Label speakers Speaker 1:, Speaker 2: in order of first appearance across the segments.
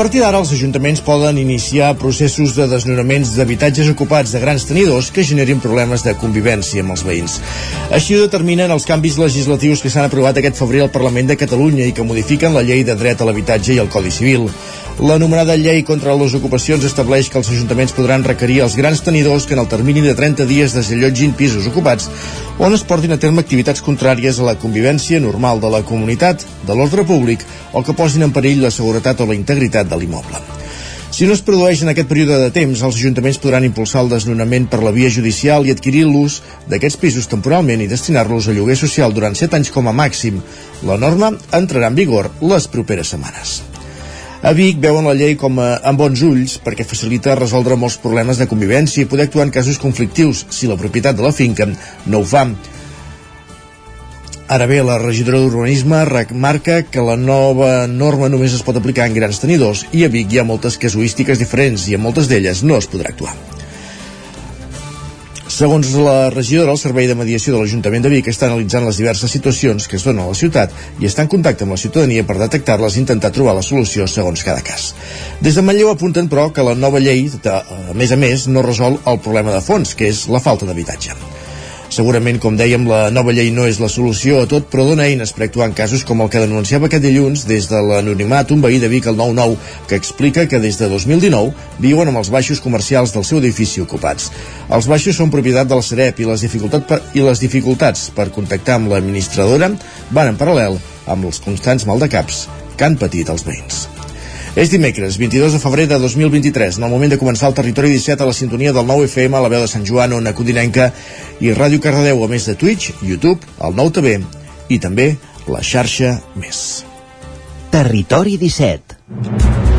Speaker 1: Partir d'ara, els ajuntaments poden iniciar processos de desnonaments d'habitatges ocupats de grans tenidors que generin problemes de convivència amb els veïns. Així ho determinen els canvis legislatius que s'han aprovat aquest febrer al Parlament de Catalunya i que modifiquen la llei de dret a l'habitatge i el Codi Civil. L'anomenada llei contra les ocupacions estableix que els ajuntaments podran requerir als grans tenidors que en el termini de 30 dies desallotgin pisos ocupats on es portin a terme activitats contràries a la convivència normal de la comunitat, de l'ordre públic o que posin en perill la seguretat o la integritat de l'immoble. Si no es produeix en aquest període de temps, els ajuntaments podran impulsar el desnonament per la via judicial i adquirir l'ús d'aquests pisos temporalment i destinar-los a lloguer social durant 7 anys com a màxim. La norma entrarà en vigor les properes setmanes. A Vic veuen la llei com a, amb bons ulls perquè facilita resoldre molts problemes de convivència i poder actuar en casos conflictius si la propietat de la finca no ho fa. Ara bé, la regidora d'Urbanisme remarca que la nova norma només es pot aplicar en grans tenidors i a Vic hi ha moltes casuístiques diferents i en moltes d'elles no es podrà actuar. Segons la regidora, el Servei de Mediació de l'Ajuntament de Vic està analitzant les diverses situacions que es donen a la ciutat i està en contacte amb la ciutadania per detectar-les i intentar trobar la solució segons cada cas. Des de Manlleu apunten, però, que la nova llei, a més a més, no resol el problema de fons, que és la falta d'habitatge. Segurament, com dèiem, la nova llei no és la solució a tot, però dona eines per actuar en casos com el que denunciava aquest dilluns des de l'anonimat un veí de Vic al 9-9, que explica que des de 2019 viuen amb els baixos comercials del seu edifici ocupats. Els baixos són propietat de la Sareb i les, dificultats per, i les dificultats per contactar amb l'administradora van en paral·lel amb els constants maldecaps que han patit els veïns. És dimecres, 22 de febrer de 2023, en el moment de començar el Territori 17 a la sintonia del 9 FM, a la veu de Sant Joan, Ona Codinenca i Ràdio Cardedeu, a més de Twitch, YouTube, el 9 TV i també la xarxa Més.
Speaker 2: Territori 17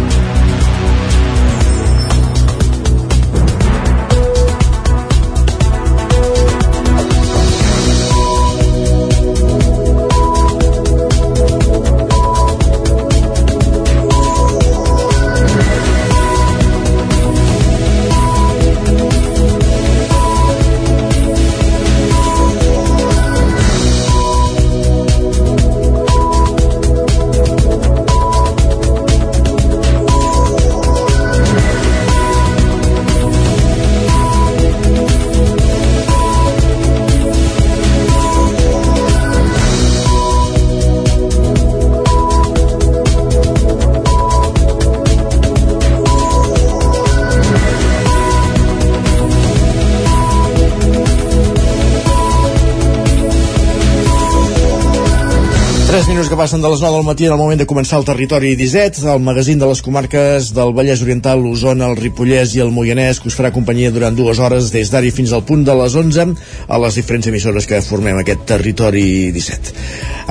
Speaker 1: que passen de les 9 del matí en el moment de començar el Territori 17, el magazín de les comarques del Vallès Oriental, l'Osona, el Ripollès i el Moianès, que us farà companyia durant dues hores des d'ara fins al punt de les 11 a les diferents emissores que formem aquest Territori 17.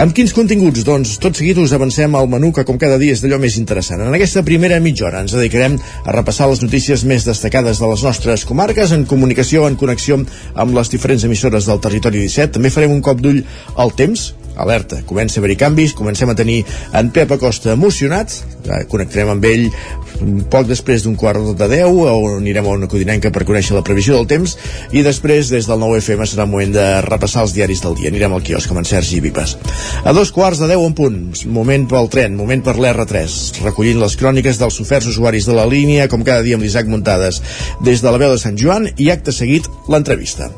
Speaker 1: Amb quins continguts? Doncs tot seguit us avancem al menú que com cada dia és d'allò més interessant. En aquesta primera mitja hora ens dedicarem a repassar les notícies més destacades de les nostres comarques en comunicació, en connexió amb les diferents emissores del Territori 17. També farem un cop d'ull al temps, alerta, comença a haver-hi canvis, comencem a tenir en Pep Acosta emocionat, connectarem amb ell poc després d'un quart de 10 on anirem a una codinenca per conèixer la previsió del temps. I després des del 9 FM serà el moment de repassar els diaris del dia. Anirem al quiosc amb en Sergi Vives. A dos quarts de 10 en punt moment pel tren, moment per l'R3 recollint les cròniques dels oferts usuaris de la línia com cada dia amb l'Isaac Muntades des de la veu de Sant Joan i acte seguit l'entrevista.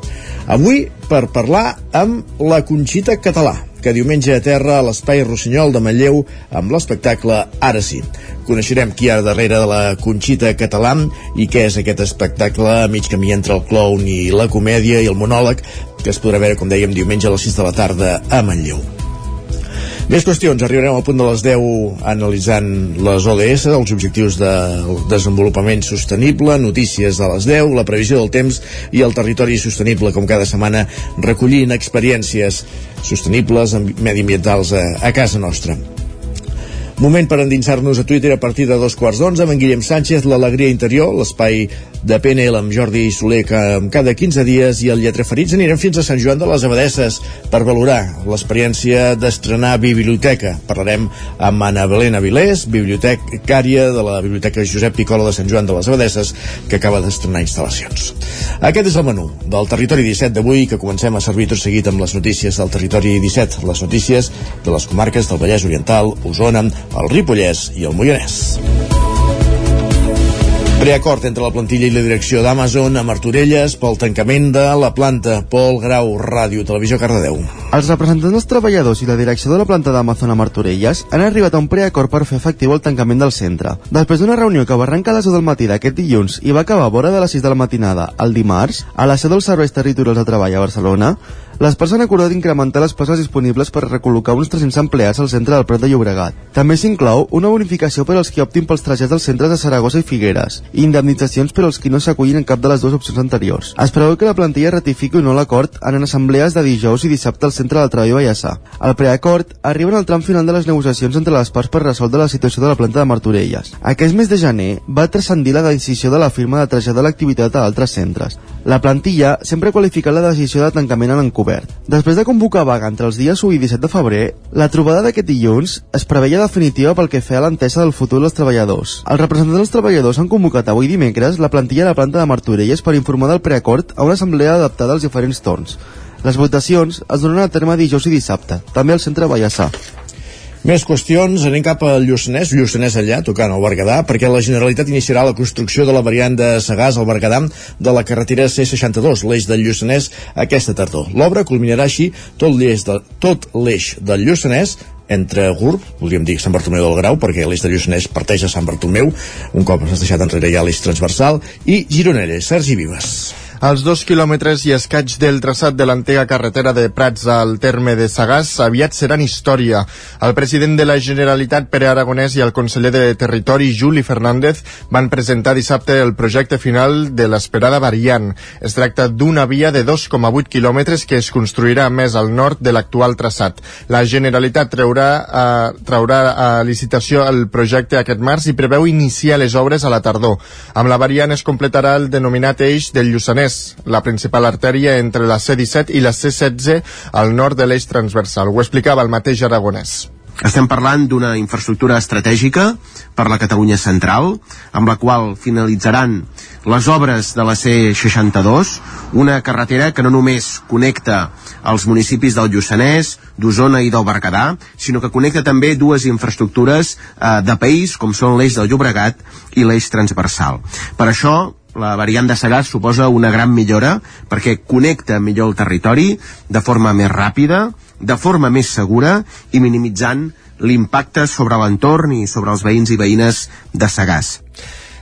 Speaker 1: Avui per parlar amb la Conxita Català que diumenge a terra a l'Espai Rossinyol de Manlleu amb l'espectacle Ara sí. Coneixerem qui hi ha darrere de la Conxita Català i què és aquest espectacle a mig camí entre el clown i la comèdia i el monòleg que es podrà veure, com dèiem, diumenge a les 6 de la tarda a Manlleu. Més qüestions. Arribarem al punt de les 10 analitzant les ODS, els objectius de desenvolupament sostenible, notícies de les 10, la previsió del temps i el territori sostenible, com cada setmana recollint experiències sostenibles mediambientals a, a casa nostra. Moment per endinsar-nos a Twitter a partir de dos quarts d'onze amb en Guillem Sánchez, l'Alegria Interior, l'espai de PNL amb Jordi Soler que cada 15 dies i el Lletra Ferits anirem fins a Sant Joan de les Abadesses per valorar l'experiència d'estrenar biblioteca. Parlarem amb Anna Belén Avilés, bibliotecària de la Biblioteca Josep Picola de Sant Joan de les Abadesses, que acaba d'estrenar instal·lacions. Aquest és el menú del Territori 17 d'avui, que comencem a servir tot seguit amb les notícies del Territori 17, les notícies de les comarques del Vallès Oriental, Osona, el Ripollès i el Moianès. Preacord entre la plantilla i la direcció d'Amazon a Martorelles pel tancament de la planta. Pol Grau, Ràdio, Televisió, Cardedeu.
Speaker 3: Els representants dels treballadors i la direcció de la planta d'Amazon a Martorelles han arribat a un preacord per fer efectiu el tancament del centre. Després d'una reunió que va arrencar a les 10 del matí d'aquest dilluns i va acabar a vora de les 6 de la matinada el dimarts, a la seu dels serveis territorials de treball a Barcelona, les parts han acordat incrementar les places disponibles per recol·locar uns 300 empleats al centre del Prat de Llobregat. També s'inclou una bonificació per als qui optin pels trajets dels centres de Saragossa i Figueres i indemnitzacions per als qui no s'acullin en cap de les dues opcions anteriors. Es preveu que la plantilla ratifiqui o no l'acord en assemblees de dijous i dissabte al centre del treball Vallèsà. El preacord arriba en el tram final de les negociacions entre les parts per resoldre la situació de la planta de Martorelles. Aquest mes de gener va transcendir la decisió de la firma de traslladar l'activitat a altres centres. La plantilla sempre ha qualificat la decisió de tancament en encobert obert. Després de convocar vaga entre els dies 1 i 17 de febrer, la trobada d'aquest dilluns es preveia definitiva pel que feia a l'entesa del futur dels treballadors. Els representants dels treballadors han convocat avui dimecres la plantilla de la planta de Martorelles per informar del preacord a una assemblea adaptada als diferents torns. Les votacions es donen a terme dijous i dissabte, també al centre Vallassà.
Speaker 1: Més qüestions, anem cap al Lluçanès, Lluçanès allà, tocant el Berguedà, perquè la Generalitat iniciarà la construcció de la variant de Sagàs al Berguedà de la carretera C62, l'eix del Lluçanès, aquesta tardor. L'obra culminarà així tot l'eix de, tot l'eix del Lluçanès entre Gurb, podríem dir Sant Bartomeu del Grau, perquè l'eix del Lluçanès parteix a Sant Bartomeu, un cop s'ha deixat enrere ja l'eix transversal, i Gironella, Sergi Vives.
Speaker 4: Els dos quilòmetres i escaig del traçat de l'antiga carretera de Prats al terme de Sagàs aviat seran història. El president de la Generalitat, Pere Aragonès, i el conseller de Territori, Juli Fernández, van presentar dissabte el projecte final de l'esperada variant. Es tracta d'una via de 2,8 quilòmetres que es construirà més al nord de l'actual traçat. La Generalitat traurà, eh, traurà a licitació el projecte aquest març i preveu iniciar les obres a la tardor. Amb la variant es completarà el denominat eix del Lluçanès, la principal artèria entre la C-17 i la C-16 al nord de l'eix transversal. Ho explicava el mateix Aragonès.
Speaker 5: Estem parlant d'una infraestructura estratègica per la Catalunya central, amb la qual finalitzaran les obres de la C62, una carretera que no només connecta els municipis del Lluçanès, d'Osona i del Berguedà, sinó que connecta també dues infraestructures eh, de país, com són l'eix del Llobregat i l'eix transversal. Per això, la variant de Sagàs suposa una gran millora perquè connecta millor el territori de forma més ràpida, de forma més segura i minimitzant l'impacte sobre l'entorn i sobre els veïns i veïnes de Sagàs.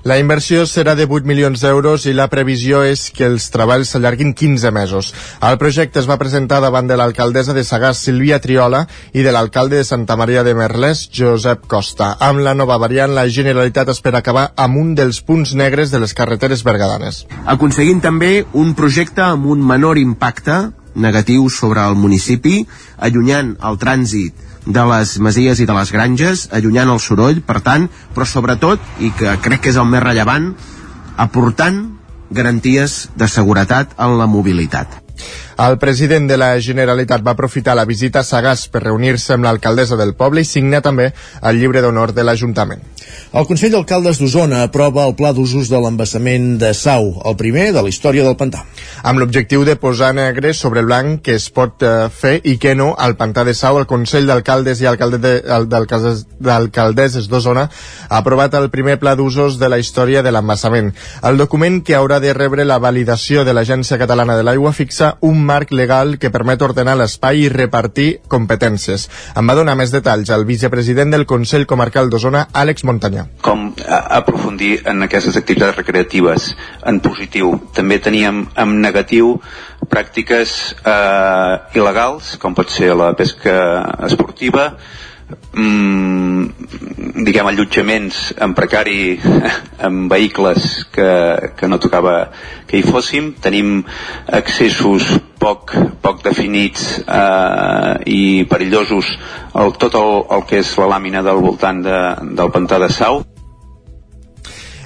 Speaker 4: La inversió serà de 8 milions d'euros i la previsió és que els treballs s'allarguin 15 mesos. El projecte es va presentar davant de l'alcaldessa de Sagàs, Sílvia Triola, i de l'alcalde de Santa Maria de Merlès, Josep Costa. Amb la nova variant, la Generalitat espera acabar amb un dels punts negres de les carreteres bergadanes.
Speaker 5: Aconseguint també un projecte amb un menor impacte negatiu sobre el municipi, allunyant el trànsit de les masies i de les granges, allunyant el soroll, per tant, però sobretot, i que crec que és el més rellevant, aportant garanties de seguretat en la mobilitat.
Speaker 4: El president de la Generalitat va aprofitar la visita a Sagàs per reunir-se amb l'alcaldessa del poble i signar també el llibre d'honor de l'Ajuntament.
Speaker 1: El Consell d'Alcaldes d'Osona aprova el pla d'usos de l'embassament de Sau, el primer de la història del pantà.
Speaker 4: Amb l'objectiu de posar negre sobre blanc que es pot eh, fer i que no al pantà de Sau, el Consell d'Alcaldes i d'Alcaldesses d'Osona ha aprovat el primer pla d'usos de la història de l'embassament. El document que haurà de rebre la validació de l'Agència Catalana de l'Aigua fixa un marc legal que permet ordenar l'espai i repartir competències. En va donar més detalls el vicepresident del Consell Comarcal d'Osona, Àlex Montanyà.
Speaker 6: Com aprofundir en aquestes activitats recreatives en positiu. També teníem en negatiu pràctiques eh, il·legals, com pot ser la pesca esportiva,
Speaker 7: mm, diguem, allotjaments en precari amb vehicles que, que no tocava que hi fóssim. Tenim accessos poc, poc definits eh, i perillosos el, tot el, el que és la làmina del voltant de, del pantà de Sau.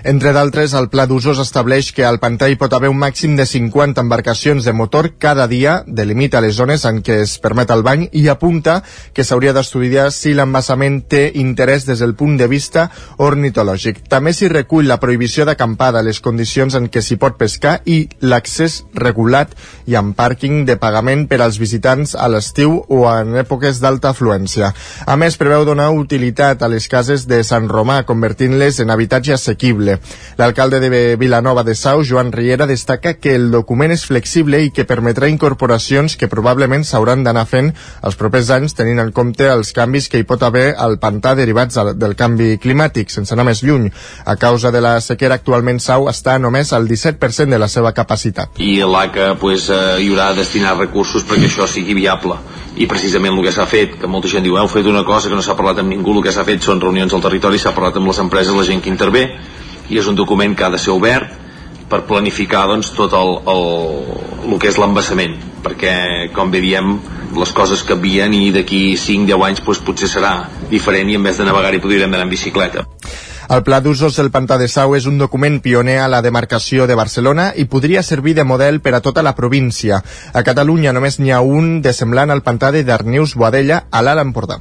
Speaker 4: Entre d'altres, el pla d'usos estableix que al pantà hi pot haver un màxim de 50 embarcacions de motor cada dia, delimita les zones en què es permet el bany i apunta que s'hauria d'estudiar si l'embassament té interès des del punt de vista ornitològic. També s'hi recull la prohibició d'acampada, les condicions en què s'hi pot pescar i l'accés regulat i amb pàrquing de pagament per als visitants a l'estiu o en èpoques d'alta afluència. A més, preveu donar utilitat a les cases de Sant Romà, convertint-les en habitatge assequible. L'alcalde de Vilanova de Sau, Joan Riera, destaca que el document és flexible i que permetrà incorporacions que probablement s'hauran d'anar fent els propers anys tenint en compte els canvis que hi pot haver al pantà derivats del canvi climàtic, sense anar més lluny. A causa de la sequera, actualment Sau està només al 17% de la seva capacitat.
Speaker 8: I l'ACA pues, eh, hi haurà de destinar recursos perquè això sigui viable i precisament el que s'ha fet, que molta gent diu heu fet una cosa que no s'ha parlat amb ningú, el que s'ha fet són reunions al territori, s'ha parlat amb les empreses, la gent que intervé i és un document que ha de ser obert per planificar doncs, tot el, el, el que és l'embassament perquè com bé diem les coses canvien i d'aquí 5-10 anys doncs, potser serà diferent i en vez de navegar hi podríem anar en bicicleta
Speaker 4: el Pla d'usos del Pantà de Sau és un document pioner a la demarcació de Barcelona i podria servir de model per a tota la província. A Catalunya només n'hi ha un de semblant al Pantà de Darnius-Boadella a l'Alt Empordà.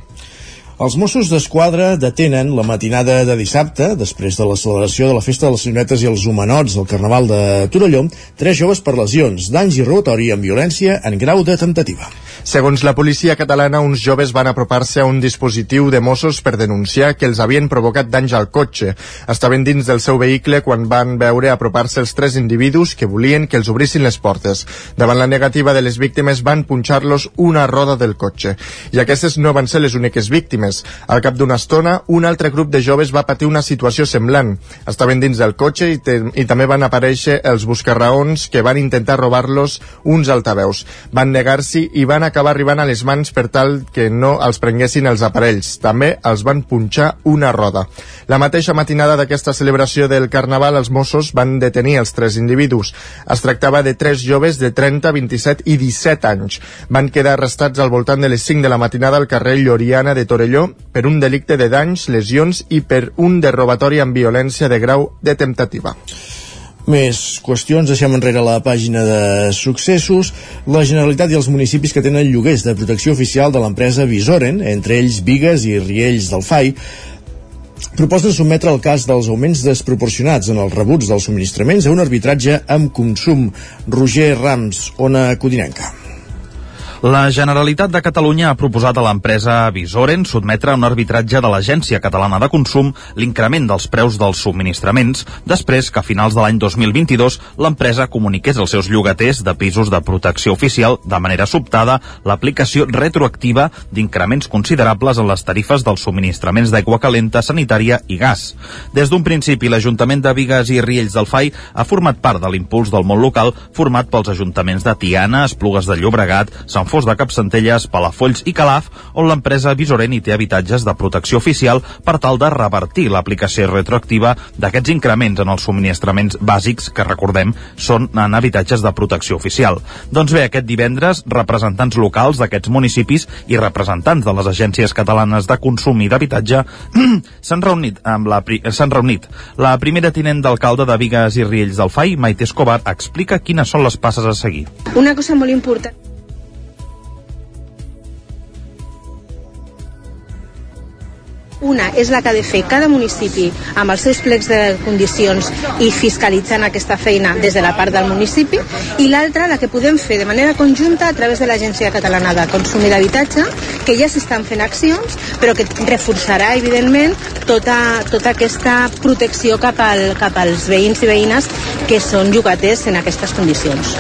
Speaker 1: Els Mossos d'Esquadra detenen la matinada de dissabte, després de la celebració de la Festa de les Senyoretes i els Humanots del Carnaval de Torelló, tres joves per lesions, danys i robatori amb violència en grau de temptativa.
Speaker 4: Segons la policia catalana, uns joves van apropar-se a un dispositiu de Mossos per denunciar que els havien provocat danys al cotxe. Estaven dins del seu vehicle quan van veure apropar-se els tres individus que volien que els obrissin les portes. Davant la negativa de les víctimes van punxar-los una roda del cotxe. I aquestes no van ser les úniques víctimes. Al cap d'una estona, un altre grup de joves va patir una situació semblant. Estaven dins del cotxe i, i també van aparèixer els buscarraons que van intentar robar-los uns altaveus. Van negar-s'hi i van acabar arribant a les mans per tal que no els prenguessin els aparells. També els van punxar una roda. La mateixa matinada d'aquesta celebració del Carnaval, els Mossos van detenir els tres individus. Es tractava de tres joves de 30, 27 i 17 anys. Van quedar arrestats al voltant de les 5 de la matinada al carrer Lloriana de Torelló per un delicte de danys, lesions i per un de robatori amb violència de grau de temptativa.
Speaker 1: Més qüestions, deixem enrere la pàgina de successos. La Generalitat i els municipis que tenen lloguers de protecció oficial de l'empresa Visoren, entre ells Vigues i Riells del FAI, proposen sotmetre el cas dels augments desproporcionats en els rebuts dels subministraments a un arbitratge amb consum. Roger Rams, Ona Codinenca.
Speaker 9: La Generalitat de Catalunya ha proposat a l'empresa Visoren sotmetre a un arbitratge de l'Agència Catalana de Consum l'increment dels preus dels subministraments després que a finals de l'any 2022 l'empresa comuniqués als seus llogaters de pisos de protecció oficial de manera sobtada l'aplicació retroactiva d'increments considerables en les tarifes dels subministraments d'aigua calenta, sanitària i gas. Des d'un principi, l'Ajuntament de Vigues i Riells del FAI ha format part de l'impuls del món local format pels ajuntaments de Tiana, Esplugues de Llobregat, Sant Fos de Capcentelles, Palafolls i Calaf, on l'empresa Visoren hi té habitatges de protecció oficial per tal de revertir l'aplicació retroactiva d'aquests increments en els subministraments bàsics que, recordem, són en habitatges de protecció oficial. Doncs bé, aquest divendres, representants locals d'aquests municipis i representants de les agències catalanes de consum i d'habitatge s'han reunit amb la s'han reunit. La primera tinent d'alcalde de Vigues i Riells del FAI, Maite Escobar, explica quines són les passes a seguir.
Speaker 10: Una cosa molt important Una és la que ha de fer cada municipi amb els seus plecs de condicions i fiscalitzant aquesta feina des de la part del municipi i l'altra la que podem fer de manera conjunta a través de l'Agència Catalana de Consum i d'Habitatge que ja s'estan fent accions però que reforçarà evidentment tota, tota aquesta protecció cap, al, cap als veïns i veïnes que són llogaters en aquestes condicions.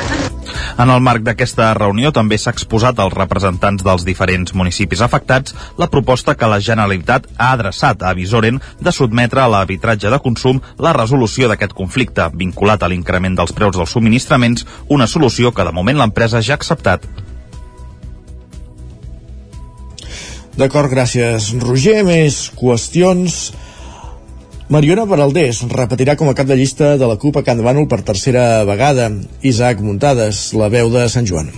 Speaker 9: En el marc d'aquesta reunió també s'ha exposat als representants dels diferents municipis afectats la proposta que la Generalitat ha adreçat a Visoren de sotmetre a l'arbitratge de consum la resolució d'aquest conflicte, vinculat a l'increment dels preus dels subministraments, una solució que de moment l'empresa ja ha acceptat.
Speaker 1: D'acord, gràcies, Roger. Més qüestions... Mariona Baraldés repetirà com a cap de llista de la CUP a Can Bànol per tercera vegada. Isaac Muntades, la veu de Sant Joan.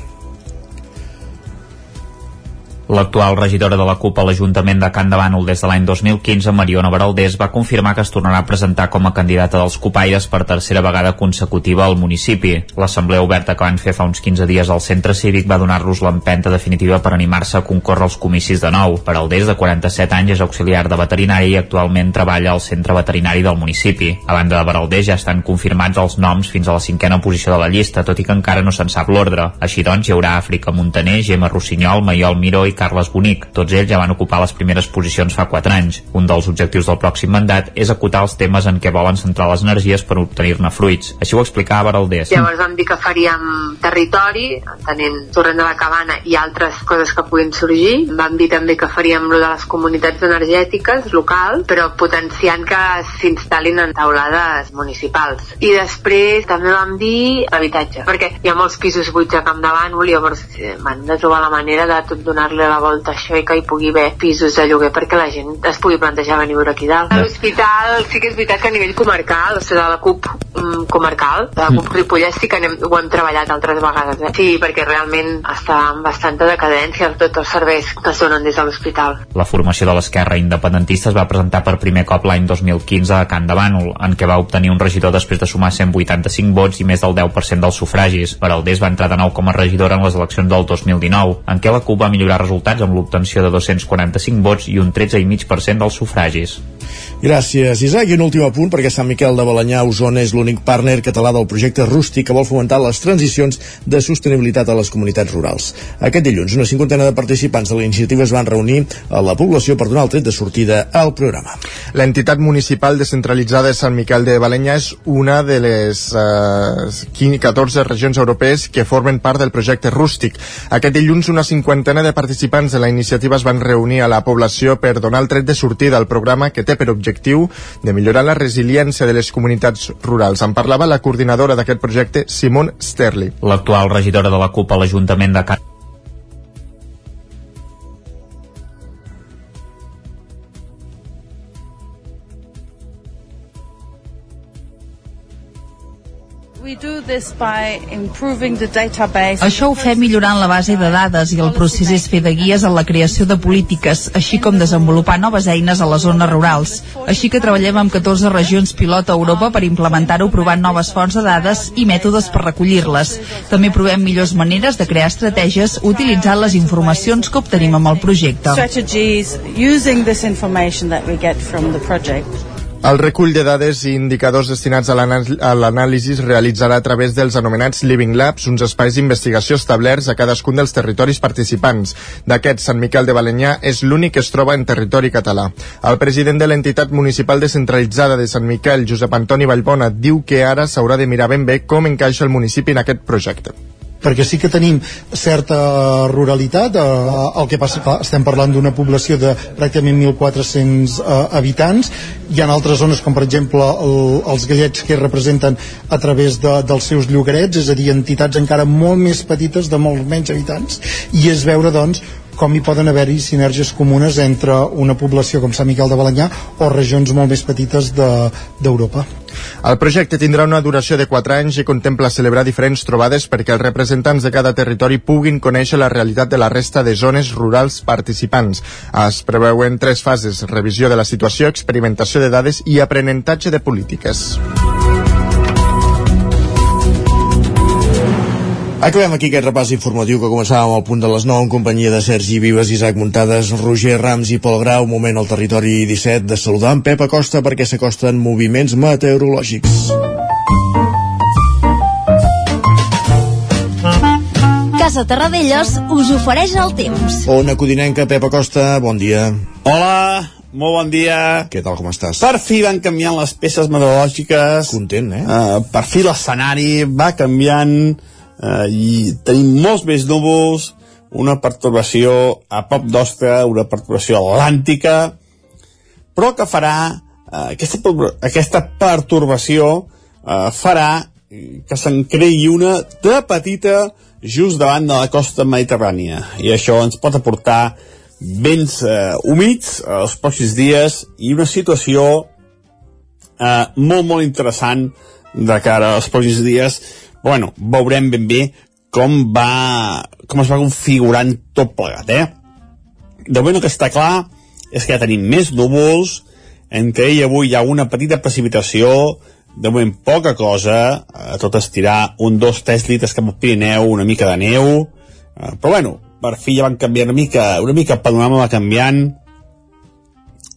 Speaker 11: L'actual regidora de la CUP a l'Ajuntament de Can de Bànol des de l'any 2015, Mariona Baraldés, va confirmar que es tornarà a presentar com a candidata dels Cupaires per tercera vegada consecutiva al municipi. L'assemblea oberta que van fer fa uns 15 dies al centre cívic va donar-los l'empenta definitiva per animar-se a concórrer als comicis de nou. Baraldés, de 47 anys, és auxiliar de veterinari i actualment treballa al centre veterinari del municipi. A banda de Baraldés ja estan confirmats els noms fins a la cinquena posició de la llista, tot i que encara no se'n sap l'ordre. Així doncs, hi haurà Àfrica Montaner, Gemma Rossinyol, Maiol Miró i Carles Bonic. Tots ells ja van ocupar les primeres posicions fa 4 anys. Un dels objectius del pròxim mandat és acotar els temes en què volen centrar les energies per obtenir-ne fruits. Així ho explicava Baraldés.
Speaker 12: Llavors vam dir que faríem territori, entenent torrent de la cabana i altres coses que puguin sorgir. Vam dir també que faríem lo de les comunitats energètiques locals, però potenciant que s'instal·lin en taulades municipals. I després també vam dir habitatge, perquè hi ha molts pisos buits a Camp de Bànol llavors eh, hem de trobar la manera de tot donar-li la volta a això i que hi pugui haver pisos de lloguer perquè la gent es pugui plantejar venir a viure aquí dalt. A l'hospital sí que és veritat que a nivell comarcal, o sigui, de la CUP mm, comarcal, de la CUP Ripollès sí que anem, ho hem treballat altres vegades. Eh? Sí, perquè realment està en bastanta decadència tots els serveis que es donen des de l'hospital.
Speaker 11: La formació de l'esquerra independentista es va presentar per primer cop l'any 2015 a Can de Bànol, en què va obtenir un regidor després de sumar 185 vots i més del 10% dels sufragis. Baraldés va entrar de nou com a regidora en les eleccions del 2019, en què la CUP va millorar resultats amb l'obtenció de 245 vots i un 13,5% dels sufragis.
Speaker 1: Gràcies, Isaac. I un últim apunt, perquè Sant Miquel de Balanyà, Osona, és l'únic partner català del projecte Rústic que vol fomentar les transicions de sostenibilitat a les comunitats rurals. Aquest dilluns, una cinquantena de participants de la iniciativa es van reunir a la població per donar el tret de sortida al programa.
Speaker 4: L'entitat municipal descentralitzada de Sant Miquel de Balanyà és una de les eh, 14 regions europees que formen part del projecte Rústic. Aquest dilluns, una cinquantena de participants de la iniciativa es van reunir a la població per donar el tret de sortida al programa que té per objectiu de millorar la resiliència de les comunitats rurals. En parlava la coordinadora d'aquest projecte, Simon Sterli.
Speaker 11: L'actual regidora de la CUP a l'Ajuntament de Can
Speaker 13: Això ho fem millorant la base de dades i el procés és fer de guies en la creació de polítiques, així com desenvolupar noves eines a les zones rurals. Així que treballem amb 14 regions pilot a Europa per implementar-ho provant noves fonts de dades i mètodes per recollir-les. També provem millors maneres de crear estratègies utilitzant les informacions que obtenim amb el projecte.
Speaker 4: El recull de dades i indicadors destinats a l'anàlisi es realitzarà a través dels anomenats Living Labs, uns espais d'investigació establerts a cadascun dels territoris participants. D'aquest, Sant Miquel de Balanyà és l'únic que es troba en territori català. El president de l'entitat municipal descentralitzada de Sant Miquel, Josep Antoni Vallbona, diu que ara s'haurà de mirar ben bé com encaixa el municipi en aquest projecte
Speaker 14: perquè sí que tenim certa ruralitat, eh, el que passa que estem parlant d'una població de pràcticament 1.400 eh, habitants, hi ha altres zones com per exemple el, els gallets que representen a través de, dels seus llogarets, és a dir, entitats encara molt més petites de molts menys habitants, i és veure doncs com hi poden haver-hi sinergies comunes entre una població com Sant Miquel de Balanyà o regions molt més petites d'Europa. De,
Speaker 4: el projecte tindrà una duració de 4 anys i contempla celebrar diferents trobades perquè els representants de cada territori puguin conèixer la realitat de la resta de zones rurals participants. Es preveuen tres fases, revisió de la situació, experimentació de dades i aprenentatge de polítiques.
Speaker 1: Acabem aquí aquest repàs informatiu que començàvem al punt de les 9 en companyia de Sergi Vives, Isaac Muntades, Roger Rams i Pol Grau. Moment al territori 17 de saludar en Pep Acosta perquè s'acosten moviments meteorològics.
Speaker 15: Casa Terradellos us ofereix el temps.
Speaker 1: Ona Codinenca, Pep Acosta, bon dia.
Speaker 16: Hola, molt bon dia.
Speaker 1: Què tal, com estàs?
Speaker 16: Per fi van canviant les peces meteorològiques.
Speaker 1: Content, eh?
Speaker 16: Uh, per fi l'escenari va canviant eh, i tenim molts més núvols, una pertorbació a prop d'Ostra, una pertorbació atlàntica, però que farà, eh, aquesta, aquesta pertorbació eh, farà que se'n creï una de petita just davant de la costa mediterrània i això ens pot aportar vents eh, humits els pròxims dies i una situació eh, molt, molt interessant de cara als pròxims dies. Bueno, veurem ben bé com va com es va configurant tot plegat, eh? De moment el que està clar és que ja tenim més núvols, entre ell avui hi ha una petita precipitació, de moment poca cosa, eh, tot estirar un, dos, tres litres cap al Pirineu, una mica de neu, eh, però bueno, per fi ja van canviar una mica, una mica el panorama va canviant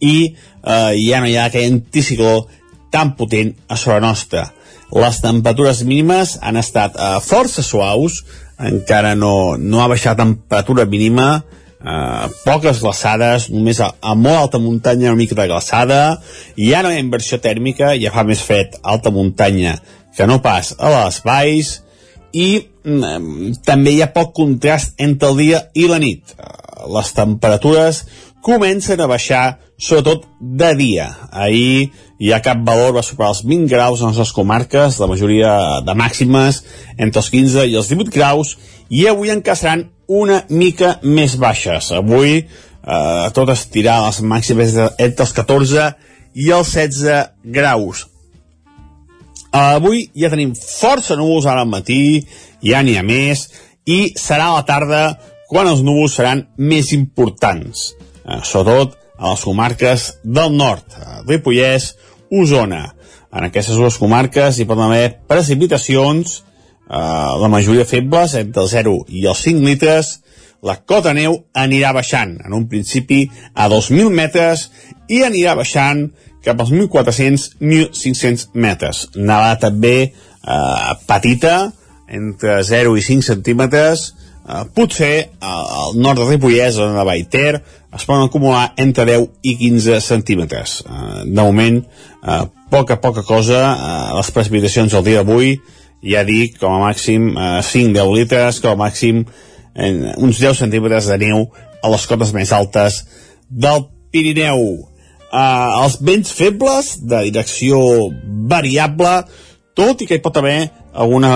Speaker 16: i eh, ja no hi ha aquell anticicló tan potent a sobre nostra. Les temperatures mínimes han estat eh, força suaus, encara no, no ha baixat temperatura mínima, eh, poques glaçades, només a, a molt alta muntanya una mica de glaçada, hi ha inversió tèrmica, ja fa més fred alta muntanya que no pas a les valls, i mm, també hi ha poc contrast entre el dia i la nit. Eh, les temperatures comencen a baixar, sobretot de dia. Ahir ja cap valor va superar els 20 graus en les comarques, la majoria de màximes entre els 15 i els 18 graus, i avui encara seran una mica més baixes. Avui eh, tot estirar les màximes entre els 14 i els 16 graus. Avui ja tenim força núvols ara al matí, ja n'hi ha més, i serà a la tarda quan els núvols seran més importants, sobretot a les comarques del nord, Ripollès, Osona. En aquestes dues comarques hi poden haver precipitacions, eh, la majoria febles, entre el 0 i els 5 litres, la cota neu anirà baixant, en un principi a 2.000 metres, i anirà baixant cap als 1.400-1.500 metres. Nevada també eh, petita, entre 0 i 5 centímetres, eh, potser eh, al nord de Ripollès, on la Baiter, es poden acumular entre 10 i 15 centímetres. Eh, de moment, eh, poca, poca cosa, eh, les precipitacions el dia d'avui, ja dic, com a màxim eh, 5-10 litres, com a màxim en uns 10 centímetres de neu a les cotes més altes del Pirineu. Eh, els vents febles, de direcció variable, tot i que hi pot haver alguna,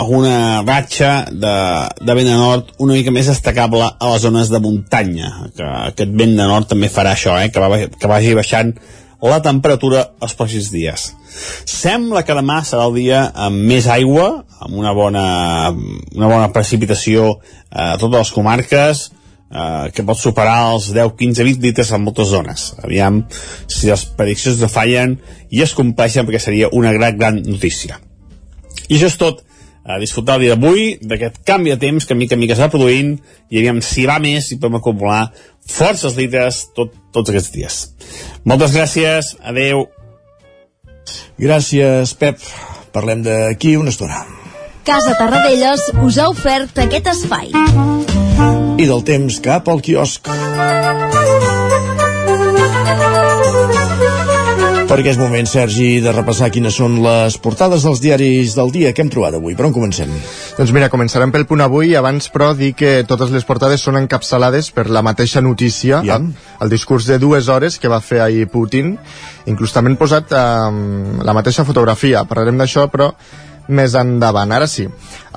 Speaker 16: alguna ratxa de, de vent de nord una mica més destacable a les zones de muntanya que aquest vent de nord també farà això eh, que, va, que vagi baixant la temperatura els pròxims dies. Sembla que demà serà el dia amb més aigua amb una bona, una bona precipitació a totes les comarques eh, que pot superar els 10, 15, 20 litres en moltes zones. Aviam si les prediccions no fallen i es compleixen perquè seria una gran, gran notícia. I això és tot. A disfrutar el dia d'avui, d'aquest canvi de temps que mica en mica es va produint, i aviam si va més i podem acumular forces litres tot, tots aquests dies. Moltes gràcies, adeu.
Speaker 1: Gràcies, Pep. Parlem d'aquí una estona.
Speaker 15: Casa Tarradellas us ha ofert aquest espai.
Speaker 1: I del temps cap al quiosc. Perquè és moment, Sergi, de repassar quines són les portades dels diaris del dia que hem trobat avui. Per on comencem?
Speaker 4: Doncs mira, començarem pel punt avui, abans però dir que totes les portades són encapçalades per la mateixa notícia, ja. el, el discurs de dues hores que va fer ahir Putin, inclús també han posat um, la mateixa fotografia, parlarem d'això, però més endavant. Ara sí,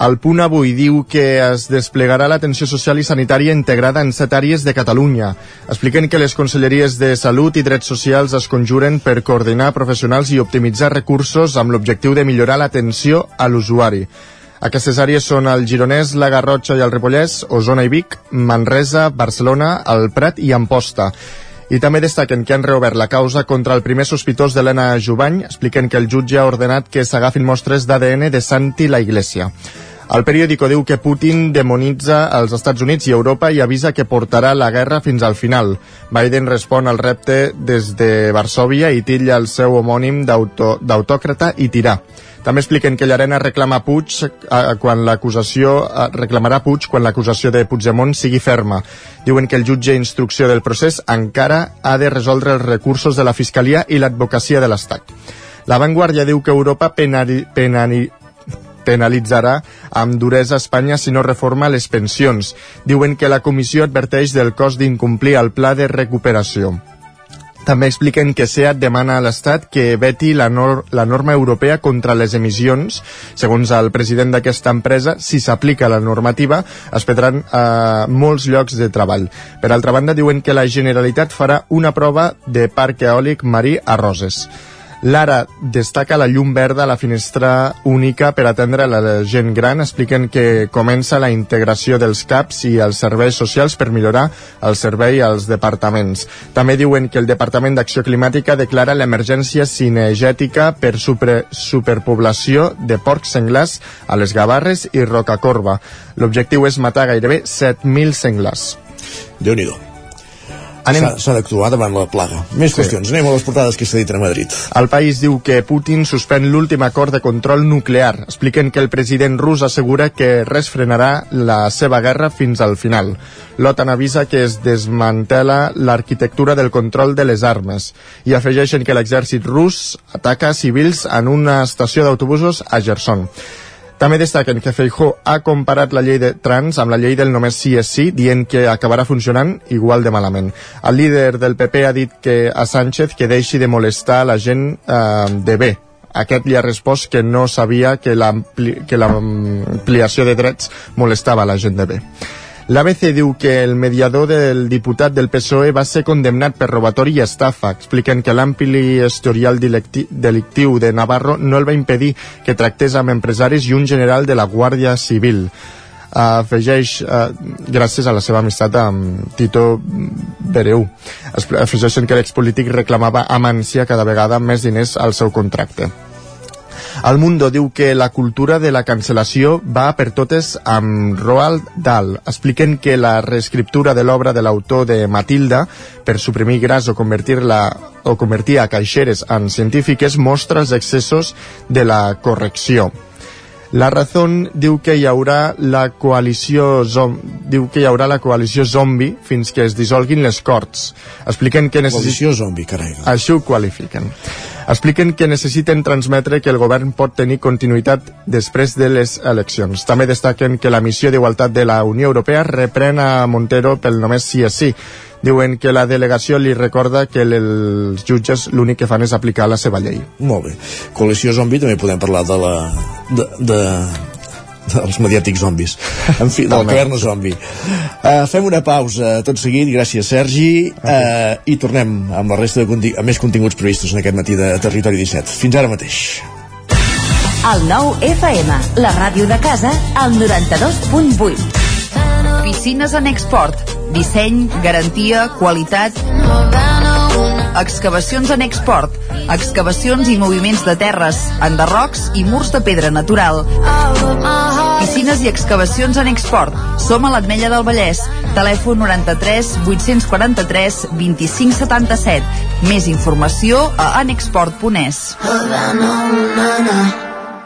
Speaker 4: el punt avui diu que es desplegarà l'atenció social i sanitària integrada en set àrees de Catalunya. Expliquen que les conselleries de Salut i Drets Socials es conjuren per coordinar professionals i optimitzar recursos amb l'objectiu de millorar l'atenció a l'usuari. Aquestes àrees són el Gironès, la Garrotxa i el Ripollès, Osona i Vic, Manresa, Barcelona, el Prat i Amposta. I també destaquen que han reobert la causa contra el primer sospitós d'Helena Jubany, expliquen que el jutge ha ordenat que s'agafin mostres d'ADN de Santi la Iglesia. El periòdico diu que Putin demonitza els Estats Units i Europa i avisa que portarà la guerra fins al final. Biden respon al repte des de Varsovia i tilla el seu homònim d'autòcrata i tirà. També expliquen que l'Arena reclama Puig eh, quan l'acusació eh, reclamarà Puig quan l'acusació de Puigdemont sigui ferma. Diuen que el jutge instrucció del procés encara ha de resoldre els recursos de la Fiscalia i l'advocacia de l'Estat. La Vanguardia diu que Europa penali, penali, penalitzarà amb duresa Espanya si no reforma les pensions. Diuen que la comissió adverteix del cost d'incomplir el pla de recuperació. També expliquen que SEAT demana a l'Estat que veti la, nor la norma europea contra les emissions. Segons el president d'aquesta empresa, si s'aplica la normativa, es perdran eh, molts llocs de treball. Per altra banda, diuen que la Generalitat farà una prova de parc eòlic marí a Roses. Lara destaca la llum verda a la finestra única per atendre la gent gran. Expliquen que comença la integració dels CAPs i els serveis socials per millorar el servei als departaments. També diuen que el Departament d'Acció Climàtica declara l'emergència cinegètica per super, superpoblació de porcs senglars a les Gavarres i Rocacorba. L'objectiu és matar gairebé 7.000 senglars.
Speaker 1: Déu-n'hi-do.
Speaker 4: Anem...
Speaker 1: S'ha d'actuar davant la plaga. Més
Speaker 4: Sí.
Speaker 1: qüestions. Anem a les portades que s'editen a Madrid.
Speaker 4: El país diu que Putin suspèn l'últim acord de control nuclear. Expliquen que el president rus assegura que res frenarà la seva guerra fins al final. L'OTAN avisa que es desmantela l'arquitectura del control de les armes i afegeixen que l'exèrcit rus ataca civils en una estació d'autobusos a Gerson. També destaquen que Feijó ha comparat la llei de trans amb la llei del només sí és sí, dient que acabarà funcionant igual de malament. El líder del PP ha dit que a Sánchez que deixi de molestar la gent eh, de bé. Aquest li ha respost que no sabia que l'ampli- que l'ampliació de drets molestava la gent de bé. L'ABC diu que el mediador del diputat del PSOE va ser condemnat per robatori i estafa. Expliquen que l'ampli historial delictiu de Navarro no el va impedir que tractés amb empresaris i un general de la Guàrdia Civil. Afegeix, eh, gràcies a la seva amistat amb Tito Bereu, afegeixen que l'expolític reclamava a Mancia cada vegada més diners al seu contracte. El Mundo diu que la cultura de la cancel·lació va per totes amb Roald Dahl. Expliquen que la reescriptura de l'obra de l'autor de Matilda per suprimir gras o convertir-la o convertir a caixeres en científiques mostra els excessos de la correcció. La Razón diu que hi haurà la coalició zom... diu que hi haurà la coalició zombi fins que es dissolguin les corts. Expliquen que necessiten...
Speaker 1: Coalició zombi, carai.
Speaker 4: Així ho qualifiquen. Expliquen que necessiten transmetre que el govern pot tenir continuïtat després de les eleccions. També destaquen que la missió d'igualtat de la Unió Europea reprèn a Montero pel només sí és sí. Diuen que la delegació li recorda que els jutges l'únic que fan és aplicar la seva llei.
Speaker 1: Molt bé. Coalició zombi, també podem parlar de la... de, de dels mediàtics zombis. En fi, de la
Speaker 4: També.
Speaker 1: caverna zombi. Uh, fem una pausa tot seguit, gràcies Sergi. Uh, i tornem amb la resta de conti amb més continguts previstos en aquest matí de Territori 17 fins ara mateix.
Speaker 15: El nou FM, la ràdio de casa, al 92.8.
Speaker 13: Piscines en export. Disseny, garantia, qualitat... Excavacions en export. Excavacions i moviments de terres, enderrocs i murs de pedra natural. Piscines i excavacions en export. Som a l'Atmella del Vallès. Telèfon 93 843 2577. Més informació a anexport.es.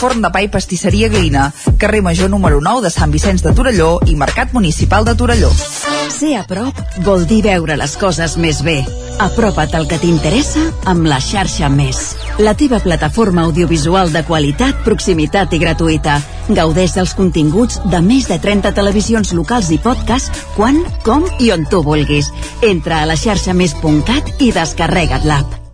Speaker 13: Forn de pa i pastisseria Glina, carrer Major número 9 de Sant Vicenç de Torelló i Mercat Municipal de Torelló.
Speaker 17: Ser a prop vol dir veure les coses més bé. Apropa't al que t'interessa amb la xarxa Més. La teva plataforma audiovisual de qualitat, proximitat i gratuïta. Gaudeix dels continguts de més de 30 televisions locals i podcast quan, com i on tu vulguis. Entra a la xarxa més.cat i descarrega't l'app.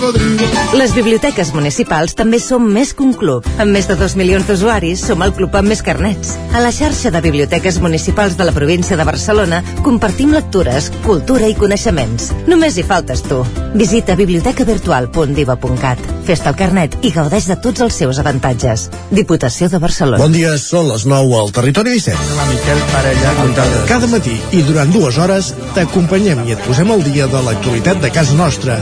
Speaker 18: cocodrilo.
Speaker 19: Les biblioteques municipals també som més que un club. Amb més de 2 milions d'usuaris, som el club amb més carnets. A la xarxa de biblioteques municipals de la província de Barcelona compartim lectures, cultura i coneixements. Només hi faltes tu. Visita bibliotecavirtual.diva.cat. Fes-te el carnet i gaudeix de tots els seus avantatges. Diputació de Barcelona.
Speaker 1: Bon dia, són les 9 al Territori 17.
Speaker 3: La Miquel Parella,
Speaker 1: Cada matí i durant dues hores t'acompanyem i et posem al dia de l'actualitat de casa nostra.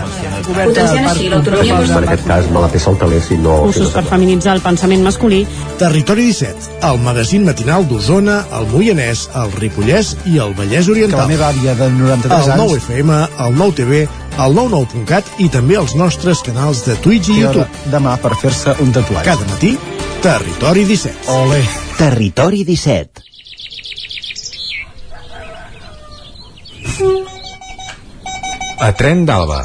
Speaker 20: Potenciant així l'autonomia
Speaker 21: En aquest cas me la peça el teler si no...
Speaker 20: Usos per feminitzar el pensament masculí.
Speaker 1: Territori 17, el magazín matinal d'Osona, el Moianès, el Ripollès i el Vallès Oriental.
Speaker 22: Que la meva àvia de 93
Speaker 1: el
Speaker 22: anys...
Speaker 1: 9 FM, el 9 TV, el 99.cat i també els nostres canals de Twitch i YouTube.
Speaker 22: demà per fer-se un tatuatge.
Speaker 1: Cada matí, Territori 17.
Speaker 22: Ole.
Speaker 2: Territori 17.
Speaker 23: A Tren d'Alba.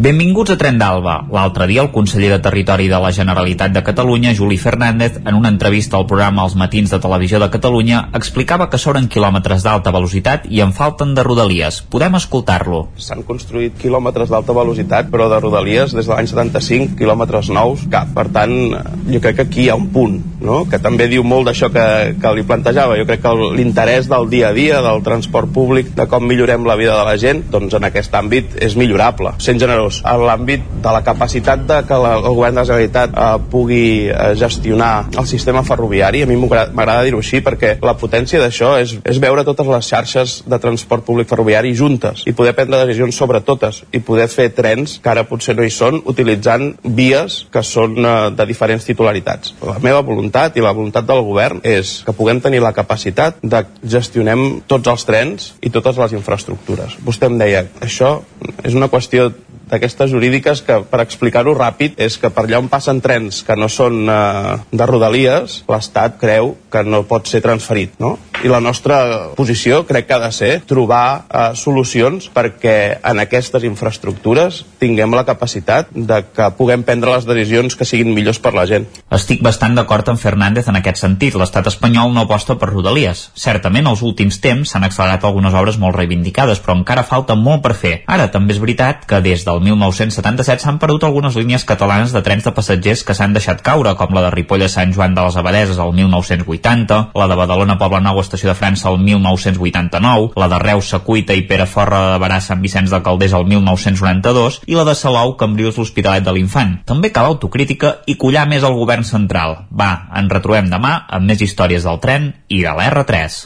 Speaker 11: Benvinguts a Tren d'Alba. L'altre dia el conseller de Territori de la Generalitat de Catalunya, Juli Fernández, en una entrevista al programa Els Matins de Televisió de Catalunya, explicava que s'obren quilòmetres d'alta velocitat i en falten de rodalies. Podem escoltar-lo.
Speaker 24: S'han construït quilòmetres d'alta velocitat, però de Rodalies des de l'any 75, quilòmetres nous, cap. Per tant, jo crec que aquí hi ha un punt, no? que també diu molt d'això que, que li plantejava. Jo crec que l'interès del dia a dia, del transport públic, de com millorem la vida de la gent, doncs en aquest àmbit és millorable. Sent generós, en l'àmbit de la capacitat de que la, el govern de la Generalitat eh, pugui eh, gestionar el sistema ferroviari, a mi m'agrada dir-ho així perquè la potència d'això és, és veure totes les xarxes de transport públic ferroviari juntes i poder prendre decisions sobre totes i poder fer trens que ara potser no hi són utilitzant vies que són eh, de diferents titularitats. La meva voluntat i la voluntat del govern és que puguem tenir la capacitat de gestionem tots els trens i totes les infraestructures. Vostè em deia, això és una qüestió d'aquestes jurídiques que, per explicar-ho ràpid, és que per allà on passen trens que no són eh, de rodalies, l'Estat creu que no pot ser transferit, no? I la nostra posició crec que ha de ser trobar eh, solucions perquè en aquestes infraestructures tinguem la capacitat de que puguem prendre les decisions que siguin millors per la gent.
Speaker 11: Estic bastant d'acord amb Fernández en aquest sentit. L'estat espanyol no aposta per rodalies. Certament, als últims temps s'han accelerat algunes obres molt reivindicades, però encara falta molt per fer. Ara, també és veritat que des del 1977 s'han perdut algunes línies catalanes de trens de passatgers que s'han deixat caure, com la de Ripoll a Sant Joan de les Abadeses al 1980, la de Badalona Pobla Nou Estació de França al 1989, la de Reus Secuita i Perafort de Barà Sant Vicenç de Calders al 1992 i la de Salou Cambrius l'Hospitalet de l'Infant. També cal autocrítica i collar més al govern central. Va, ens retrobem demà amb més històries del tren i de l'R3.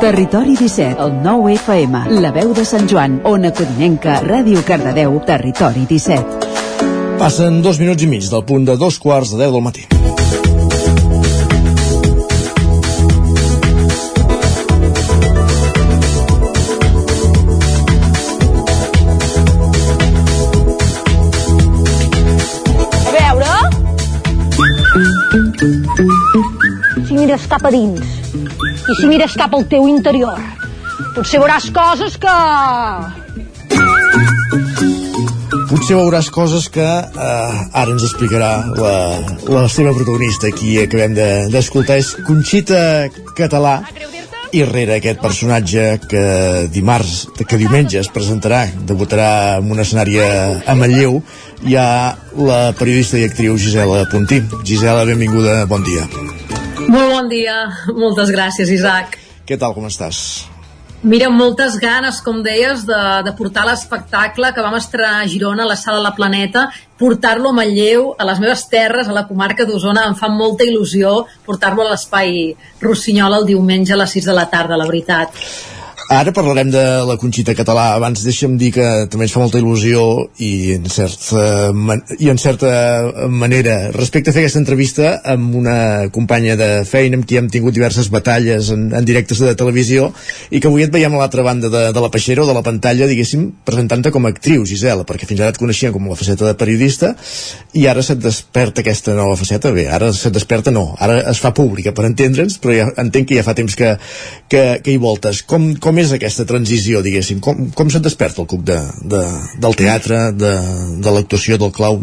Speaker 17: Territori 17, el 9 FM, la veu de Sant Joan, Ona Codinenca, Ràdio Cardedeu, Territori 17.
Speaker 1: Passen dos minuts i mig del punt de dos quarts de deu del matí.
Speaker 25: Si mires cap a dins i si mires cap al teu interior, potser veuràs coses que...
Speaker 1: Potser veuràs coses que eh, ara ens explicarà la, la seva protagonista, qui acabem de- d'escoltar, de, és Conxita Català, i rere aquest personatge que dimarts, que diumenge es presentarà, debutarà en un escenari a a Manlleu, hi ha la periodista i actriu Gisela Puntí. Gisela, benvinguda, bon dia.
Speaker 26: Molt bon dia, moltes gràcies Isaac.
Speaker 1: Què tal, com estàs?
Speaker 26: Mira, moltes ganes, com deies, de, de portar l'espectacle que vam estrenar a Girona, a la Sala La Planeta, portar-lo a Manlleu, a les meves terres, a la comarca d'Osona, em fa molta il·lusió portar-lo a l'espai Rossinyol el diumenge a les 6 de la tarda, la veritat.
Speaker 1: Ara parlarem de la Conxita Català. Abans deixa'm dir que també ens fa molta il·lusió i en certa, man i en certa manera respecte a fer aquesta entrevista amb una companya de feina amb qui hem tingut diverses batalles en, en directes de televisió i que avui et veiem a l'altra banda de, de la peixera o de la pantalla, diguéssim, presentant-te com a actriu, Gisela, perquè fins ara et coneixien com la faceta de periodista i ara se't desperta aquesta nova faceta. Bé, ara se't desperta no, ara es fa pública per entendre'ns, però ja entenc que ja fa temps que, que, que hi voltes. Com, com és aquesta transició, diguéssim? Com, com se't desperta el cuc de, de, del teatre, de, de l'actuació, del clau?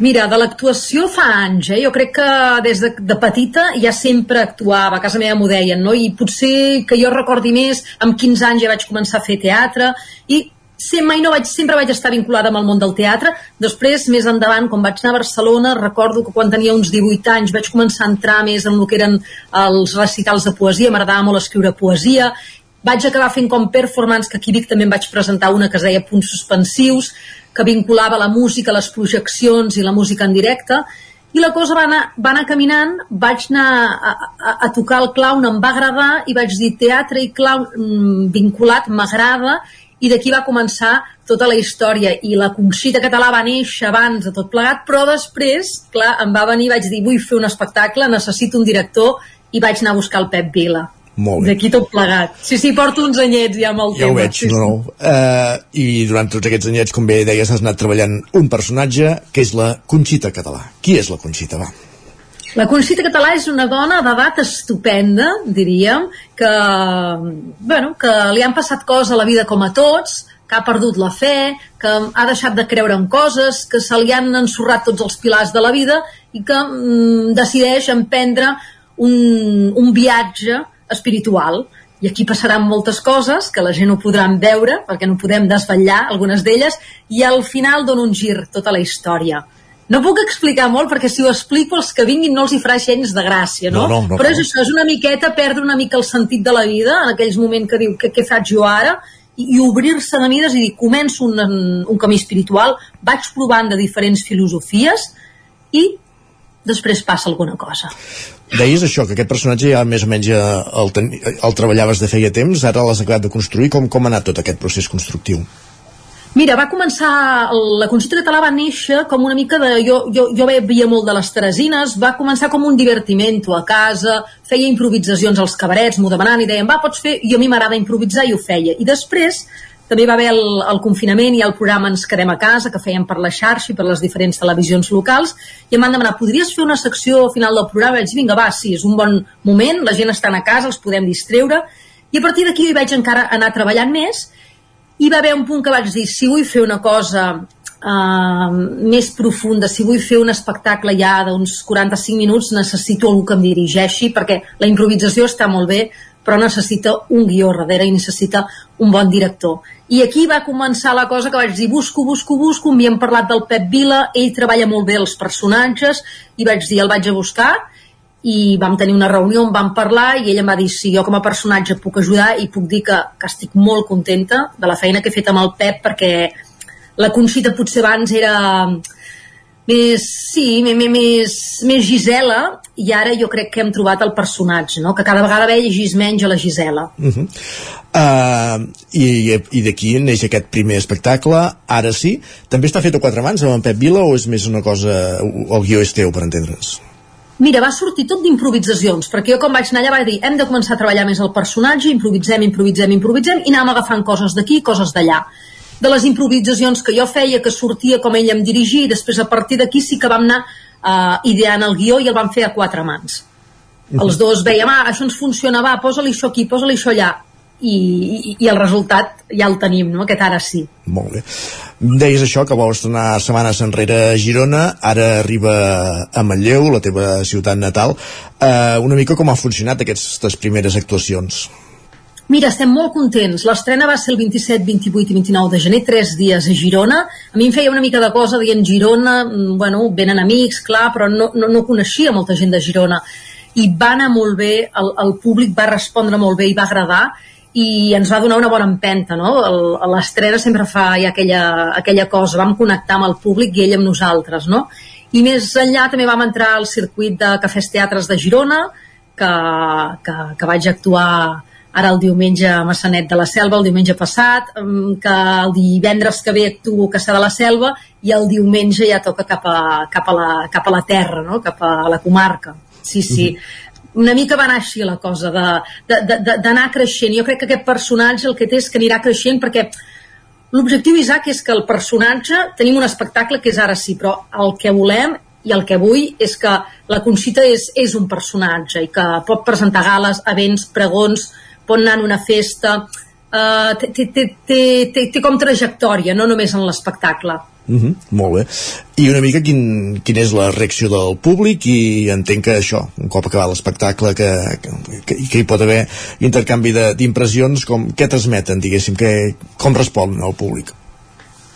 Speaker 26: Mira, de l'actuació fa anys, eh? Jo crec que des de, de petita ja sempre actuava, a casa meva m'ho deien, no? I potser que jo recordi més, amb 15 anys ja vaig començar a fer teatre, i sempre, mai no vaig, sempre vaig estar vinculada amb el món del teatre. Després, més endavant, quan vaig anar a Barcelona, recordo que quan tenia uns 18 anys vaig començar a entrar més en el que eren els recitals de poesia, m'agradava molt escriure poesia, vaig acabar fent com performance, que aquí Vic també em vaig presentar una que es deia Punts Suspensius, que vinculava la música, les projeccions i la música en directe, i la cosa va anar, va anar caminant, vaig anar a, a, a tocar el clown, em va agradar, i vaig dir teatre i clown mm, vinculat, m'agrada, i d'aquí va començar tota la història i la Conxita Català va néixer abans de tot plegat, però després, clar, em va venir, vaig dir, vull fer un espectacle, necessito un director i vaig anar a buscar el Pep Vila.
Speaker 1: Molt bé.
Speaker 26: D'aquí tot plegat. Sí, sí, porto uns anyets ja amb el
Speaker 1: Ja ho
Speaker 26: tema.
Speaker 1: veig,
Speaker 26: sí,
Speaker 1: no, no. Uh, I durant tots aquests anyets, com bé deies, has anat treballant un personatge que és la Conxita Català. Qui és la Conxita, va?
Speaker 26: La Conxita Català és una dona d'edat estupenda, diríem, que, bueno, que li han passat coses a la vida com a tots, que ha perdut la fe, que ha deixat de creure en coses, que se li han ensorrat tots els pilars de la vida i que mm, decideix emprendre un, un viatge espiritual. I aquí passaran moltes coses que la gent no podran veure perquè no podem desvetllar algunes d'elles i al final dona un gir tota la història. No puc explicar molt perquè si ho explico els que vinguin no els hi farà gens de gràcia, no?
Speaker 1: No, no, no
Speaker 26: Però és això, és una miqueta perdre una mica el sentit de la vida en aquells moments que diu què, què faig jo ara i, i obrir-se de mides i dir començo un, un camí espiritual, vaig provant de diferents filosofies i després passa alguna cosa.
Speaker 1: Deies això, que aquest personatge ja més o menys ja el, ten, el treballaves de feia temps, ara l'has acabat de construir. Com, com ha anat tot aquest procés constructiu?
Speaker 26: Mira, va començar, la Consulta Català va néixer com una mica de... Jo, jo, jo veia molt de les Teresines, va començar com un divertimento a casa, feia improvisacions als cabarets, m'ho demanaven i deien, va, pots fer... I a mi m'agrada improvisar i ho feia. I després també va haver el, el confinament i el programa Ens quedem a casa, que fèiem per la xarxa i per les diferents televisions locals, i em van demanar, podries fer una secció al final del programa? I vaig dir, vinga, va, sí, és un bon moment, la gent està a casa, els podem distreure, i a partir d'aquí hi vaig encara anar treballant més, i va haver un punt que vaig dir, si vull fer una cosa uh, més profunda, si vull fer un espectacle ja d'uns 45 minuts, necessito algú que em dirigeixi, perquè la improvisació està molt bé, però necessita un guió darrere i necessita un bon director. I aquí va començar la cosa que vaig dir, busco, busco, busco, m'havien parlat del Pep Vila, ell treballa molt bé els personatges, i vaig dir, el vaig a buscar, i vam tenir una reunió on vam parlar i ell em va dir si jo com a personatge puc ajudar i puc dir que, que estic molt contenta de la feina que he fet amb el Pep perquè la Conxita potser abans era més, sí, més, més, més Gisela i ara jo crec que hem trobat el personatge, no? que cada vegada vegis menys a la Gisela.
Speaker 1: Uh -huh. uh, I, i d'aquí neix aquest primer espectacle, ara sí. També està fet a quatre mans amb en Pep Vila o és més una cosa... el guió és teu, per entendre's?
Speaker 26: Mira, va sortir tot d'improvisacions, perquè jo quan vaig anar allà vaig dir hem de començar a treballar més el personatge, improvisem, improvisem, improvisem, i anàvem agafant coses d'aquí, coses d'allà. De les improvisacions que jo feia, que sortia com ell em dirigia, i després a partir d'aquí sí que vam anar uh, ideant el guió i el vam fer a quatre mans. Els dos veiem, ah, això ens funciona, va, posa-li això aquí, posa-li això allà. I, i, I el resultat ja el tenim, no? Aquest ara sí.
Speaker 1: Molt bé. Deies això, que vols tornar setmanes enrere a Girona, ara arriba a Manlleu, la teva ciutat natal. Uh, una mica com ha funcionat aquestes primeres actuacions?
Speaker 26: Mira, estem molt contents. L'estrena va ser el 27, 28 i 29 de gener, tres dies a Girona. A mi em feia una mica de cosa dient Girona, mm, bueno, venen amics, clar, però no, no, no coneixia molta gent de Girona. I va anar molt bé, el, el públic va respondre molt bé i va agradar, i ens va donar una bona empenta, no? L'estrena sempre fa ja aquella, aquella cosa, vam connectar amb el públic i ell amb nosaltres, no? I més enllà també vam entrar al circuit de cafès teatres de Girona, que, que, que vaig actuar ara el diumenge a Massanet de la Selva, el diumenge passat, que el divendres que ve actuo a Caçà de la Selva i el diumenge ja toca cap a, cap a, la, cap a la terra, no? cap a la comarca. Sí, sí. Una mica va anar així la cosa, d'anar creixent. Jo crec que aquest personatge el que té és que anirà creixent perquè l'objectiu, Isaac, és que el personatge, tenim un espectacle que és ara sí, però el que volem i el que vull és que la Conxita és, és un personatge i que pot presentar gales, events, pregons, pot anar en una festa, eh, té, té, té, té, té com trajectòria, no només en l'espectacle.
Speaker 1: Uh -huh, molt bé. I una mica quin, quina és la reacció del públic i entenc que això, un cop acabat l'espectacle que, que, que hi pot haver intercanvi d'impressions, com què transmeten, diguéssim, que, com respon el públic?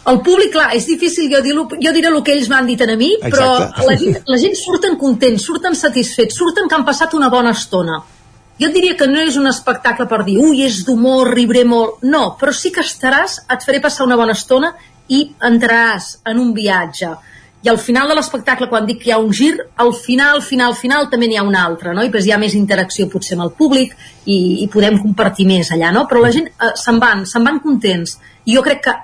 Speaker 26: El públic, clar, és difícil jo, dir jo diré el que ells m'han dit a mi, Exacte. però la gent, la gent surten contents, surten satisfets, surten que han passat una bona estona. Jo et diria que no és un espectacle per dir ui, és d'humor, ribré molt. No, però sí que estaràs, et faré passar una bona estona i entraràs en un viatge i al final de l'espectacle, quan dic que hi ha un gir, al final, final, final també n'hi ha un altre, no? I després hi ha més interacció potser amb el públic i, i podem compartir més allà, no? Però la gent eh, se'n van, se'n van contents. I jo crec que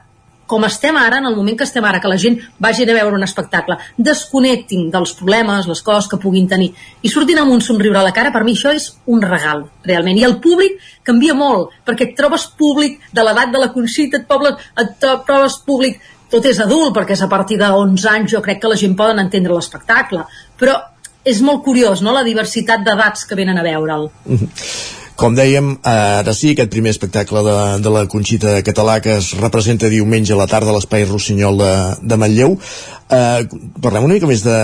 Speaker 26: com estem ara, en el moment que estem ara, que la gent vagi a veure un espectacle, desconnectin dels problemes, les coses que puguin tenir, i surtin amb un somriure a la cara, per mi això és un regal, realment. I el públic canvia molt, perquè et trobes públic de l'edat de la Conxita, et, pobles, et trobes públic tot és adult, perquè és a partir de 11 anys jo crec que la gent poden entendre l'espectacle, però és molt curiós, no?, la diversitat d'edats que venen a veure'l. Mm -hmm.
Speaker 1: Com dèiem, ara sí, aquest primer espectacle de, de la Conxita Català que es representa diumenge a la tarda a l'Espai Rossinyol de, de Manlleu. Eh, parlem una mica més de,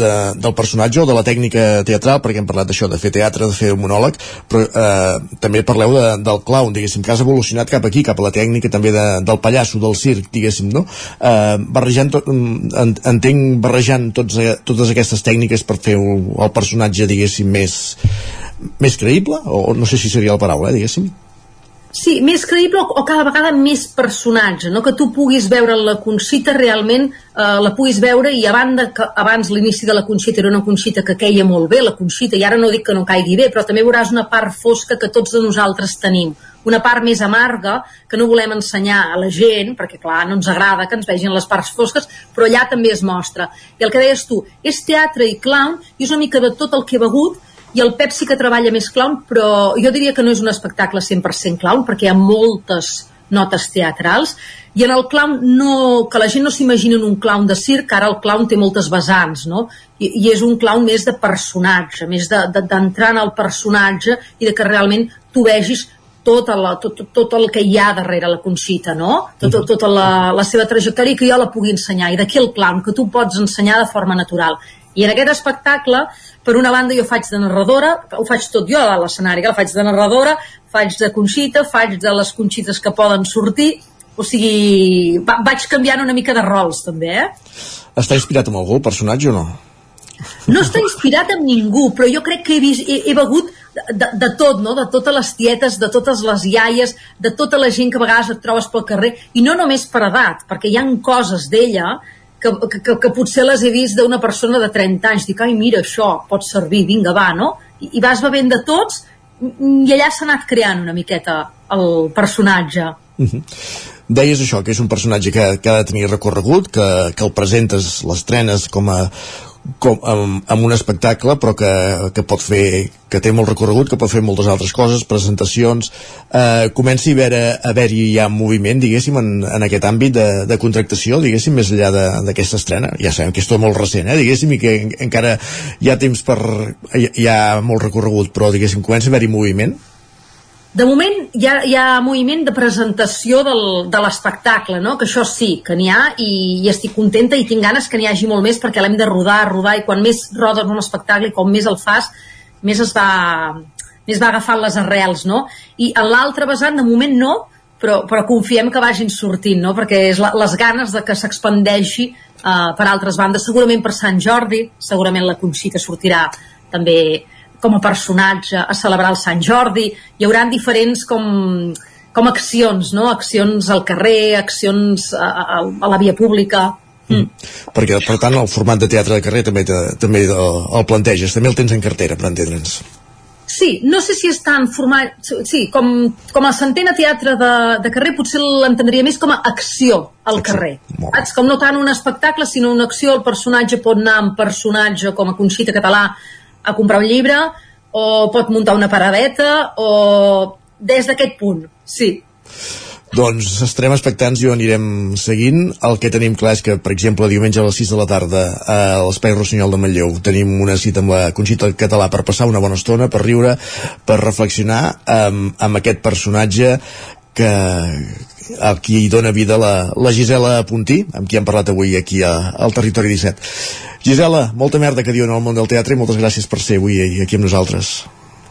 Speaker 1: de, del personatge o de la tècnica teatral, perquè hem parlat d'això, de fer teatre, de fer monòleg, però eh, també parleu de, del clown, diguéssim, que has evolucionat cap aquí, cap a la tècnica també de, del pallasso, del circ, diguéssim, no? Eh, barrejant tot, en, entenc barrejant tots, totes aquestes tècniques per fer el personatge, diguéssim, més més creïble, o no sé si seria la paraula, eh, diguéssim.
Speaker 26: Sí, més creïble o, cada vegada més personatge, no? que tu puguis veure la Conxita realment, eh, la puguis veure i a banda que abans l'inici de la Conxita era una Conxita que queia molt bé, la Conxita, i ara no dic que no caigui bé, però també veuràs una part fosca que tots de nosaltres tenim, una part més amarga que no volem ensenyar a la gent, perquè clar, no ens agrada que ens vegin les parts fosques, però allà també es mostra. I el que deies tu, és teatre i clown, i és una mica de tot el que he begut, i el Pep sí que treballa més clown, però jo diria que no és un espectacle 100% clown, perquè hi ha moltes notes teatrals, i en el clown no, que la gent no s'imagina un clown de circ, ara el clown té moltes vessants, no? I, i és un clown més de personatge, més d'entrar de, de, en el personatge i de que realment tu vegis tot, la, tot, tot el que hi ha darrere la Conxita, no? Tot, tot, tota la, la seva trajectòria que jo la pugui ensenyar. I d'aquí el clown, que tu pots ensenyar de forma natural. I en aquest espectacle, per una banda jo faig de narradora, ho faig tot jo a l'escenari, la faig de narradora, faig de conxita, faig de les conxites que poden sortir, o sigui, va, vaig canviant una mica de rols també, eh?
Speaker 1: Està inspirat en algú, personatge, o no?
Speaker 26: No està inspirat en ningú, però jo crec que he, vist, he, he begut de, de tot, no? de totes les tietes, de totes les iaies, de tota la gent que a vegades et trobes pel carrer, i no només per edat, perquè hi han coses d'ella que, que, que potser les he vist d'una persona de 30 anys, dic, ai, mira, això pot servir, vinga, va, no? I, i vas bevent de tots i allà s'ha anat creant una miqueta el personatge. Uh
Speaker 1: -huh. Deies això, que és un personatge que, que ha de tenir recorregut, que, que el presentes, l'estrenes com a, com, amb, amb un espectacle però que, que pot fer que té molt recorregut, que pot fer moltes altres coses presentacions, eh, comenci a haver-hi haver ja moviment, diguéssim en, en aquest àmbit de, de contractació diguéssim, més enllà d'aquesta estrena. Ja sabem que és tot molt recent, eh, diguéssim i que en, encara hi ha temps per hi, hi ha molt recorregut, però diguéssim comença a haver-hi moviment
Speaker 26: de moment hi ha, hi ha moviment de presentació del, de l'espectacle, no? que això sí, que n'hi ha i, i estic contenta i tinc ganes que n'hi hagi molt més perquè l'hem de rodar, rodar i quan més rodes un espectacle i com més el fas, més es va, més va agafant les arrels, no? I en l'altre vessant, de moment no, però, però confiem que vagin sortint, no? Perquè és la, les ganes de que s'expandeixi uh, per altres bandes, segurament per Sant Jordi, segurament la Conxita sortirà també com a personatge a celebrar el Sant Jordi, hi haurà diferents com, com accions, no? Accions al carrer, accions a, a, a la via pública,
Speaker 1: Mm. Perquè, per tant, el format de teatre de carrer també, te, també el, planteges, també el tens en cartera, per entendre'ns.
Speaker 26: Sí, no sé si és tan format... Sí, com, com a centena teatre de, de carrer potser l'entendria més com a acció al acció. carrer. Saps? Com no tant un espectacle, sinó una acció, el personatge pot anar amb personatge com a Conxita Català a comprar un llibre o pot muntar una paradeta o des d'aquest punt, sí.
Speaker 1: Doncs estarem expectants i ho anirem seguint. El que tenim clar és que, per exemple, diumenge a les 6 de la tarda a l'Espai Rossinyol de Manlleu tenim una cita amb la Conxita Català per passar una bona estona, per riure, per reflexionar amb, amb aquest personatge que a qui dona vida la, la Gisela Puntí, amb qui hem parlat avui aquí a, al Territori 17. Gisela, molta merda que diuen al món del teatre i moltes gràcies per ser avui aquí amb nosaltres.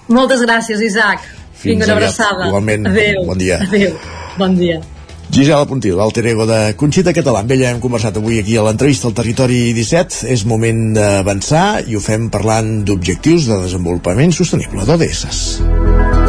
Speaker 26: Moltes gràcies, Isaac.
Speaker 1: Fins
Speaker 26: Vinga, una abraçada.
Speaker 1: Igualment,
Speaker 26: Adéu.
Speaker 1: bon dia.
Speaker 26: Adéu. Bon dia.
Speaker 1: Gisela Puntí, l'alter ego de Conxita Català. Amb ella hem conversat avui aquí a l'entrevista al Territori 17. És moment d'avançar i ho fem parlant d'objectius de desenvolupament sostenible, d'ODSs.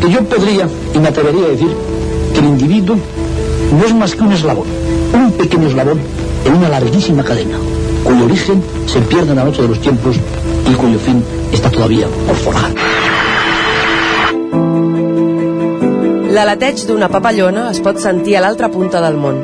Speaker 27: Porque yo podría y me atrevería a decir que el individuo no es más que un eslabón, un pequeño eslabón en una larguísima cadena, cuyo origen se pierde en la noche de los tiempos y cuyo fin está todavía por forjar.
Speaker 28: L'aleteig d'una papallona es pot sentir a l'altra punta del món.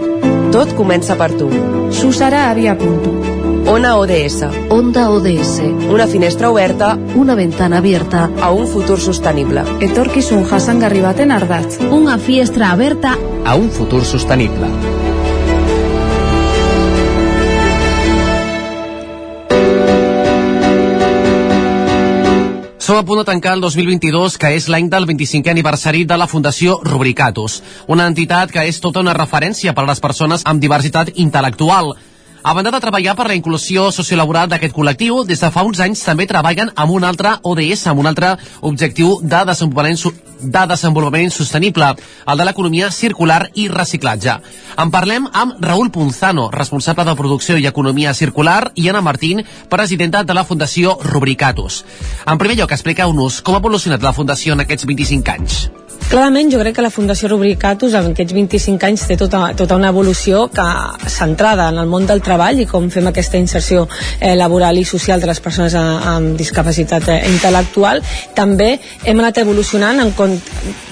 Speaker 28: Tot comença per tu.
Speaker 29: Susara Avia Punto.
Speaker 28: Ona ODS.
Speaker 29: Onda ODS.
Speaker 28: Una finestra oberta
Speaker 29: Una ventana abierta.
Speaker 28: a un futur sostenible.
Speaker 29: Etorkizun jasangarri baten ardatz.
Speaker 17: Una fiestra aberta
Speaker 2: A un futur sostenible.
Speaker 30: Som a punt de tancar el 2022, que és l'any del 25è aniversari de la Fundació Rubricatus, una entitat que és tota una referència per a les persones amb diversitat intel·lectual. A banda de treballar per la inclusió sociolaboral d'aquest col·lectiu, des de fa uns anys també treballen amb un altre ODS, amb un altre objectiu de desenvolupament, de desenvolupament sostenible, el de l'economia circular i reciclatge. En parlem amb Raül Punzano, responsable de producció i economia circular, i Anna Martín, presidenta de la Fundació Rubricatus. En primer lloc, expliqueu-nos com ha evolucionat la Fundació en aquests 25 anys.
Speaker 20: Clarament, jo crec que la Fundació Rubricatus en aquests 25 anys té tota, tota una evolució que centrada en el món del treball i com fem aquesta inserció eh, laboral i social de les persones a, amb discapacitat eh, intel·lectual. També hem anat evolucionant en com,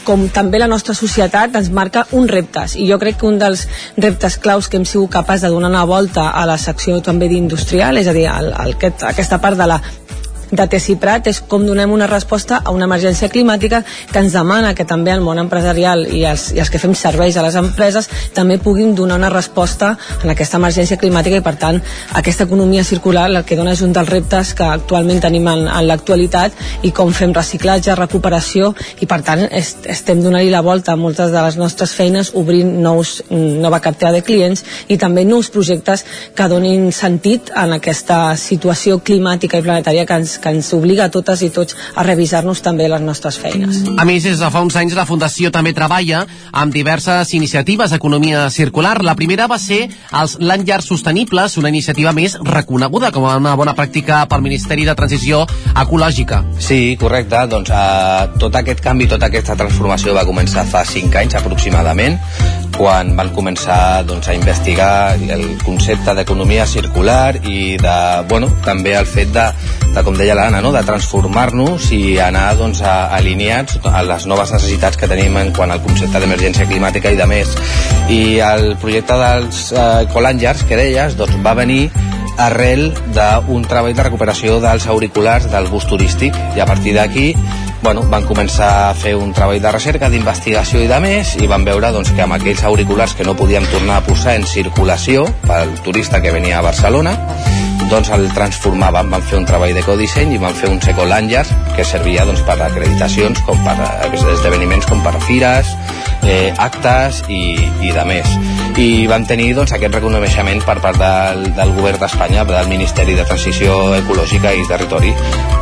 Speaker 20: com també la nostra societat ens marca uns reptes i jo crec que un dels reptes claus que hem sigut capaç de donar una volta a la secció també d'industrial, és a dir, el, el, aquest, aquesta part de la de Tessiprat és com donem una resposta a una emergència climàtica que ens demana que també el món empresarial i els, i els que fem serveis a les empreses també puguin donar una resposta en aquesta emergència climàtica i per tant aquesta economia circular el que dona és un dels reptes que actualment tenim en, en l'actualitat i com fem reciclatge, recuperació i per tant est, estem donant-hi la volta a moltes de les nostres feines obrint nous, nova cartera de clients i també nous projectes que donin sentit en aquesta situació climàtica i planetària que ens, que ens obliga a totes i tots a revisar-nos també les nostres feines.
Speaker 30: A més, des de fa uns anys la Fundació també treballa amb diverses iniciatives d'economia circular. La primera va ser els Land Llars Sostenibles, una iniciativa més reconeguda com a una bona pràctica pel Ministeri de Transició Ecològica.
Speaker 31: Sí, correcte. Doncs eh, tot aquest canvi, tota aquesta transformació va començar fa 5 anys aproximadament, quan van començar doncs, a investigar el concepte d'economia circular i de, bueno, també el fet de, de com deia l'Anna, no? de transformar-nos i anar doncs, a, alineats a les noves necessitats que tenim en quant al concepte d'emergència climàtica i de més. I el projecte dels eh, Colangers, que deies, doncs, va venir arrel d'un treball de recuperació dels auriculars del bus turístic i a partir d'aquí bueno, van començar a fer un treball de recerca, d'investigació i de més i van veure doncs, que amb aquells auriculars que no podíem tornar a posar en circulació pel turista que venia a Barcelona doncs el transformàvem, van fer un treball d'ecodisseny i van fer un ecolàngers que servia doncs, per acreditacions com per esdeveniments com per fires eh, actes i, i de més. I van tenir doncs, aquest reconeixement per part del, del govern d'Espanya del Ministeri de Transició Ecològica i Territori.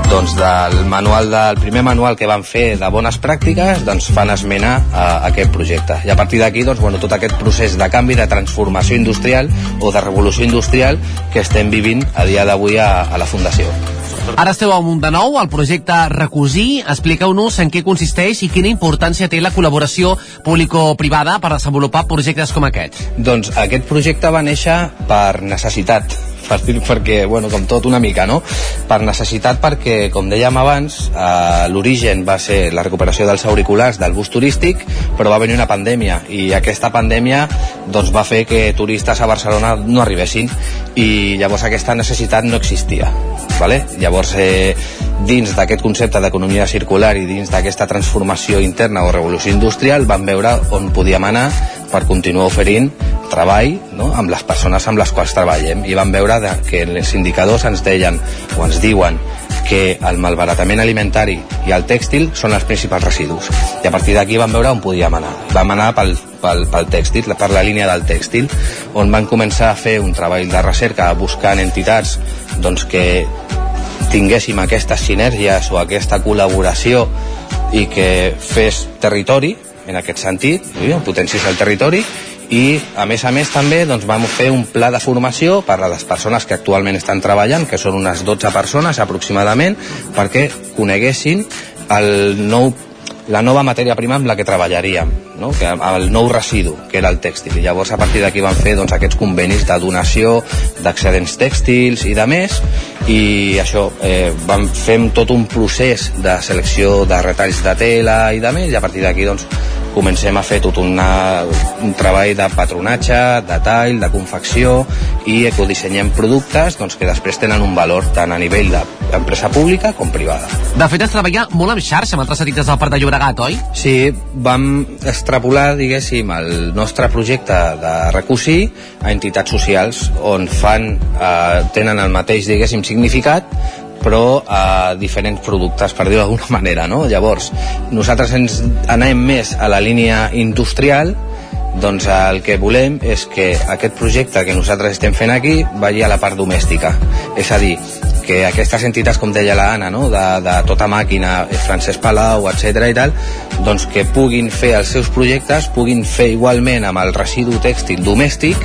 Speaker 31: Doncs del manual del primer manual que van fer de bones pràctiques doncs fan esmena a aquest projecte. I a partir d'aquí doncs, bueno, tot aquest procés de canvi de transformació industrial o de revolució industrial que estem vivint a dia d'avui a, a la Fundació
Speaker 30: Ara esteu amunt de nou al projecte Recosir. Expliqueu-nos en què consisteix i quina importància té la col·laboració público-privada per desenvolupar projectes com aquest.
Speaker 31: Doncs aquest projecte va néixer per necessitat dir, perquè, bueno, com tot una mica, no? Per necessitat perquè, com dèiem abans, eh, l'origen va ser la recuperació dels auriculars del bus turístic, però va venir una pandèmia i aquesta pandèmia doncs, va fer que turistes a Barcelona no arribessin i llavors aquesta necessitat no existia. Vale? Llavors, eh, dins d'aquest concepte d'economia circular i dins d'aquesta transformació interna o revolució industrial vam veure on podíem anar per continuar oferint treball no? amb les persones amb les quals treballem i vam veure que els indicadors ens deien o ens diuen que el malbaratament alimentari i el tèxtil són els principals residus i a partir d'aquí vam veure on podíem anar vam anar pel, pel, pel tèxtil, per la línia del tèxtil on van començar a fer un treball de recerca buscant entitats doncs, que tinguéssim aquestes sinergies o aquesta col·laboració i que fes territori en aquest sentit, potenciés el territori i a més a més també doncs, vam fer un pla de formació per a les persones que actualment estan treballant, que són unes 12 persones aproximadament, perquè coneguessin el nou la nova matèria prima amb la que treballaríem, no? que, el nou residu, que era el tèxtil. I llavors a partir d'aquí van fer doncs, aquests convenis de donació d'excedents tèxtils i de més, i això, eh, vam fer tot un procés de selecció de retalls de tela i de més, i a partir d'aquí doncs, comencem a fer tot una, un treball de patronatge, de tall, de confecció i ecodisenyem productes doncs, que després tenen un valor tant a nivell d'empresa pública com privada.
Speaker 30: De fet, es treballa molt en xarxa amb altres entitats del Parc de Llobregat, oi?
Speaker 31: Sí, vam extrapolar, diguéssim, el nostre projecte de recusir a entitats socials on fan, eh, tenen el mateix, diguéssim, significat, però a diferents productes, per dir-ho d'alguna manera, no? Llavors, nosaltres ens anem més a la línia industrial, doncs el que volem és que aquest projecte que nosaltres estem fent aquí vagi a la part domèstica. És a dir, que aquestes entitats, com deia la Anna, no? de, de tota màquina, Francesc Palau, etc i tal, doncs que puguin fer els seus projectes, puguin fer igualment amb el residu tèxtil domèstic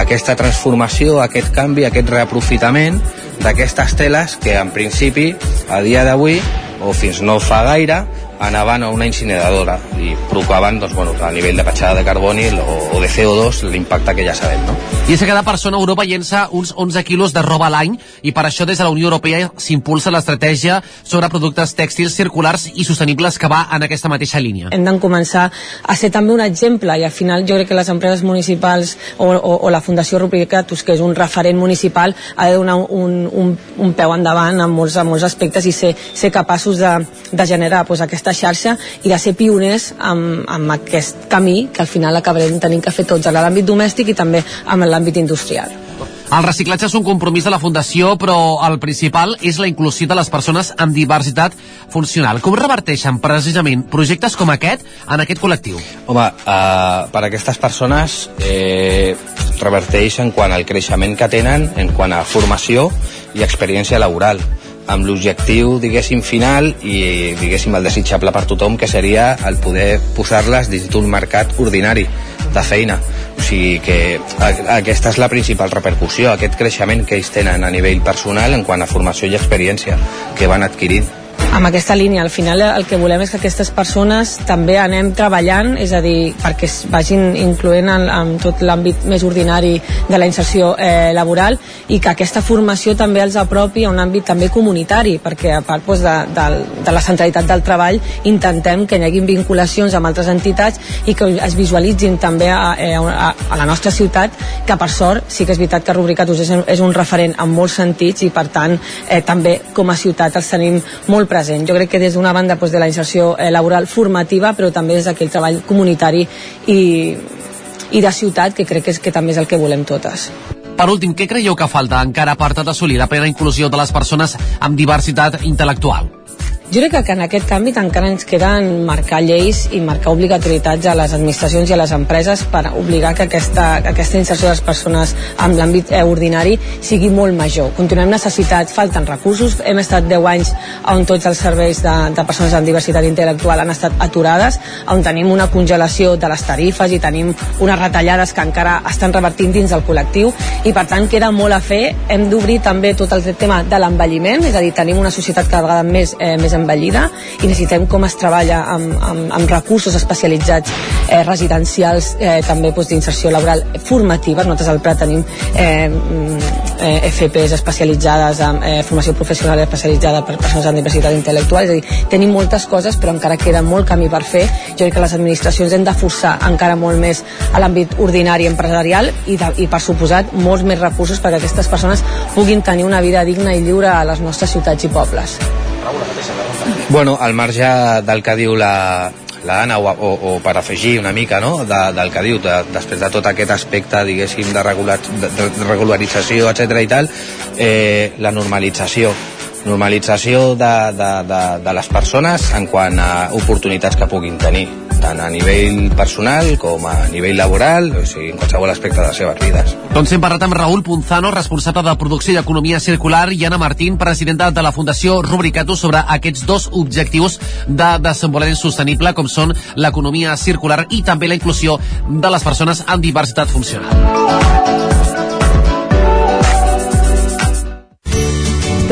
Speaker 31: aquesta transformació, aquest canvi, aquest reaprofitament d'aquestes teles que en principi a dia d'avui o fins no fa gaire anaven a una incineradora i provocaven doncs, bueno, a nivell de petjada de carboni o, o de CO2 l'impacte que ja sabem. No?
Speaker 30: I és que cada persona a Europa llença uns 11 quilos de roba a l'any i per això des de la Unió Europea s'impulsa l'estratègia sobre productes tèxtils circulars i sostenibles que va en aquesta mateixa línia.
Speaker 20: Hem de començar a ser també un exemple i al final jo crec que les empreses municipals o, o, o la Fundació Rubricatus, que és un referent municipal, ha de donar un, un, un peu endavant en molts, en molts aspectes i ser, ser capaços de, de generar pues, aquesta xarxa i de ser pioners amb, amb aquest camí que al final acabarem tenint que fer tots en l'àmbit domèstic i també en l'àmbit industrial.
Speaker 30: El reciclatge és un compromís de la Fundació, però el principal és la inclusió de les persones amb diversitat funcional. Com reverteixen precisament projectes com aquest en aquest col·lectiu?
Speaker 31: Home, uh, per a aquestes persones eh, reverteix en quant al creixement que tenen, en quant a formació i experiència laboral amb l'objectiu, diguéssim, final i, diguéssim, el desitjable per tothom, que seria el poder posar-les dins d'un mercat ordinari de feina. O sigui que aquesta és la principal repercussió, aquest creixement que ells tenen a nivell personal en quant a formació i experiència que van adquirint
Speaker 20: amb aquesta línia. Al final el que volem és que aquestes persones també anem treballant, és a dir, perquè es vagin incloent en, en tot l'àmbit més ordinari de la inserció eh, laboral i que aquesta formació també els apropi a un àmbit també comunitari, perquè a part doncs, de, de, de la centralitat del treball intentem que hi hagin vinculacions amb altres entitats i que es visualitzin també a, eh, a, a la nostra ciutat, que per sort sí que és veritat que Rubricatus és, és un referent en molts sentits i per tant eh, també com a ciutat els tenim molt presents present. Jo crec que des d'una banda doncs, de la inserció eh, laboral formativa, però també des d'aquell treball comunitari i, i de ciutat, que crec que, és, que també és el que volem totes.
Speaker 30: Per últim, què creieu que falta encara per tal d'assolir la plena inclusió de les persones amb diversitat intel·lectual?
Speaker 20: Jo crec que, en aquest canvi encara ens queden marcar lleis i marcar obligatorietats a les administracions i a les empreses per obligar que aquesta, que aquesta inserció de les persones en l'àmbit eh, ordinari sigui molt major. Continuem necessitats, falten recursos, hem estat 10 anys on tots els serveis de, de persones amb diversitat intel·lectual han estat aturades, on tenim una congelació de les tarifes i tenim unes retallades que encara estan revertint dins del col·lectiu i per tant queda molt a fer. Hem d'obrir també tot el tema de l'envelliment, és a dir, tenim una societat cada vegada més, eh, més envellida i necessitem com es treballa amb, amb, amb recursos especialitzats eh, residencials, eh, també doncs, d'inserció laboral formativa. Nosaltres al Prat tenim eh, mm, eh, FPs especialitzades en eh, formació professional especialitzada per persones amb diversitat intel·lectual, és a dir, tenim moltes coses però encara queda molt camí per fer. Jo crec que les administracions hem de forçar encara molt més a l'àmbit ordinari empresarial i, de, i per suposat molts més recursos perquè aquestes persones puguin tenir una vida digna i lliure a les nostres ciutats i pobles.
Speaker 31: Bueno, al marge del que diu la, la Anna, o, o, o per afegir una mica no? de, del que diu, de, després de tot aquest aspecte, diguéssim, de, regular, de, de regularització, etc i tal, eh, la normalització. Normalització de, de, de, de les persones en quant a oportunitats que puguin tenir tant a nivell personal com a nivell laboral, o sigui, en qualsevol aspecte de les seves vides.
Speaker 30: Doncs hem parlat amb Raül Punzano, responsable de producció i economia circular, i Anna Martín, presidenta de la Fundació Rubricatus, sobre aquests dos objectius de desenvolupament sostenible, com són l'economia circular i també la inclusió de les persones amb diversitat funcional.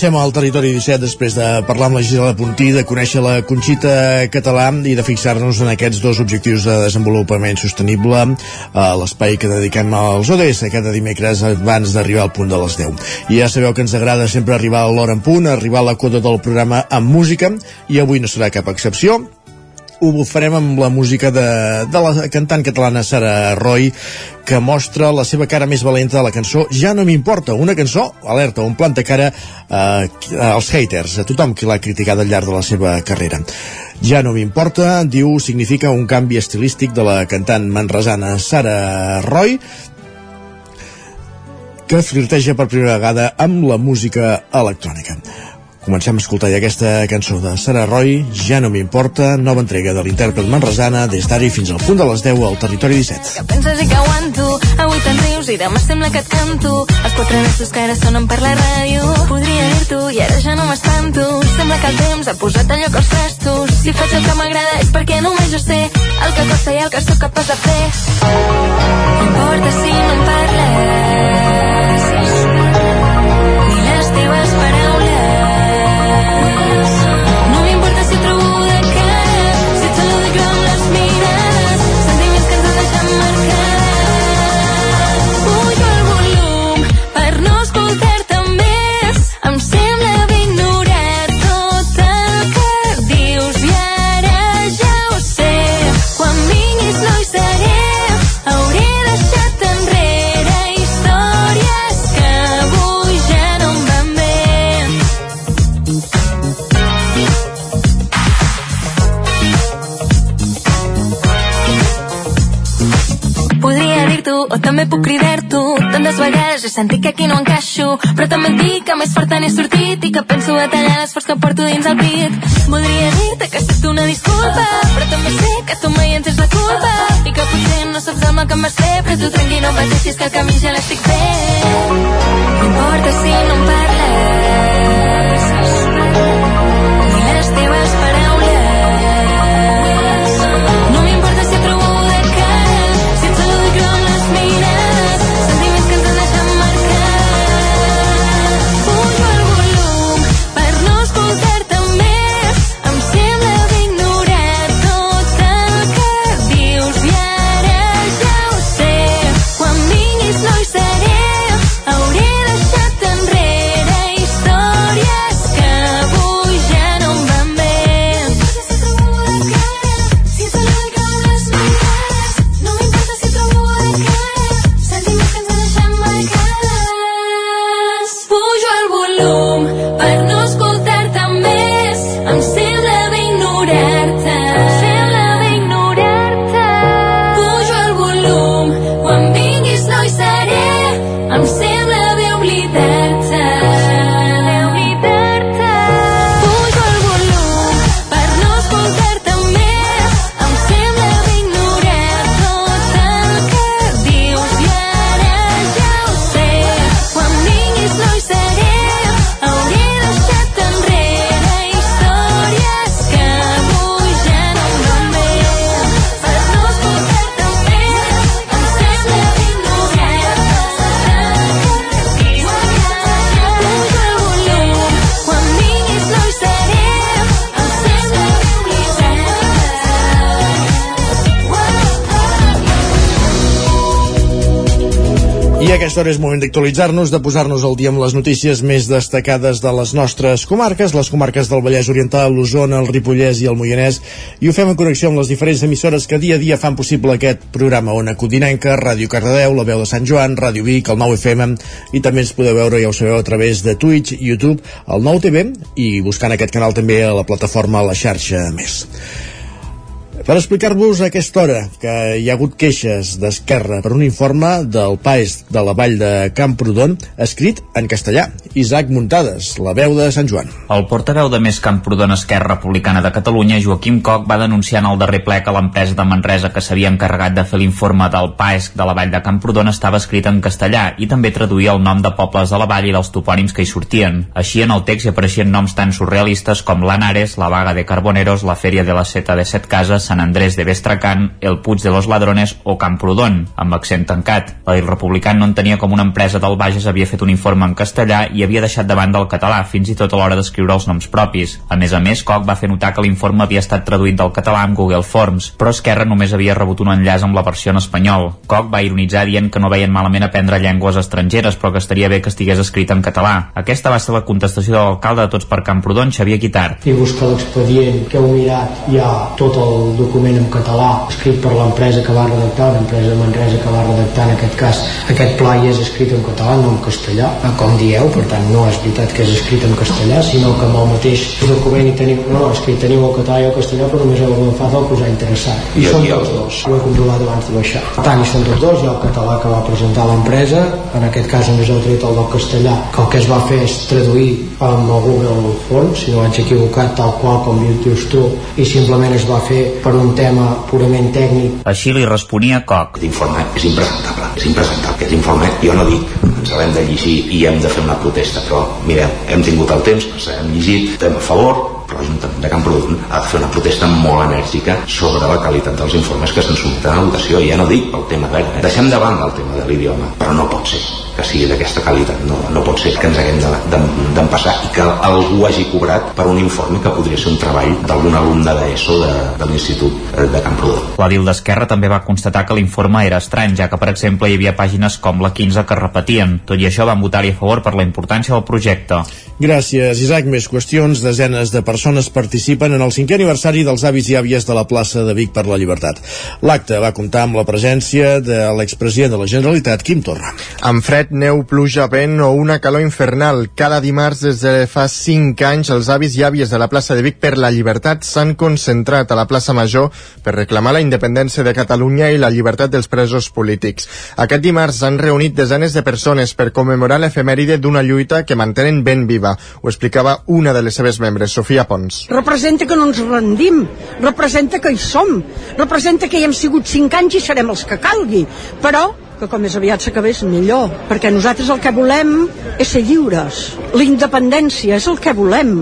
Speaker 1: Avancem al territori 17 després de parlar amb la Gisela Puntí, de conèixer la Conxita Català i de fixar-nos en aquests dos objectius de desenvolupament sostenible a l'espai que dediquem als ODS cada dimecres abans d'arribar al punt de les 10. I ja sabeu que ens agrada sempre arribar a l'hora en punt, arribar a la coda del programa amb música i avui no serà cap excepció ho farem amb la música de, de la cantant catalana Sara Roy que mostra la seva cara més valenta de la cançó Ja no m'importa, una cançó, alerta, on planta cara eh, als haters, a tothom qui l'ha criticat al llarg de la seva carrera. Ja no m'importa, diu, significa un canvi estilístic de la cantant manresana Sara Roy, que flirteja per primera vegada amb la música electrònica. Comencem a escoltar aquesta cançó de Sara Roy, Ja no m'importa, nova entrega de l'intèrpret manresana des d'ara fins al punt de les 10 al Territori 17.
Speaker 32: Que penses i que aguanto Avui te'n rius i demà sembla que et canto. Els quatre nassos que ara sonen per la ràdio Podria dir-t'ho i ara ja no m'espanto. Sembla que el temps ha posat al lloc els trastos Si faig el que m'agrada és perquè només jo sé El que costa i el que sóc capaç de fer. No importa si em parles o també puc cridar-t'ho Tantes vegades he sentit que aquí no encaixo. Però també et dic que més forta n'he sortit I que penso a tallar l'esforç que porto dins el pit. Voldria dir-te que accepto una disculpa Però també sé que tu mai en tens la culpa. I que potser no saps el mal que em vas fer Però tu tranquil no pateixis que el camí ja l'estic fent. No importa si no em parles
Speaker 1: aquesta hora és moment d'actualitzar-nos, de posar-nos al dia amb les notícies més destacades de les nostres comarques, les comarques del Vallès Oriental, l'Osona, el Ripollès i el Moianès, i ho fem en connexió amb les diferents emissores que dia a dia fan possible aquest programa Ona Codinenca, Ràdio Cardedeu, La Veu de Sant Joan, Ràdio Vic, el 9 FM, i també ens podeu veure, ja ho sabeu, a través de Twitch, YouTube, el 9 TV, i buscant aquest canal també a la plataforma la xarxa més. Per explicar-vos a aquesta hora que hi ha hagut queixes d'Esquerra per un informe del PAES de la Vall de Camprodon escrit en castellà. Isaac Muntades, la veu de Sant Joan.
Speaker 11: El portaveu de Més Camprodon Esquerra Republicana de Catalunya, Joaquim Coc, va denunciar en el darrer ple que l'empresa de Manresa que s'havia encarregat de fer l'informe del PAES de la Vall de Camprodon estava escrit en castellà i també traduïa el nom de pobles de la vall i dels topònims que hi sortien. Així en el text hi apareixien noms tan surrealistes com l'Anares, la Vaga de Carboneros, la Fèria de la Seta de Set Cases, Sant Andrés de Bestracán, el Puig de los Ladrones o Camprodon, amb accent tancat. El republicà no entenia com una empresa del Bages havia fet un informe en castellà i havia deixat de banda el català, fins i tot a l'hora d'escriure els noms propis. A més a més, Koch va fer notar que l'informe havia estat traduït del català amb Google Forms, però Esquerra només havia rebut un enllaç amb la versió en espanyol. Koch va ironitzar dient que no veien malament aprendre llengües estrangeres, però que estaria bé que estigués escrit en català. Aquesta va ser la contestació de l'alcalde de Tots per Camprodon, Xavier Guitart.
Speaker 33: I busca l'expedient que heu mirat, hi ha tot el document en català escrit per l'empresa que va redactar, una empresa de Manresa que va redactar en aquest cas aquest pla i és escrit en català, no en castellà, com dieu, per tant no és veritat que és escrit en castellà, sinó que amb el mateix document hi teniu, no, és que hi teniu el català i el castellà, però només heu agafat el posar interessat. I, I són tots dos, ho he comprovat abans de baixar. Per tant, hi són tots dos, hi ha el català que va presentar l'empresa, en aquest cas només heu tret el del castellà, que el que es va fer és traduir amb el Google Forms, si no vaig equivocat, tal qual com dius tu, i simplement es va fer per un tema purament tècnic.
Speaker 11: Així li responia Coc.
Speaker 34: L'informe és impresentable, és impresentable. Aquest informe, jo no dic ens l'hem de llegir i hem de fer una protesta, però mireu, hem tingut el temps, ens hem llegit, estem a favor, però l'Ajuntament de Camprodon ha de fer una protesta molt enèrgica sobre la qualitat dels informes que se'n sotmeten a votació. Ja no dic pel tema verd, eh? deixem de banda el tema de l'idioma, però no pot ser que sigui d'aquesta qualitat. No, no pot ser que ens haguem d'empassar i que algú hagi cobrat per un informe que podria ser un treball d'algun alumne d'ESO de, de l'Institut de Camprodon.
Speaker 11: L'edil d'Esquerra també va constatar que l'informe era estrany, ja que, per exemple, hi havia pàgines com la 15 que repetien. Tot i això, van votar-hi a favor per la importància del projecte.
Speaker 1: Gràcies, Isaac. Més qüestions. Desenes de persones participen en el cinquè aniversari dels avis i àvies de la plaça de Vic per la Llibertat. L'acte va comptar amb la presència de l'expresident de la Generalitat, Quim Torra.
Speaker 4: Amb fred, neu, pluja, vent o una calor infernal, cada dimarts des de fa 5 anys els avis i àvies de la plaça de Vic per la Llibertat s'han concentrat a la plaça Major per reclamar la independència de Catalunya i la llibertat dels presos polítics. Aquest dimarts s'han reunit desenes de persones per commemorar l'efemèride d'una lluita que mantenen ben viva. Ho explicava una de les seves membres, Sofia Pons.
Speaker 35: Representa que no ens rendim, representa que hi som, representa que hi hem sigut 5 anys i serem els que calgui, però que com més aviat s'acabés millor, perquè nosaltres el que volem és ser lliures. La independència és el que volem.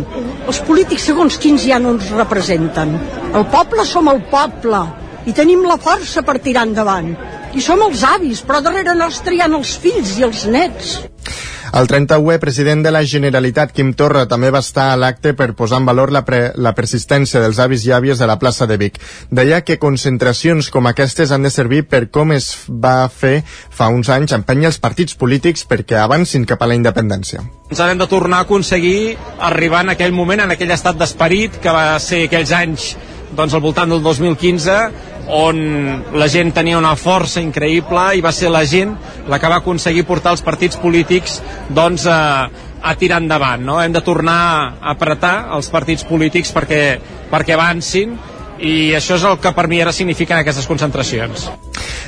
Speaker 35: Els polítics segons quins ja no ens representen. El poble som el poble i tenim la força per tirar endavant. I som els avis, però darrere nostre hi ha els fills i els nets.
Speaker 4: El 31è president de la Generalitat, Quim Torra, també va estar a l'acte per posar en valor la, pre la persistència dels avis i àvies de la plaça de Vic. Deia que concentracions com aquestes han de servir per com es va fer fa uns anys empènyer els partits polítics perquè avancin cap a la independència.
Speaker 36: Ens hem de tornar a aconseguir arribar en aquell moment, en aquell estat d'esperit que va ser aquells anys doncs, al voltant del 2015 on la gent tenia una força increïble i va ser la gent la que va aconseguir portar els partits polítics doncs, a, a tirar endavant. No? Hem de tornar a apretar els partits polítics perquè, perquè avancin i això és el que per mi ara signifiquen aquestes concentracions.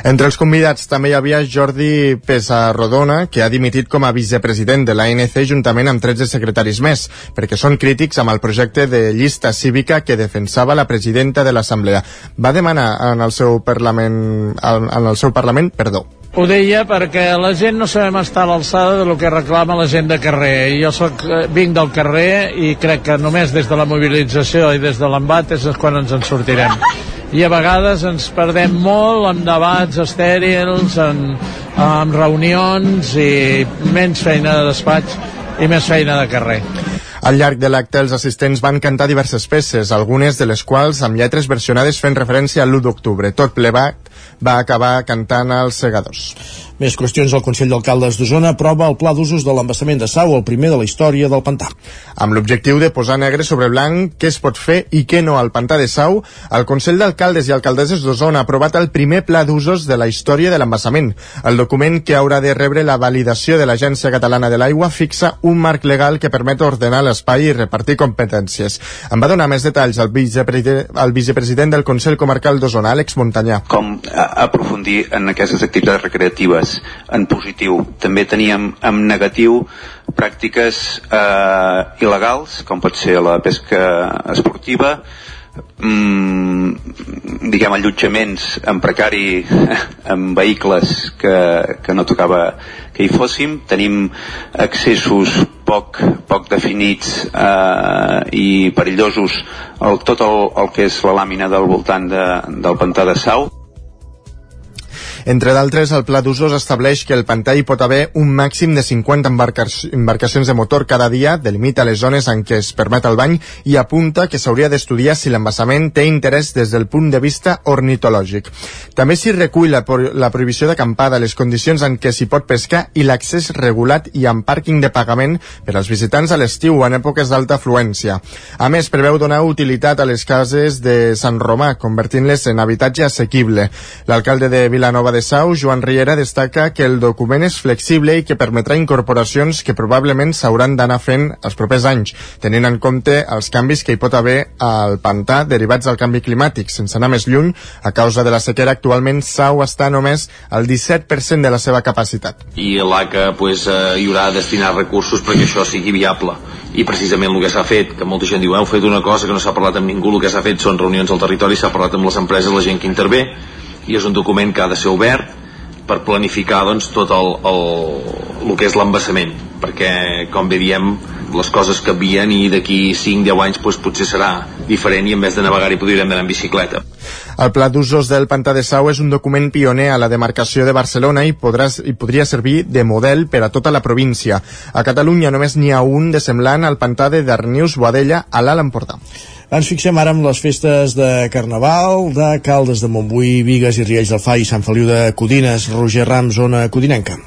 Speaker 4: Entre els convidats també hi havia Jordi Pesarrodona, que ha dimitit com a vicepresident de l'ANC juntament amb 13 secretaris més, perquè són crítics amb el projecte de llista cívica que defensava la presidenta de l'Assemblea. Va demanar en el seu Parlament, en el seu Parlament perdó.
Speaker 37: Ho deia perquè la gent no sabem estar a l'alçada de lo que reclama la gent de carrer. Jo soc, vinc del carrer i crec que només des de la mobilització i des de l'embat és quan ens en sortirem. I a vegades ens perdem molt en debats estèrils, en, en reunions i menys feina de despatx i més feina de carrer.
Speaker 4: Al llarg de l'acte, els assistents van cantar diverses peces, algunes de les quals amb lletres versionades fent referència a l'1 d'octubre. Tot plegat va acabar cantant als segadors.
Speaker 1: Més qüestions. El Consell d'Alcaldes d'Osona aprova el pla d'usos de l'embassament de Sau, el primer de la història del pantà.
Speaker 4: Amb l'objectiu de posar negre sobre blanc què es pot fer i què no al pantà de Sau, el Consell d'Alcaldes i Alcaldesses d'Osona ha aprovat el primer pla d'usos de la història de l'embassament. El document que haurà de rebre la validació de l'Agència Catalana de l'Aigua fixa un marc legal que permet ordenar l'espai i repartir competències. En va donar més detalls el vicepresident, el vicepresident del Consell Comarcal d'Osona, Àlex Montanyà.
Speaker 8: Com aprofundir en aquestes activitats recreatives en positiu. També teníem en negatiu pràctiques eh, il·legals, com pot ser la pesca esportiva, mm, diguem allotjaments en precari en vehicles que, que no tocava que hi fóssim tenim accessos poc, poc definits eh, i perillosos el, tot el, el que és la làmina del voltant de, del pantà de Sau
Speaker 4: entre d'altres, el pla d'usos estableix que el pantà hi pot haver un màxim de 50 embarcacions de motor cada dia, delimita les zones en què es permet el bany i apunta que s'hauria d'estudiar si l'embassament té interès des del punt de vista ornitològic. També s'hi recull la, la prohibició d'acampada, les condicions en què s'hi pot pescar i l'accés regulat i amb pàrquing de pagament per als visitants a l'estiu o en èpoques d'alta afluència. A més, preveu donar utilitat a les cases de Sant Romà, convertint-les en habitatge assequible. L'alcalde de Vilanova de Sau, Joan Riera destaca que el document és flexible i que permetrà incorporacions que probablement s'hauran d'anar fent els propers anys, tenint en compte els canvis que hi pot haver al pantà derivats del canvi climàtic. Sense anar més lluny, a causa de la sequera actualment Sau està només al 17% de la seva capacitat.
Speaker 38: I l'ACA pues, eh, hi haurà de destinar recursos perquè això sigui viable i precisament el que s'ha fet, que molta gent diu heu fet una cosa que no s'ha parlat amb ningú, el que s'ha fet són reunions al territori, s'ha parlat amb les empreses, la gent que intervé i és un document que ha de ser obert per planificar doncs, tot el, el, el que és l'embassament perquè com bé diem les coses canvien i d'aquí 5-10 anys doncs, potser serà diferent i en vez de navegar hi podríem anar en bicicleta
Speaker 4: el pla d'usos del Pantà de Sau és un document pioner a la demarcació de Barcelona i, podrà, i podria servir de model per a tota la província. A Catalunya només n'hi ha un de semblant al Pantà de Darnius-Boadella a l'Alt Empordà.
Speaker 1: Ens fixem ara amb les festes de Carnaval de Caldes de Montbui, Vigues i Riells del Fai Sant Feliu de Codines, Roger Ram, zona codinenca.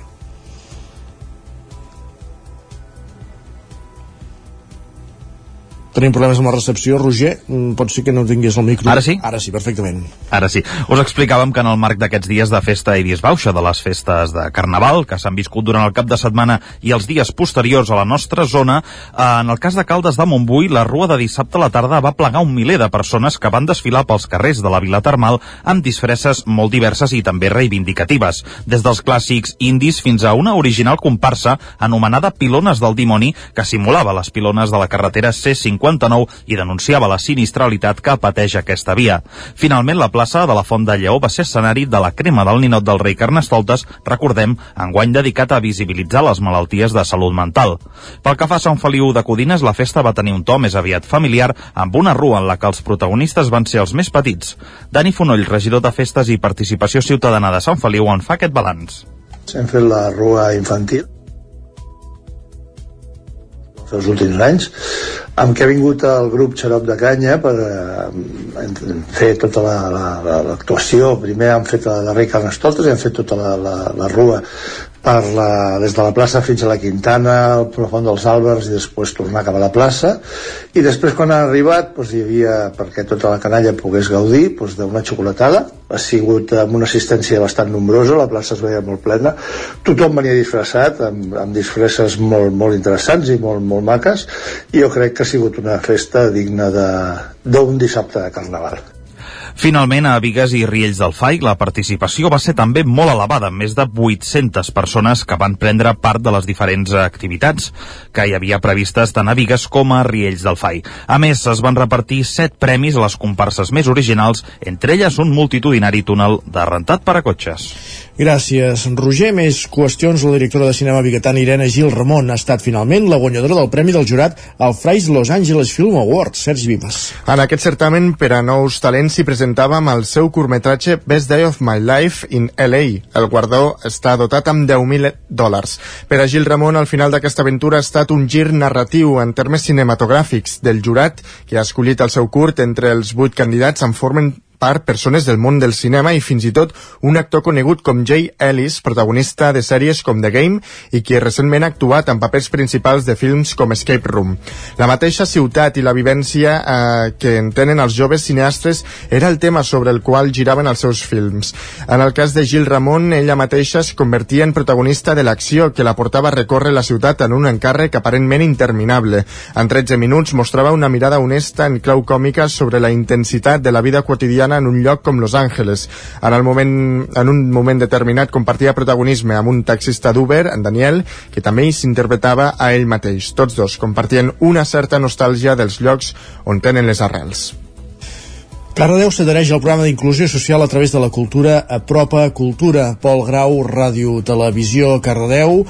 Speaker 1: Tenim problemes amb la recepció, Roger. Mm, pot ser que no tingués el micro.
Speaker 9: Ara sí?
Speaker 1: Ara sí, perfectament.
Speaker 9: Ara sí. Us explicàvem que en el marc d'aquests dies de festa i disbauxa de les festes de Carnaval, que s'han viscut durant el cap de setmana i els dies posteriors a la nostra zona, eh, en el cas de Caldes de Montbui, la rua de dissabte a la tarda va plegar un miler de persones que van desfilar pels carrers de la Vila Termal amb disfresses molt diverses i també reivindicatives, des dels clàssics indis fins a una original comparsa anomenada Pilones del Dimoni, que simulava les pilones de la carretera C50 59 i denunciava la sinistralitat que pateix aquesta via. Finalment, la plaça de la Font de Lleó va ser escenari de la crema del ninot del rei Carnestoltes, recordem, enguany dedicat a visibilitzar les malalties de salut mental. Pel que fa a Sant Feliu de Codines, la festa va tenir un to més aviat familiar, amb una rua en la que els protagonistes van ser els més petits. Dani Fonoll, regidor de Festes i Participació Ciutadana de Sant Feliu, en fa aquest balanç.
Speaker 39: Hem fet la rua infantil els últims anys amb què ha vingut el grup Xarop de Canya per eh, fer tota l'actuació. La, la, Primer han fet la de Rei Carnestoltes i han fet tota la, la, la rua per la, des de la plaça fins a la Quintana, al profund dels Àlbers i després tornar cap a la plaça. I després quan han arribat doncs, hi havia, perquè tota la canalla pogués gaudir doncs, d'una xocolatada. Ha sigut amb una assistència bastant nombrosa la plaça es veia molt plena. Tothom venia disfressat amb, amb disfresses molt, molt interessants i molt, molt maques. I jo crec que ha sigut una festa digna d'un dissabte de Carnaval
Speaker 9: Finalment, a Vigues i Riells del Fai, la participació va ser també molt elevada, amb més de 800 persones que van prendre part de les diferents activitats que hi havia previstes tant a Vigues com a Riells del Fai. A més, es van repartir 7 premis a les comparses més originals, entre elles un multitudinari túnel de rentat per a cotxes.
Speaker 1: Gràcies, Roger. Més qüestions. La directora de cinema biguetana Irene Gil Ramon ha estat finalment la guanyadora del Premi del Jurat al Frais Los Angeles Film Awards. Sergi Vives.
Speaker 4: En aquest certamen, per a nous talents, s'hi presentava amb el seu curtmetratge Best Day of My Life in LA. El guardó està dotat amb 10.000 dòlars. Per a Gil Ramon, al final d'aquesta aventura ha estat un gir narratiu en termes cinematogràfics del jurat, que ha escollit el seu curt entre els vuit candidats en formen part persones del món del cinema i fins i tot un actor conegut com Jay Ellis, protagonista de sèries com The Game i qui recentment ha actuat en papers principals de films com Escape Room. La mateixa ciutat i la vivència eh, que en tenen els joves cineastes era el tema sobre el qual giraven els seus films. En el cas de Gil Ramon, ella mateixa es convertia en protagonista de l'acció que la portava a recórrer la ciutat en un encàrrec aparentment interminable. En 13 minuts mostrava una mirada honesta en clau còmica sobre la intensitat de la vida quotidiana en un lloc com Los Angeles. En, el moment, en un moment determinat compartia protagonisme amb un taxista d'Uber, en Daniel, que també s'interpretava a ell mateix. Tots dos compartien una certa nostàlgia dels llocs on tenen les arrels.
Speaker 1: Cardedeu s'adhereix al programa d'inclusió social a través de la cultura Apropa Cultura. Pol Grau, Ràdio Televisió Cardedeu.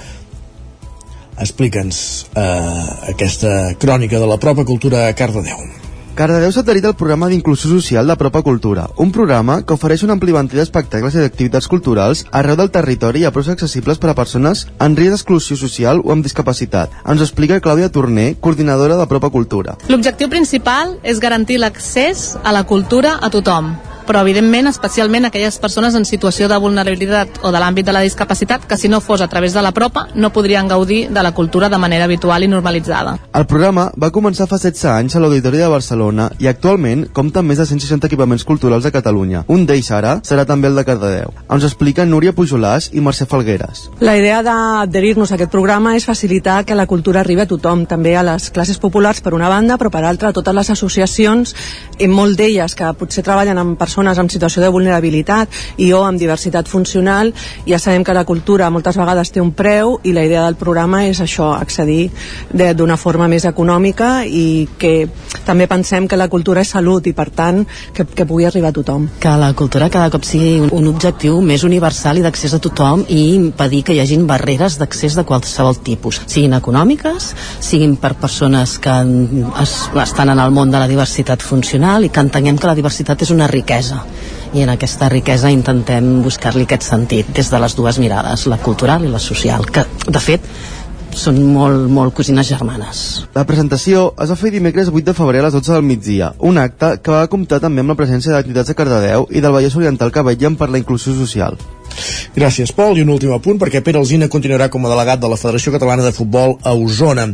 Speaker 1: Explica'ns eh, aquesta crònica de la Propa Cultura a Cardedeu.
Speaker 3: Cardedeu s'ha adherit al programa d'inclusió social de Propa Cultura, un programa que ofereix un ampli ventall d'espectacles i d'activitats culturals arreu del territori i a preus accessibles per a persones en risc d'exclusió social o amb discapacitat. Ens explica Clàudia Torner, coordinadora de Propa Cultura.
Speaker 40: L'objectiu principal és garantir l'accés a la cultura a tothom, però evidentment especialment aquelles persones en situació de vulnerabilitat o de l'àmbit de la discapacitat que si no fos a través de la propa no podrien gaudir de la cultura de manera habitual i normalitzada.
Speaker 3: El programa va començar fa 16 anys a l'Auditori de Barcelona i actualment compta amb més de 160 equipaments culturals a Catalunya. Un d'ells ara serà també el de Cardedeu. Ens explica Núria Pujolàs i Mercè Falgueres.
Speaker 36: La idea d'adherir-nos a aquest programa és facilitar que la cultura arribi a tothom, també a les classes populars per una banda, però per altra a totes les associacions, i molt d'elles que potser treballen amb persones en situació de vulnerabilitat i o amb diversitat funcional, ja sabem que la cultura moltes vegades té un preu i la idea del programa és això, accedir d'una forma més econòmica i que també pensem que la cultura és salut i per tant que, que pugui arribar a tothom.
Speaker 41: Que la cultura cada cop sigui un, un objectiu més universal i d'accés a tothom i impedir que hi hagin barreres d'accés de qualsevol tipus, siguin econòmiques, siguin per persones que es, estan en el món de la diversitat funcional i que entenguem que la diversitat és una riquesa i en aquesta riquesa intentem buscar-li aquest sentit des de les dues mirades, la cultural i la social, que de fet són molt, molt cosines germanes.
Speaker 3: La presentació es va fer dimecres 8 de febrer a les 12 del migdia, un acte que va comptar també amb la presència d'activitats de Cardedeu i del Vallès Oriental que vetllen per la inclusió social.
Speaker 1: Gràcies, Pol. I un últim apunt, perquè Pere Alzina continuarà com a delegat de la Federació Catalana de Futbol a Osona.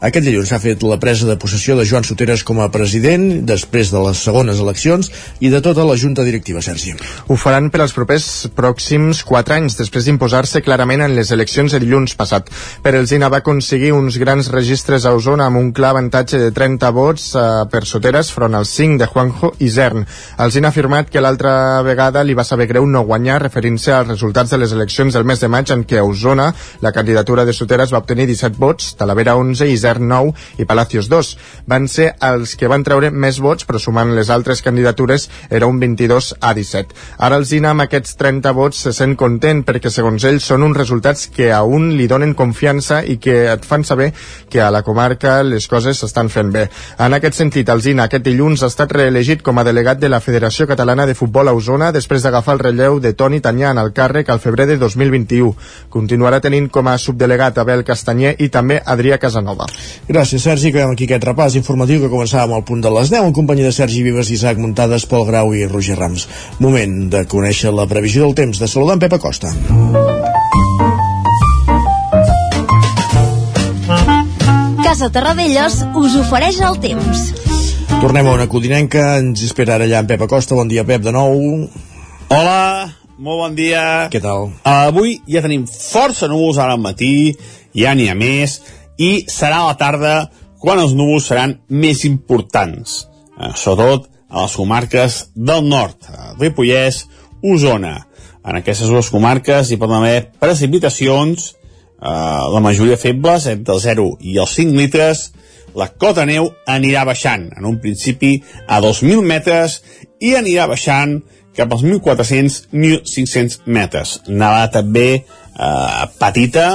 Speaker 1: Aquest dilluns s'ha fet la presa de possessió de Joan Soteres com a president, després de les segones eleccions, i de tota la junta directiva, Sergi.
Speaker 4: Ho faran per als propers pròxims 4 anys, després d'imposar-se clarament en les eleccions de dilluns passat. Per Elzina va aconseguir uns grans registres a Osona amb un clar avantatge de 30 vots eh, per Soteres front als 5 de Juanjo i Zern. Elzina ha afirmat que l'altra vegada li va saber greu no guanyar referint-se als resultats de les eleccions del mes de maig en què a Osona la candidatura de Soteres va obtenir 17 vots, Talavera 11 i Zern Isern 9 i Palacios 2. Van ser els que van treure més vots, però sumant les altres candidatures era un 22 a 17. Ara el Zina amb aquests 30 vots se sent content perquè segons ell són uns resultats que a un li donen confiança i que et fan saber que a la comarca les coses s'estan fent bé. En aquest sentit, el Zina aquest dilluns ha estat reelegit com a delegat de la Federació Catalana de Futbol a Osona després d'agafar el relleu de Toni Tanyà en el càrrec al febrer de 2021. Continuarà tenint com a subdelegat Abel Castanyer i també Adrià Casanova.
Speaker 1: Gràcies, Sergi. Acabem aquí aquest repàs informatiu que començàvem al punt de les 10 en companyia de Sergi Vives, Isaac Muntades, Pol Grau i Roger Rams. Moment de conèixer la previsió del temps. De saludar en Pep Acosta.
Speaker 42: Casa Terradellos us ofereix el temps.
Speaker 1: Tornem a una codinenca. Ens espera ara allà en Pep Acosta. Bon dia, Pep, de nou.
Speaker 16: Hola, molt bon dia.
Speaker 1: Què tal?
Speaker 16: Uh, avui ja tenim força núvols ara al matí, ja n'hi ha més, i serà a la tarda quan els núvols seran més importants, uh, sobretot a les comarques del nord, Ripollès, Osona. En aquestes dues comarques hi poden haver precipitacions, uh, la majoria febles, entre el 0 i els 5 litres, la cota neu anirà baixant, en un principi a 2.000 metres, i anirà baixant cap als 1.400-1.500 metres. Nevada també eh, petita,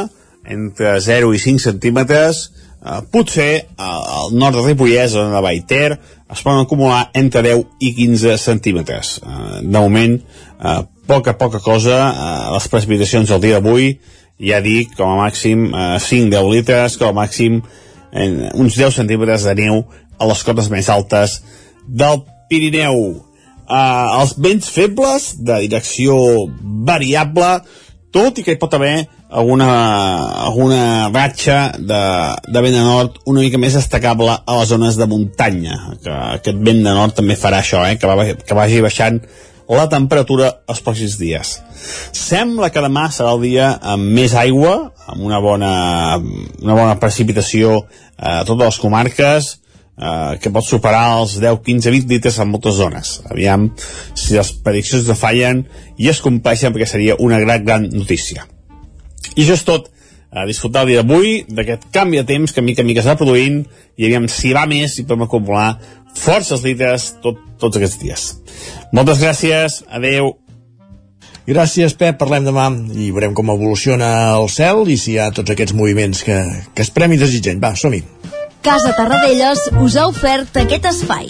Speaker 16: entre 0 i 5 centímetres, eh, potser eh, al nord de Ripollès, a la Baiter, es poden acumular entre 10 i 15 centímetres. Eh, de moment, eh, poca, poca cosa, eh, les precipitacions del dia d'avui, ja dic, com a màxim eh, 5-10 litres, com a màxim en uns 10 centímetres de neu a les cotes més altes del Pirineu. eh, els vents febles de direcció variable, tot i que hi pot haver alguna, alguna ratxa de, de vent de nord una mica més destacable a les zones de muntanya que aquest vent de nord també farà això eh, que, va, que vagi baixant la temperatura els pròxims dies sembla que demà serà el dia amb més aigua amb una bona, una bona precipitació a totes les comarques eh, que pot superar els 10, 15, 20 litres en moltes zones. Aviam si les prediccions no fallen i es compleixen perquè seria una gran, gran notícia. I això és tot. A disfrutar el dia d'avui, d'aquest canvi de temps que mica en mica s'està produint, i aviam si va més i podem acumular forces litres tot, tots aquests dies. Moltes gràcies, adeu.
Speaker 1: Gràcies, Pep. Parlem demà i veurem com evoluciona el cel i si hi ha tots aquests moviments que, que esperem i desitgem. Va, som-hi.
Speaker 42: Casa Tarradellas us ha ofert aquest espai.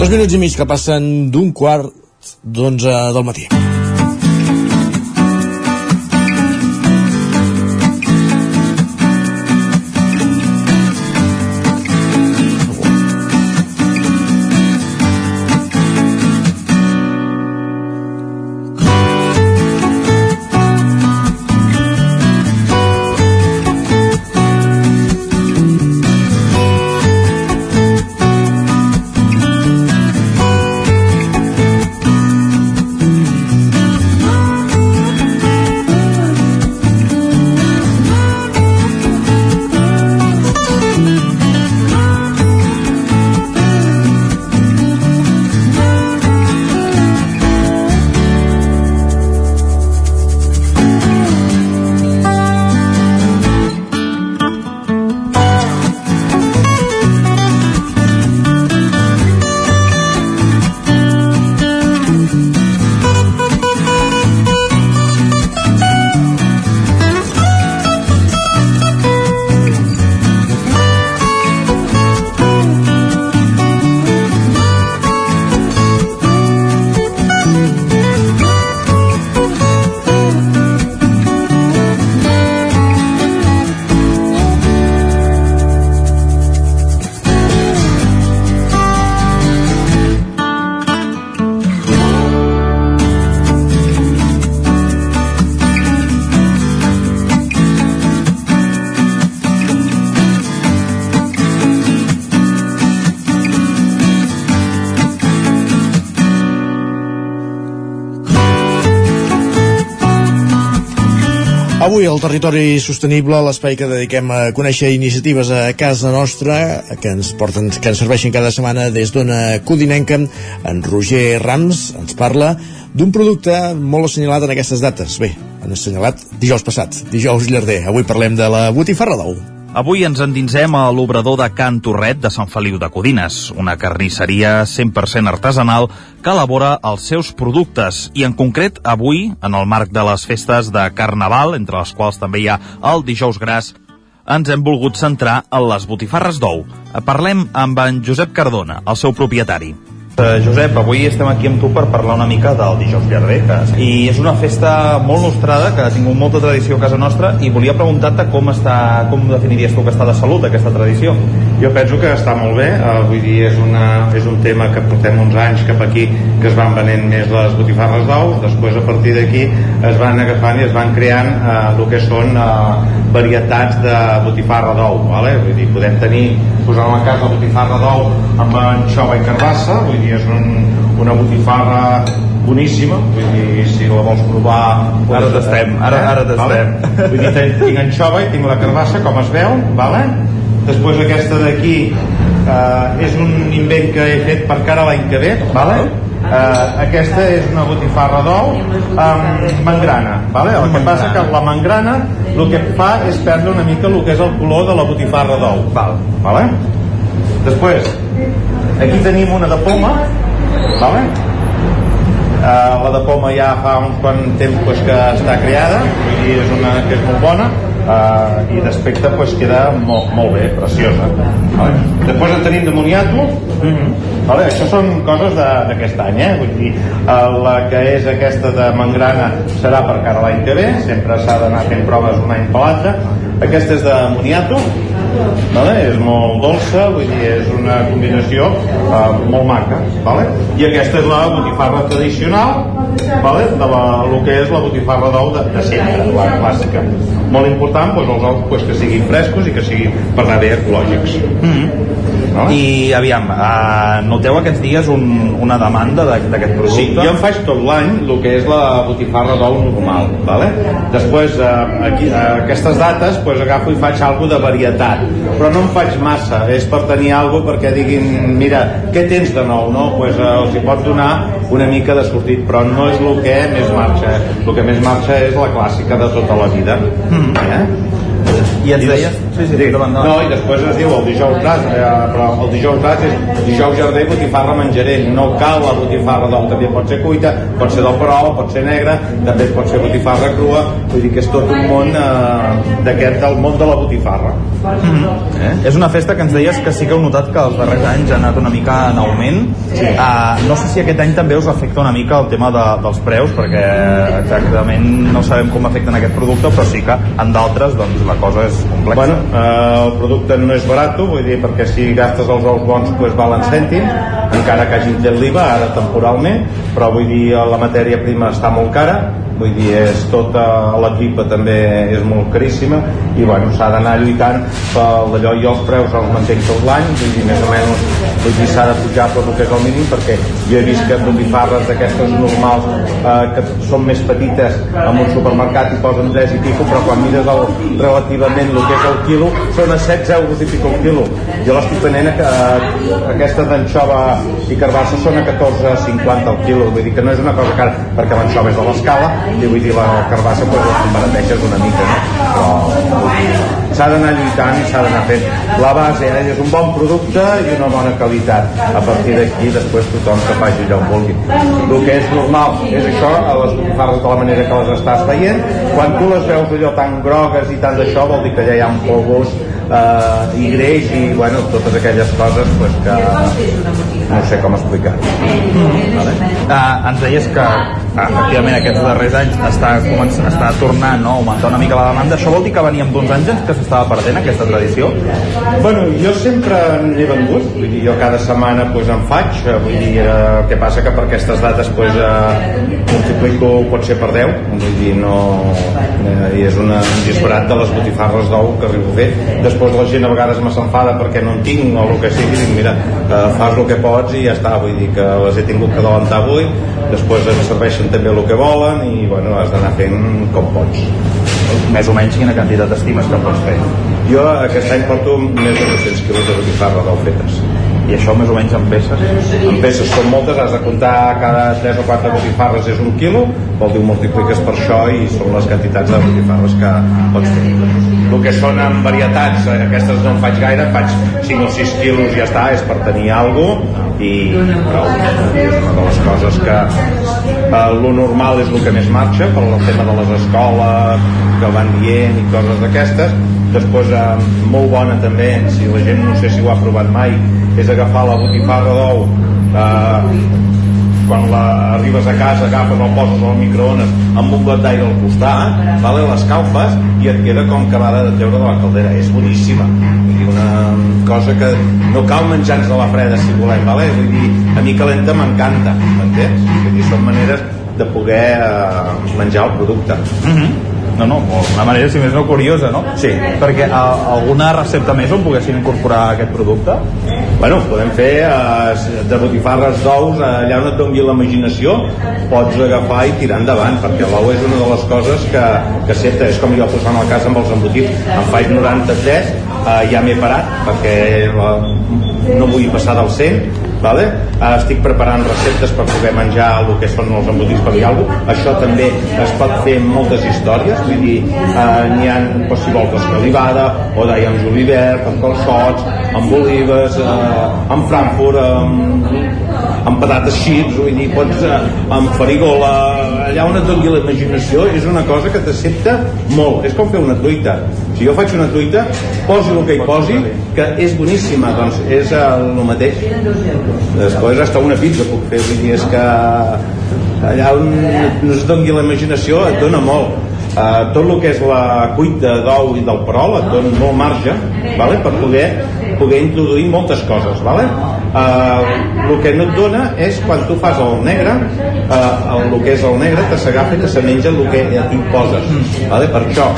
Speaker 1: Dos minuts i mig que passen d'un quart d'onze del matí. Avui al Territori Sostenible, l'espai que dediquem a conèixer iniciatives a casa nostra, que ens porten, que ens serveixen cada setmana des d'una codinenca, en Roger Rams ens parla d'un producte molt assenyalat en aquestes dates. Bé, han assenyalat dijous passat, dijous llarder. Avui parlem de la botifarra d'ou.
Speaker 9: Avui ens endinsem a l'obrador de Can Torret de Sant Feliu de Codines, una carnisseria 100% artesanal que elabora els seus productes i en concret avui, en el marc de les festes de Carnaval, entre les quals també hi ha el dijous gras, ens hem volgut centrar en les botifarres d'ou. Parlem amb en Josep Cardona, el seu propietari.
Speaker 43: Uh, Josep, avui estem aquí amb tu per parlar una mica del dijous llarder que... i és una festa molt nostrada que ha tingut molta tradició a casa nostra i volia preguntar-te com està com definiries tu que està de salut aquesta tradició
Speaker 44: jo penso que està molt bé uh, vull dir, és, una, és un tema que portem uns anys cap aquí que es van venent més les botifarres d'ou després a partir d'aquí es van agafant i es van creant uh, el que són uh, varietats de botifarra d'ou vale? vull dir, podem tenir posant a la casa botifarra d'ou amb anxova i carbassa vull dir, és un, una botifarra boníssima vull dir, si la vols provar
Speaker 43: Ara tastem, ara- ara tastem.
Speaker 44: Vale? vull dir, tinc, tinc anxova i tinc la carbassa com es veu vale? després aquesta d'aquí eh, és un invent que he fet per cara l'any que ve vale? eh, aquesta és una botifarra d'ou amb mangrana vale? el que passa que la mangrana el que fa és perdre una mica el que és el color de la botifarra d'ou val. vale? Després, aquí tenim una de poma, vale? Uh, la de poma ja fa uns quant temps pues, que està creada i és una que és molt bona uh, i d'aspecte pues, queda molt, molt bé, preciosa vale? després en tenim de moniato mm -hmm. vale? això són coses d'aquest any eh? Vull dir, uh, la que és aquesta de mangrana serà per cara l'any que ve sempre s'ha d'anar fent proves un any per l'altre aquesta és de moniato vale? és molt dolça vull dir, és una combinació uh, molt maca vale? i aquesta és la botifarra tradicional vale? de la, el que és la botifarra d'ou de, de sempre, la clàssica molt important doncs, els ous doncs, que siguin frescos i que siguin per anar bé ecològics
Speaker 45: mm -hmm. No? I aviam, uh, noteu aquests dies un, una demanda d'aquest producte?
Speaker 44: Sí, jo em faig tot l'any el que és la botifarra d'ou normal, vale? Després, uh, aquí, uh, aquestes dates, pues, agafo i faig alguna de varietat, però no em faig massa, és per tenir alguna perquè diguin, mira, què tens de nou, no? Pues, uh, els hi pot donar una mica de sortit, però no és el que més marxa, el que més marxa és la clàssica de tota la vida. Mm. Eh?
Speaker 45: I ens deies?
Speaker 44: Sí, sí, sí. No, i després es diu el dijous gras, eh, però el dijous gras és dijous jardí, botifarra menjaré. No cal la botifarra d'ou, també pot ser cuita, pot ser del perol, pot ser negra, també pot ser botifarra crua, vull dir que és tot un món eh, d'aquest, del món de la botifarra.
Speaker 45: Mm -hmm. eh? És una festa que ens deies que sí que heu notat que els darrers anys ha anat una mica en augment. Sí. Uh, no sé si aquest any també us afecta una mica el tema de, dels preus, perquè exactament no sabem com afecten aquest producte, però sí que en d'altres doncs, la cosa és complexa.
Speaker 44: Bueno, eh, el producte no és barat, vull dir, perquè si gastes els ous bons pues, valen cèntims, encara que hagin tret l'IVA ara temporalment, però vull dir, la matèria prima està molt cara, vull dir, és tota la tripa també és molt caríssima i bueno, s'ha d'anar lluitant per allò i els preus els mantenc tot l'any vull dir, més o menys vull dir, s'ha de pujar per el que és el mínim perquè jo he vist que botifarres d'aquestes normals eh, que són més petites en un supermercat i posen 3 i pico però quan mires el, relativament el que és el quilo són a 16 euros i pico el quilo. Jo l'estic venent a, aquesta d'anxova i carbassa són a 14,50 el quilo. Vull dir que no és una cosa cara perquè l'anxova és de l'escala i vull dir la carbassa pues, l'embarateixes una mica no? però s'ha d'anar lluitant i s'ha d'anar fent. La base eh? és un bon producte i una bona qualitat. A partir d'aquí després tothom que faci allò on vulgui. El que és normal és això a les botifarres de la manera que les estàs veient. Quan tu les veus allò tan grogues i tant d'això vol dir que ja hi ha un polvos eh, i greix i bueno, totes aquelles coses pues, que no sé com explicar
Speaker 45: mm. vale? uh, ens deies que uh, efectivament aquests darrers anys està, començant, està tornant no? a augmentar una mica la demanda això vol dir que veníem d'uns anys que s'estava perdent aquesta tradició?
Speaker 44: Bueno, jo sempre n'he vengut, vull dir, jo cada setmana pues, en faig, vull dir, eh, el que passa que per aquestes dates pues, eh, multiplico pot ser per 10, vull dir, no... Eh, és una, un disbarat de les botifarres d'ou que arribo a fer. Després la gent a vegades me s'enfada perquè no en tinc o el que sigui, dic, mira, eh, fas el que pots i ja està, vull dir que les he tingut que adelantar avui, després ens serveixen també el que volen i bueno, has d'anar fent com pots
Speaker 45: més o menys quina quantitat estimes que pots fer?
Speaker 44: Jo aquest any porto més de 200 quilos de botifarra del fetes.
Speaker 45: I això més o menys en peces?
Speaker 44: En peces són moltes, has de comptar cada 3 o 4 botifarres és un quilo, vol dir multipliques per això i són les quantitats de botifarres que pots fer. El que són en varietats, eh, aquestes no en faig gaire, faig 5 o 6 quilos i ja està, és per tenir alguna i. És una de les coses que eh, lo normal és el que més marxa per el tema de les escoles que van dient i coses d'aquestes després eh, molt bona també. Si la gent no sé si ho ha provat mai és agafar la botifarra d'ou eh, quan la arribes a casa agafes el poses al microones amb un got d'aire al costat vale, l'escalfes i et queda com acabada de treure de la caldera. És boníssima. Una cosa que no cal menjar-nos de la freda si volem vale? vull dir, a mi calenta m'encanta són maneres de poder eh, menjar el producte.
Speaker 45: Mm -hmm no, no, una manera, si més no, curiosa, no?
Speaker 44: Sí.
Speaker 45: Perquè a, alguna recepta més on poguessin incorporar aquest producte?
Speaker 44: Bueno, podem fer eh, de botifarres d'ous, eh, allà on et doni l'imaginació, pots agafar i tirar endavant, perquè l'ou és una de les coses que, que sempre, és com jo posant el cas amb els embotits, en faig 93 eh, ja m'he parat perquè la, no vull passar del 100 vale? Uh, estic preparant receptes per poder menjar el que són els embotits per dir alguna cosa. Això també es pot fer amb moltes històries, vull dir, uh, n'hi ha, doncs, si vols, d'escalivada, o d'aiams julivert, amb calçots, amb olives, uh, amb Frankfurt, amb, amb patates xips, vull dir, pots, uh, amb farigola, allà on et doni la imaginació, és una cosa que t'accepta molt. És com fer una truita. Si jo faig una truita, posi el que hi posi, que és boníssima, doncs és el, el mateix. Després hasta una pizza puc fer, vull dir, és que allà on no es doni la imaginació et dona molt. Uh, tot el que és la cuita d'ou i del perol et dona molt marge vale? per poder, poder introduir moltes coses vale? uh, el que no et dona és quan tu fas el negre uh, el, el que és el negre te s'agafa i te se menja el que hi poses vale? per això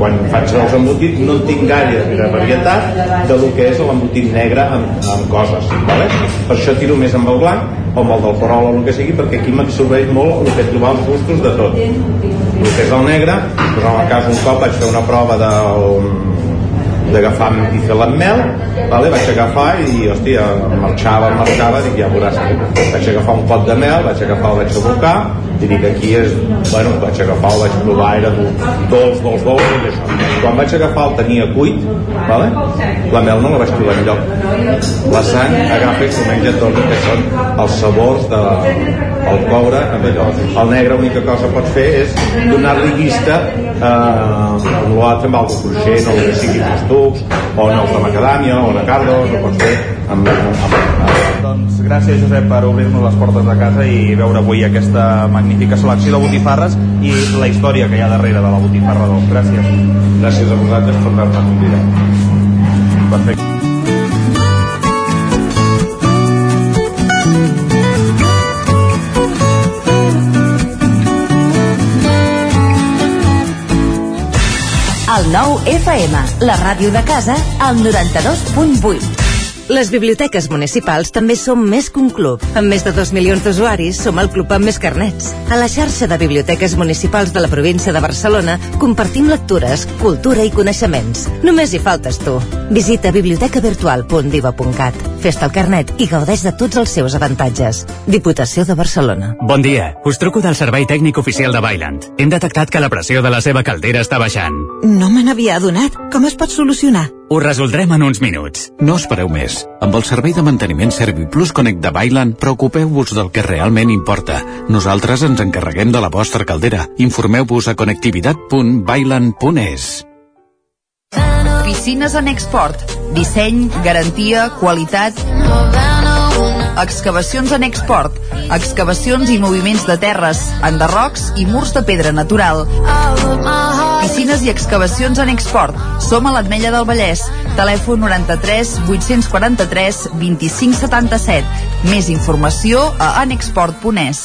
Speaker 44: quan faig els embotits no tinc gaire varietat de lo que és l'embotit negre amb, amb coses vale? per això tiro més amb el blanc o amb el del perol o el que sigui perquè aquí m'absorbeix molt el que trobar els gustos de tot el que és el negre doncs en el cas un cop vaig fer una prova del d'agafar i fer amb mel vale? vaig agafar i hòstia, marxava, marxava dic ja veuràs vaig agafar un pot de mel, vaig agafar el vaig abocar i dic aquí és bueno, vaig agafar, el vaig provar, era dolç, dolç, dolç i això. quan vaig agafar el tenia cuit vale? la mel no la vaig trobar enlloc la sang agafa i s'ho menja tot el que són els sabors de, el coure amb allò el negre l'única cosa que pots fer és donar-li vista eh, amb l'altre amb algo cruixent o que sigui els tubs o en els de macadàmia o de cardos o pots fer amb, amb, amb
Speaker 45: doncs gràcies Josep per obrir-nos les portes de casa i veure avui aquesta magnífica selecció de botifarres i la història que hi ha darrere de la botifarra d'ous. Gràcies.
Speaker 44: Gràcies a vosaltres per haver-me convidat.
Speaker 45: Perfecte.
Speaker 46: El nou FM, la ràdio de casa, al 92.8.
Speaker 42: Les biblioteques municipals també som més que un club. Amb més de 2 milions d'usuaris, som el club amb més carnets. A la xarxa de biblioteques municipals de la província de Barcelona compartim lectures, cultura i coneixements. Només hi faltes tu. Visita bibliotecavirtual.diva.cat. Fes-te el carnet i gaudeix de tots els seus avantatges. Diputació de Barcelona.
Speaker 47: Bon dia. Us truco del Servei Tècnic Oficial de Bailand. Hem detectat que la pressió de la seva caldera està baixant.
Speaker 48: No me n'havia adonat. Com es pot solucionar?
Speaker 47: Ho resoldrem en uns minuts.
Speaker 49: No espereu més. Amb el servei de manteniment ServiPlus Connect de Bailan, preocupeu-vos del que realment importa. Nosaltres ens encarreguem de la vostra caldera. Informeu-vos a connectivitat.bailan.es.
Speaker 50: Piscines en export. Disseny, garantia, qualitat... Excavacions en export. Excavacions i moviments de terres, enderrocs i murs de pedra natural. Piscines i excavacions en export. Som a l'Atmella del Vallès. Telèfon 93 843 25 77. Més informació a anexport.es.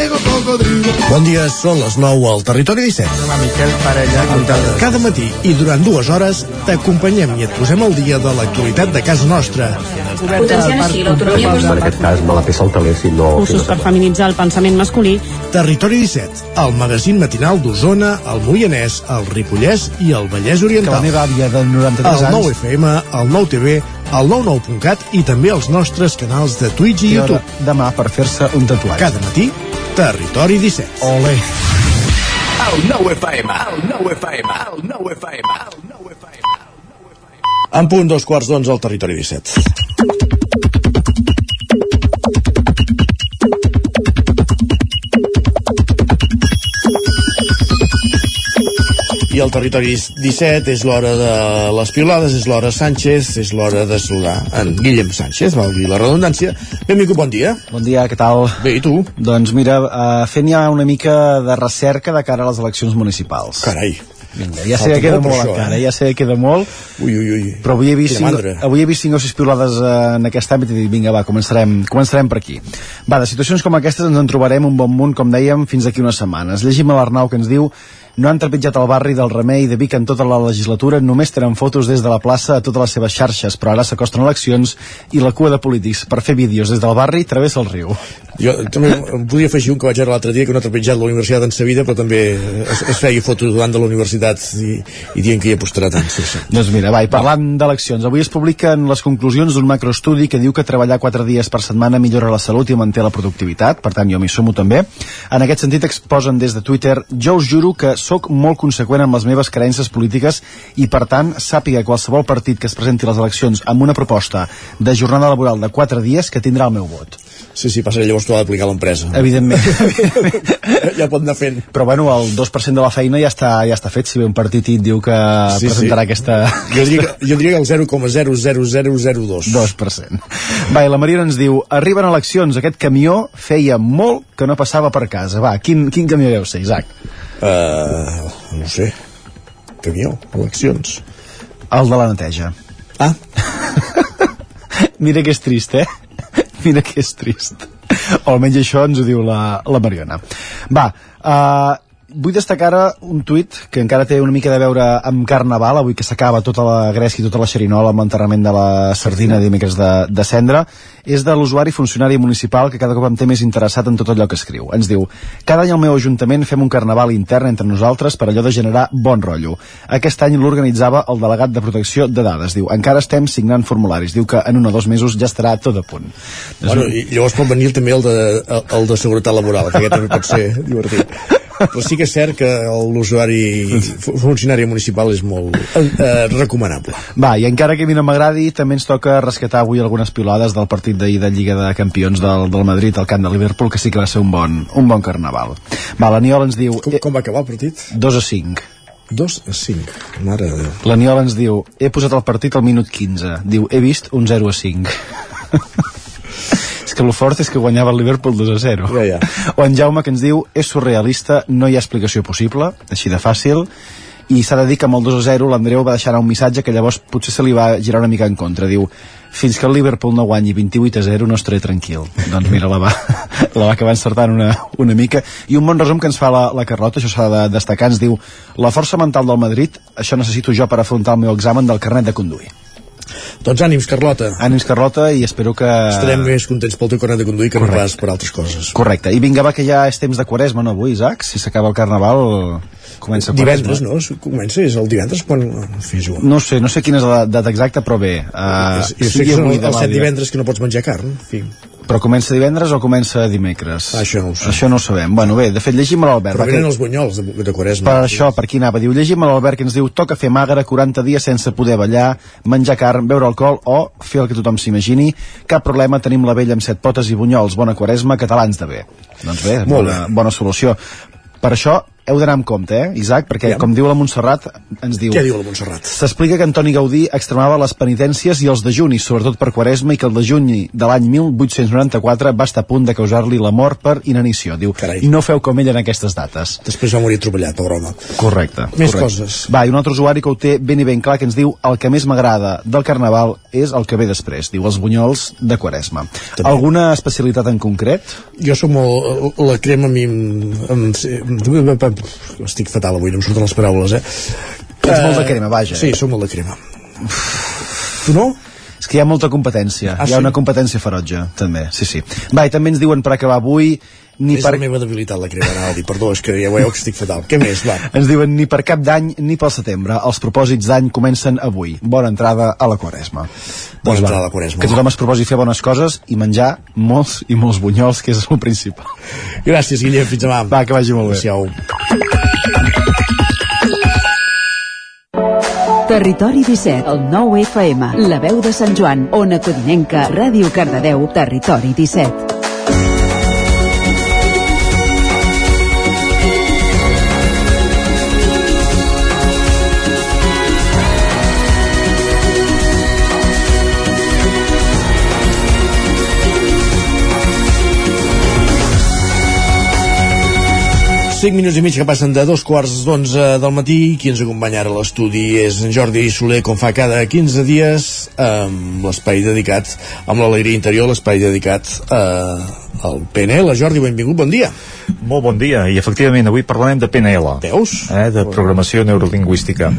Speaker 51: cocodrilo.
Speaker 1: Bon dia, són les 9 al Territori 17.
Speaker 52: Hola, Miquel Parella.
Speaker 1: Cada matí i durant dues hores t'acompanyem i et posem al dia de l'actualitat de casa nostra.
Speaker 53: Potenciant així l'autonomia
Speaker 54: En aquest cas me la peça el teler si no...
Speaker 53: Cursos per feminitzar el pensament masculí.
Speaker 1: Territori 17, el magazín matinal d'Osona, el Moianès, el Ripollès i el Vallès
Speaker 55: Que
Speaker 1: Oriental.
Speaker 55: la meva àvia de 93
Speaker 1: El
Speaker 55: anys...
Speaker 1: 9 FM, el 9 TV, el 99.cat i també els nostres canals de Twitch i
Speaker 55: hora
Speaker 1: YouTube.
Speaker 55: demà per fer-se un tatuatge.
Speaker 1: Cada matí, Territori 17.
Speaker 55: Ole.
Speaker 56: El 9 FM, el 9 FM, el 9 FM, el 9 FM.
Speaker 1: En punt dos quarts d'onze al Territori 17. I al territori 17 és l'hora de les piolades, és l'hora Sánchez, és l'hora de saludar en Guillem Sánchez, valgui la redundància. Benvingut, bon dia.
Speaker 55: Bon dia, què tal?
Speaker 1: Bé, i tu?
Speaker 55: Doncs mira, uh, fent ja una mica de recerca de cara a les eleccions municipals.
Speaker 1: Carai.
Speaker 55: Vinga, ja sé que queda
Speaker 1: molt
Speaker 55: molt
Speaker 1: això,
Speaker 55: encara,
Speaker 1: eh?
Speaker 55: ja sé que queda molt,
Speaker 1: Ui, ui, ui.
Speaker 55: però avui he vist,
Speaker 1: Quina
Speaker 55: cinc,
Speaker 1: mandra.
Speaker 55: avui he vist cinc o sis piolades eh, en aquest àmbit i dic, vinga, va, començarem, començarem per aquí. Va, de situacions com aquestes ens en trobarem un bon munt, com dèiem, fins d'aquí unes setmanes. Llegim a l'Arnau que ens diu no han trepitjat el barri del Remei de Vic en tota la legislatura, només tenen fotos des de la plaça a totes les seves xarxes, però ara s'acosten eleccions i la cua de polítics per fer vídeos des del barri travessa el riu.
Speaker 1: Jo també em podia afegir un que vaig veure l'altre dia que no ha trepitjat la Universitat en sa vida però també es, es feia fotos davant de la universitat i, i dient que hi apostarà tant sí, sí.
Speaker 55: Doncs mira, va, i parlant d'eleccions, avui es publiquen les conclusions d'un macroestudi que diu que treballar quatre dies per setmana millora la salut i manté la productivitat, per tant jo m'hi sumo també. En aquest sentit exposen des de Twitter jo us juro que sóc molt conseqüent amb les meves creences polítiques i per tant sàpiga qualsevol partit que es presenti a les eleccions amb una proposta de jornada laboral de quatre dies que tindrà el meu vot.
Speaker 1: Sí, sí, passa llavors t'ho ha d'aplicar l'empresa.
Speaker 55: Evidentment.
Speaker 1: ja pot anar fent.
Speaker 55: Però bueno, el 2% de la feina ja està, ja està fet, si ve un partit i diu que
Speaker 1: Sí,
Speaker 55: presentarà
Speaker 1: sí.
Speaker 55: aquesta...
Speaker 1: Jo diria, jo diria que el 0,00002.
Speaker 55: 2%. Va, la Marina ens diu arriben eleccions, aquest camió feia molt que no passava per casa. Va, quin, quin camió deu ser, Isaac?
Speaker 1: Uh, no sé. Camió, eleccions.
Speaker 55: El de la neteja.
Speaker 1: Ah.
Speaker 55: Mira que és trist, eh? Mira que és trist. O almenys això ens ho diu la, la Mariona. Va, uh, vull destacar ara un tuit que encara té una mica de veure amb Carnaval, avui que s'acaba tota la Grècia i tota la xerinola amb l'enterrament de la sardina dimecres de, de cendre, és de l'usuari funcionari municipal que cada cop em té més interessat en tot allò que escriu. Ens diu, cada any al meu ajuntament fem un carnaval intern entre nosaltres per allò de generar bon rotllo. Aquest any l'organitzava el delegat de protecció de dades. Diu, encara estem signant formularis. Diu que en un o dos mesos ja estarà tot a punt.
Speaker 1: Bueno, i llavors pot venir també el de, el de seguretat laboral, que aquest també pot ser divertit. Però sí que és cert que l'usuari fu- funcionari municipal és molt eh, recomanable.
Speaker 55: Va, i encara que a mi no m'agradi, també ens toca rescatar avui algunes pilades del partit d'ahir de Lliga de Campions del, del Madrid al camp de Liverpool, que sí que va ser un bon, un bon carnaval. Va, l'Aniol ens diu...
Speaker 1: Com, com va acabar el partit?
Speaker 55: 2 a 5.
Speaker 1: 2 a 5. Mare de Déu.
Speaker 55: L'Aniol ens diu, he posat el partit al minut 15. Diu, he vist un 0 a 5. que el fort és que guanyava el Liverpool 2 a 0.
Speaker 1: Ja, ja.
Speaker 55: O en Jaume que ens diu, és surrealista, no hi ha explicació possible, així de fàcil, i s'ha de dir que amb el 2 a 0 l'Andreu va deixar un missatge que llavors potser se li va girar una mica en contra. Diu, fins que el Liverpool no guanyi 28 a 0 no estaré tranquil. doncs mira, la va, la va acabar encertant una, una mica. I un bon resum que ens fa la, la Carlota, això s'ha de destacar, ens diu la força mental del Madrid, això necessito jo per afrontar el meu examen del carnet de conduir.
Speaker 1: Doncs ànims, Carlota.
Speaker 55: Ànims, Carlota, i espero que...
Speaker 1: Estarem més contents pel teu carnet de conduir que no pas per altres coses.
Speaker 55: Correcte. I vinga, va, que ja és temps de quaresma, no, avui, Isaac? Si s'acaba el carnaval, comença
Speaker 1: Divendres,
Speaker 55: quaresma.
Speaker 1: no? Comença, és el divendres quan... En fi, Joan.
Speaker 55: No sé, no sé quina és la data exacta, però bé. Uh,
Speaker 1: jo sé que són els set divendres que no pots menjar carn. En fi.
Speaker 55: Però comença divendres o comença dimecres?
Speaker 1: Això no ho sé.
Speaker 55: Això no ho sabem. Bueno, bé, de fet, llegim a l'Albert.
Speaker 1: Però venen els bunyols de, de Quaresma.
Speaker 55: Per això, per aquí anava. Diu, llegim a l'Albert que ens diu toca fer magre 40 dies sense poder ballar, menjar carn, beure alcohol o fer el que tothom s'imagini. Cap problema, tenim la vella amb set potes i bunyols. Bona quaresma, catalans de bé. Doncs bé, bona, bona solució. Per això, heu d'anar amb compte, eh, Isaac? Perquè,
Speaker 1: Ja.
Speaker 55: com diu la Montserrat, ens diu...
Speaker 1: Què diu la Montserrat?
Speaker 55: S'explica que Antoni Gaudí extremava les penitències i els dejunis, sobretot per Quaresma, i que el dejuni de l'any 1894 va estar a punt de causar-li la mort per inanició. Diu,
Speaker 1: Carai.
Speaker 55: no feu com ell en aquestes dates.
Speaker 1: Després va morir atropellat, pobre home.
Speaker 55: Correcte.
Speaker 1: Més
Speaker 55: correcte.
Speaker 1: coses.
Speaker 55: Va, i un altre usuari que ho té ben i ben clar que ens diu el que més m'agrada del Carnaval és el que ve després, diu els bunyols de Quaresma.
Speaker 1: També.
Speaker 55: Alguna especialitat en concret?
Speaker 1: Jo som molt... La crema a mi... Em, em, em, estic fatal avui, no em surten les paraules, eh?
Speaker 55: Ets molt de crema, vaja.
Speaker 1: Sí, som molt de crema. Tu no?
Speaker 55: És que hi ha molta competència.
Speaker 1: Ah,
Speaker 55: hi ha
Speaker 1: sí?
Speaker 55: una competència ferotge, també. Sí, sí. Va, i també ens diuen per acabar avui ni
Speaker 1: és
Speaker 55: per...
Speaker 1: la meva debilitat, la crema, Naldi. Perdó, és que ja veieu que estic fatal. Què més, va?
Speaker 55: Ens diuen ni per cap d'any ni pel setembre. Els propòsits d'any comencen avui. Bona entrada a la quaresma.
Speaker 1: Bona entrada a la Quaresma.
Speaker 55: Que tothom es proposi fer bones coses i menjar molts i molts bunyols, que és el principal.
Speaker 1: Gràcies, Guillem. Fins demà.
Speaker 55: Va, que vagi molt bé.
Speaker 1: Adéu.
Speaker 17: Territori 17, el 9 FM, la veu de Sant Joan, Ona Codinenca, Ràdio Cardedeu, Territori 17.
Speaker 1: Cinc minuts i mig que passen de dos quarts d'onze del matí. Qui ens acompanya ara a l'estudi és en Jordi Soler, com fa cada 15 dies, amb l'espai dedicat, amb l'alegria interior, l'espai dedicat eh, al PNL. Jordi, benvingut, bon dia.
Speaker 51: Molt bon dia, i efectivament avui parlarem de PNL.
Speaker 1: Veus?
Speaker 51: Eh, de programació neurolingüística.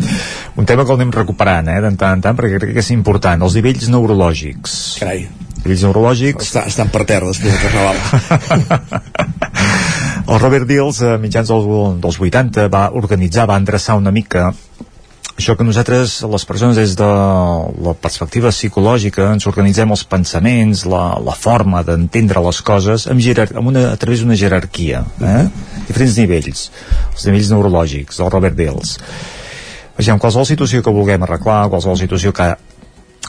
Speaker 51: Un tema que el anem recuperant, eh, de tant en tant, perquè crec que és important. Els nivells neurològics.
Speaker 1: Carai.
Speaker 51: Nivells neurològics...
Speaker 1: Està, estan per terra després del carnaval.
Speaker 51: El Robert Dills, a mitjans del, dels 80, va organitzar, va endreçar una mica això que nosaltres, les persones, des de la perspectiva psicològica, ens organitzem els pensaments, la, la forma d'entendre les coses amb, jerar amb una, a través d'una jerarquia, eh? diferents nivells, els nivells neurològics del Robert Dills. Vegem, qualsevol situació que vulguem arreglar, qualsevol situació que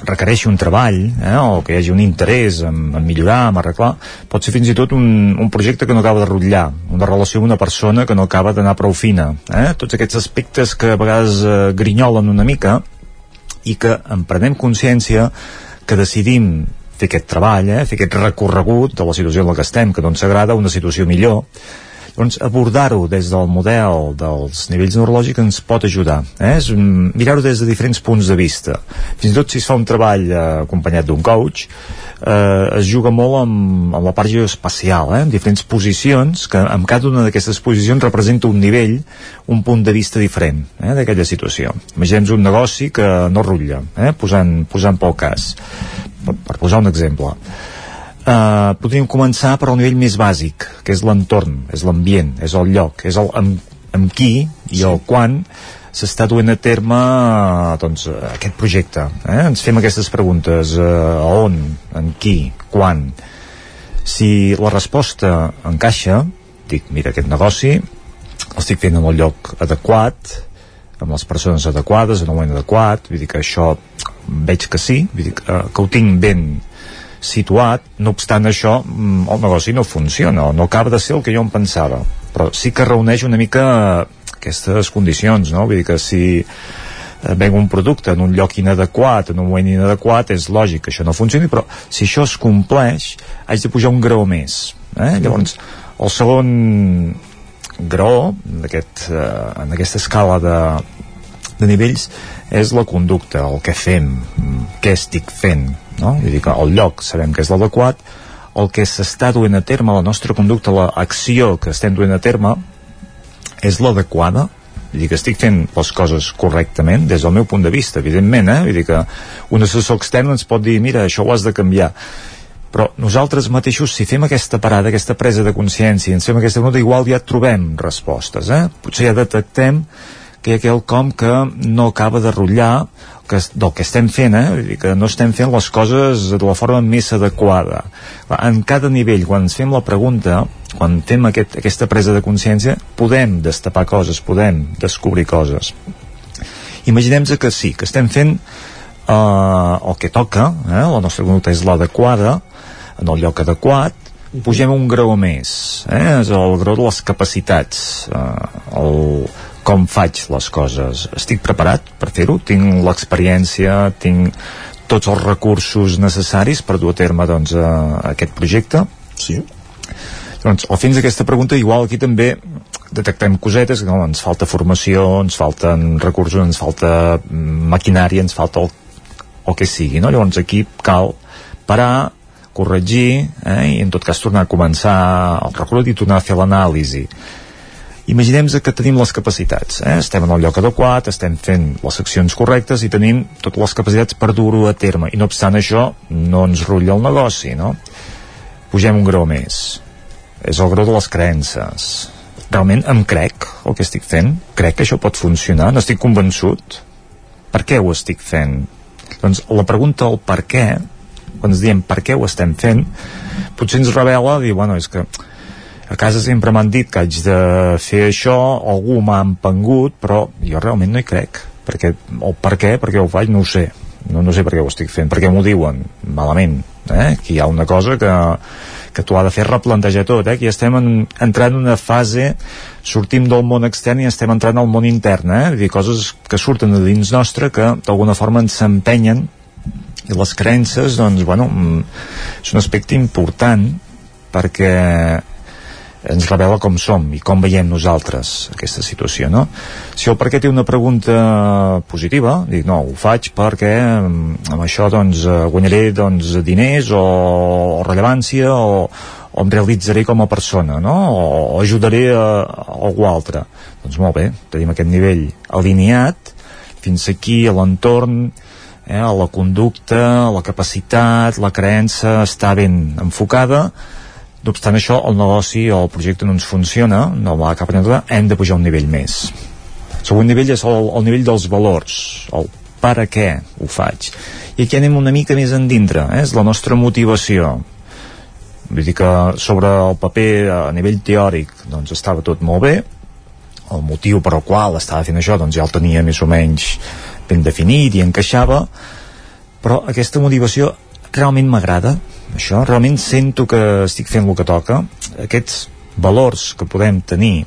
Speaker 51: requereixi un treball eh, o que hi hagi un interès en, en millorar, en arreglar, pot ser fins i tot un, un projecte que no acaba de rotllar, una relació amb una persona que no acaba d'anar prou fina. Eh? Tots aquests aspectes que a vegades eh, grinyolen una mica i que en prenem consciència que decidim fer aquest treball, eh, fer aquest recorregut de la situació en la que estem, que no ens agrada, una situació millor, doncs abordar-ho des del model dels nivells neurològics ens pot ajudar eh? És, mirar-ho des de diferents punts de vista fins i tot si es fa un treball eh, acompanyat d'un coach eh, es juga molt amb, amb la part geoespacial eh? en diferents posicions que en cada una d'aquestes posicions representa un nivell un punt de vista diferent eh? d'aquella situació imaginem un negoci que no rutlla eh? posant, posant pel cas per, per posar un exemple Uh, podríem començar per al nivell més bàsic, que és l'entorn, és l'ambient, és el lloc, és el amb, amb qui i sí. el quan s'està duent a terme uh, doncs, uh, aquest projecte. Eh? Ens fem aquestes preguntes, a on, en qui, quan. Si la resposta encaixa, dic, mira, aquest negoci l'estic fent en el lloc adequat, amb les persones adequades, en el moment adequat, vull dir que això veig que sí, vull dir que, que ho tinc ben situat, no obstant això mm, el negoci no funciona, no acaba de ser el que jo em pensava, però sí que reuneix una mica aquestes condicions no? vull dir que si eh, venc un producte en un lloc inadequat en un moment inadequat, és lògic que això no funcioni però si això es compleix haig de pujar un graó més eh? llavors el segon graó aquest, eh, en aquesta escala de, de nivells és la conducta, el que fem què estic fent no? Vull dir que el lloc sabem que és l'adequat, el que s'està duent a terme, la nostra conducta, l'acció que estem duent a terme, és l'adequada, vull dir que estic fent les coses correctament des del meu punt de vista, evidentment, eh? Vull dir que un assessor extern ens pot dir, mira, això ho has de canviar, però nosaltres mateixos, si fem aquesta parada, aquesta presa de consciència, ens fem aquesta pregunta, igual ja trobem respostes, eh? Potser ja detectem que hi ha quelcom que no acaba de rotllar que, del que estem fent, eh? Vull dir que no estem fent les coses de la forma més adequada. En cada nivell, quan ens fem la pregunta, quan fem aquest, aquesta presa de consciència, podem destapar coses, podem descobrir coses. Imaginem que sí, que estem fent eh, el que toca, eh? la nostra conducta és l'adequada, en el lloc adequat, pugem un grau més eh? és el grau de les capacitats eh, el, com faig les coses estic preparat per fer-ho tinc l'experiència tinc tots els recursos necessaris per dur a terme doncs, a, aquest projecte
Speaker 1: sí
Speaker 51: doncs, al fins d'aquesta pregunta igual aquí també detectem cosetes, que no, ens falta formació, ens falten recursos, ens falta maquinària, ens falta el, el que sigui, no? Llavors aquí cal parar, corregir eh? i en tot cas tornar a començar el recorregut i tornar a fer l'anàlisi imaginem que tenim les capacitats eh? estem en el lloc adequat, estem fent les accions correctes i tenim totes les capacitats per dur-ho a terme. I no obstant això no ens rutlla el negoci no? pugem un grau més. És el grau de les creences. Realment em crec el que estic fent? Crec que això pot funcionar, no estic convençut? Per què ho estic fent? Doncs la pregunta el per què quan ens diem per què ho estem fent potser ens revela dir, bueno, és que a casa sempre m'han dit que haig de fer això algú m'ha empengut però jo realment no hi crec perquè, o per què, perquè ho faig, no ho sé no, no sé per què ho estic fent, perquè m'ho diuen malament, eh? que hi ha una cosa que que t'ho ha de fer replantejar tot, eh? que ja estem en, entrant en una fase, sortim del món extern i estem entrant al món intern, eh? dir, coses que surten de dins nostre que d'alguna forma ens empenyen i les creences, doncs, bueno, mm, és un aspecte important perquè ens revela com som i com veiem nosaltres aquesta situació, no? Si el perquè té una pregunta positiva, dic, no, ho faig perquè mm, amb això doncs guanyaré doncs, diners o, o rellevància o, o em realitzaré com a persona, no? O, o ajudaré a, a algú altre. Doncs molt bé, tenim aquest nivell alineat fins aquí a l'entorn eh, la conducta, la capacitat, la creença està ben enfocada no obstant això, el negoci o el projecte no ens funciona, no va cap a hem de pujar un nivell més. El següent nivell és el, el nivell dels valors, el per a què ho faig. I aquí anem una mica més endintre, eh? és la nostra motivació. Vull dir que sobre el paper a nivell teòric doncs estava tot molt bé, el motiu per al qual estava fent això doncs ja el tenia més o menys ben definit i encaixava, però aquesta motivació realment m'agrada, això, realment sento que estic fent el que toca. Aquests valors que podem tenir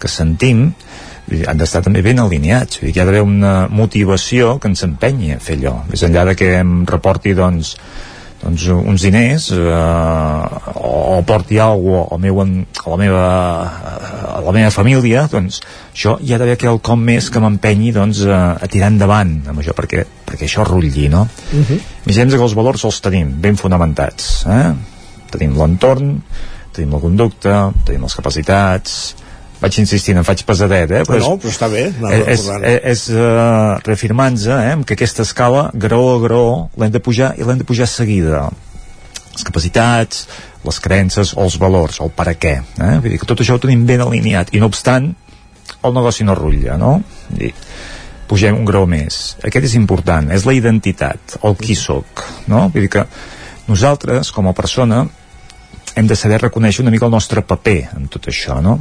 Speaker 51: que sentim han d'estar també ben alineats. Hi ha d'haver una motivació que ens empenyi a fer allò. Més enllà de que em reporti doncs, doncs uns diners eh, o porti alguna cosa al meu, a la meva a la meva família doncs això hi ha d'haver quelcom més que m'empenyi doncs, a, a tirar endavant amb això perquè, perquè això rutlli no? Uh -huh. Imaginem que els valors els tenim ben fonamentats eh? tenim l'entorn tenim la conducta, tenim les capacitats vaig insistint, em faig pesadet eh?
Speaker 1: però, no, però està bé
Speaker 51: és, és, és uh, reafirmant-se eh? que aquesta escala, graó a graó l'hem de pujar i l'hem de pujar seguida les capacitats, les creences o els valors, el per a què eh? vull dir que tot això ho tenim ben alineat i no obstant el negoci no rutlla no? I pugem un grau més aquest és important, és la identitat el qui sóc no? vull dir que nosaltres com a persona hem de saber reconèixer una mica el nostre paper en tot això no?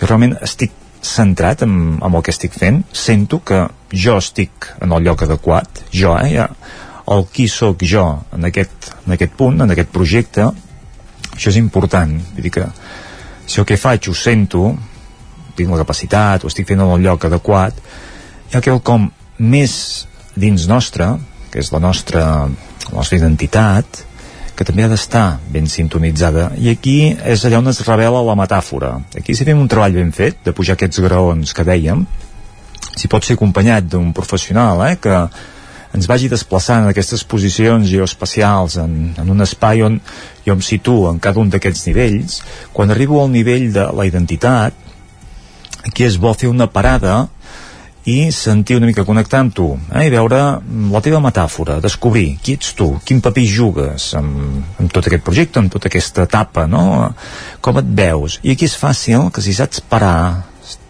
Speaker 51: Jo realment estic centrat en, en el que estic fent. Sento que jo estic en el lloc adequat. Jo, eh, ja, el qui sóc jo en aquest, en aquest punt, en aquest projecte això és important. Vull dir que si el que faig ho sento tinc la capacitat, ho estic fent en el lloc adequat hi ha quelcom més dins nostre que és la nostra, la nostra identitat que també ha d'estar ben sintonitzada. I aquí és allà on es revela la metàfora. Aquí si fem un treball ben fet de pujar aquests graons que dèiem. Si pot ser acompanyat d'un professional eh, que ens vagi desplaçant en aquestes posicions geoespacials en, en un espai on jo em situo en cada un d'aquests nivells quan arribo al nivell de la identitat aquí és bo fer una parada i sentir una mica connectar amb tu eh? i veure la teva metàfora descobrir qui ets tu, quin paper jugues amb, amb tot aquest projecte, amb tota aquesta etapa no? com et veus i aquí és fàcil que si saps parar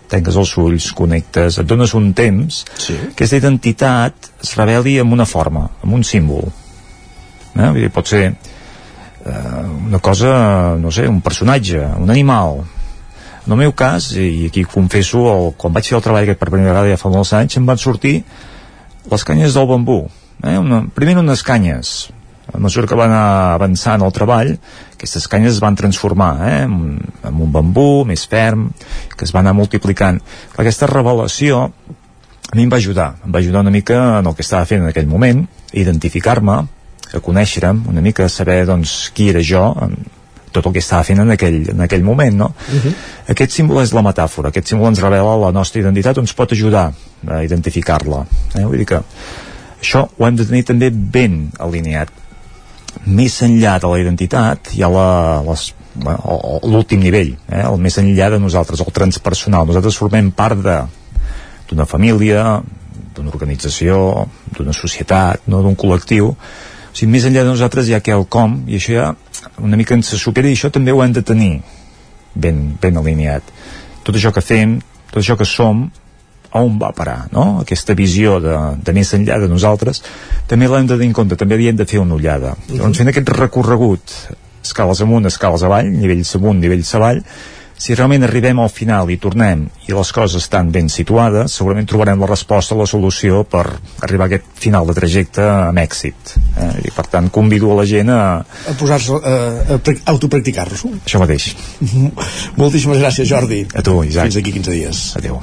Speaker 51: tanques els ulls, connectes, et dones un temps sí. que aquesta identitat es reveli amb una forma, amb un símbol eh? Vull dir, pot ser eh, una cosa, no sé, un personatge, un animal en el meu cas, i aquí confesso, el, quan vaig fer el treball aquest per primera vegada ja fa molts anys, em van sortir les canyes del bambú. Eh? Una, primer unes canyes, a mesura que van avançant el treball aquestes canyes es van transformar eh, en, en un bambú més ferm que es va anar multiplicant aquesta revelació a mi em va ajudar em va ajudar una mica en el que estava fent en aquell moment identificar-me a conèixer-me una mica a saber doncs, qui era jo en tot el que estava fent en aquell, en aquell moment no? Uh -huh. aquest símbol és la metàfora aquest símbol ens revela la nostra identitat ens pot ajudar a identificar-la eh? vull dir que això ho hem de tenir també ben alineat més enllà de la identitat hi ha la, les, l'últim nivell, eh? el més enllà de nosaltres, el transpersonal. Nosaltres formem part de d'una família, d'una organització, d'una societat, no d'un col·lectiu. O sigui, més enllà de nosaltres hi ha quelcom, i això ja una mica ens supera, i això també ho hem de tenir ben, ben alineat. Tot això que fem, tot això que som, on va parar, no? Aquesta visió de, de més enllà de nosaltres, també l'hem de tenir en compte, també hi hem de fer una ullada. Uh -huh. Doncs fent aquest recorregut, escales amunt, escales avall, nivells amunt, nivells avall, si realment arribem al final i tornem i les coses estan ben situades, segurament trobarem la resposta, la solució per arribar a aquest final de trajecte amb èxit. Eh? I per tant convido a la gent a...
Speaker 1: A posar-se a, a autopracticar-lo.
Speaker 51: Això mateix.
Speaker 1: Moltíssimes gràcies, Jordi.
Speaker 51: A tu, Isaac.
Speaker 1: Fins aquí 15 dies.
Speaker 51: Adéu.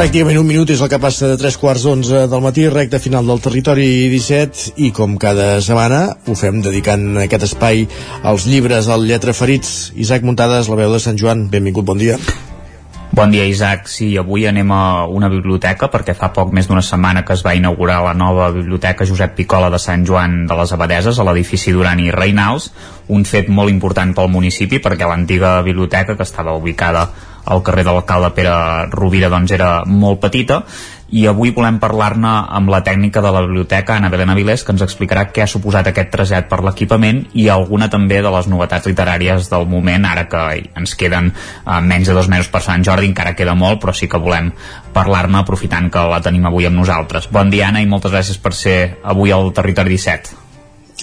Speaker 1: Pràcticament un minut és el que passa de 3 quarts d'onze del matí, recte final del territori 17, i com cada setmana ho fem dedicant aquest espai als llibres, al lletra ferits. Isaac Muntades, la veu de Sant Joan, benvingut, bon dia.
Speaker 11: Bon dia, Isaac. Sí, avui anem a una biblioteca perquè fa poc més d'una setmana que es va inaugurar la nova biblioteca Josep Picola de Sant Joan de les Abadeses a l'edifici Duran i Reinals, un fet molt important pel municipi perquè l'antiga biblioteca que estava ubicada al carrer de l'alcalde Pere Rovira doncs era molt petita. I avui volem parlar-ne amb la tècnica de la biblioteca Anna Belén Avilés que ens explicarà què ha suposat aquest trasllat per l'equipament i alguna també de les novetats literàries del moment ara que ens queden eh, menys de dos mesos per Sant Jordi encara queda molt però sí que volem parlar-ne aprofitant que la tenim avui amb nosaltres. Bon dia Anna i moltes gràcies per ser avui al Territori 17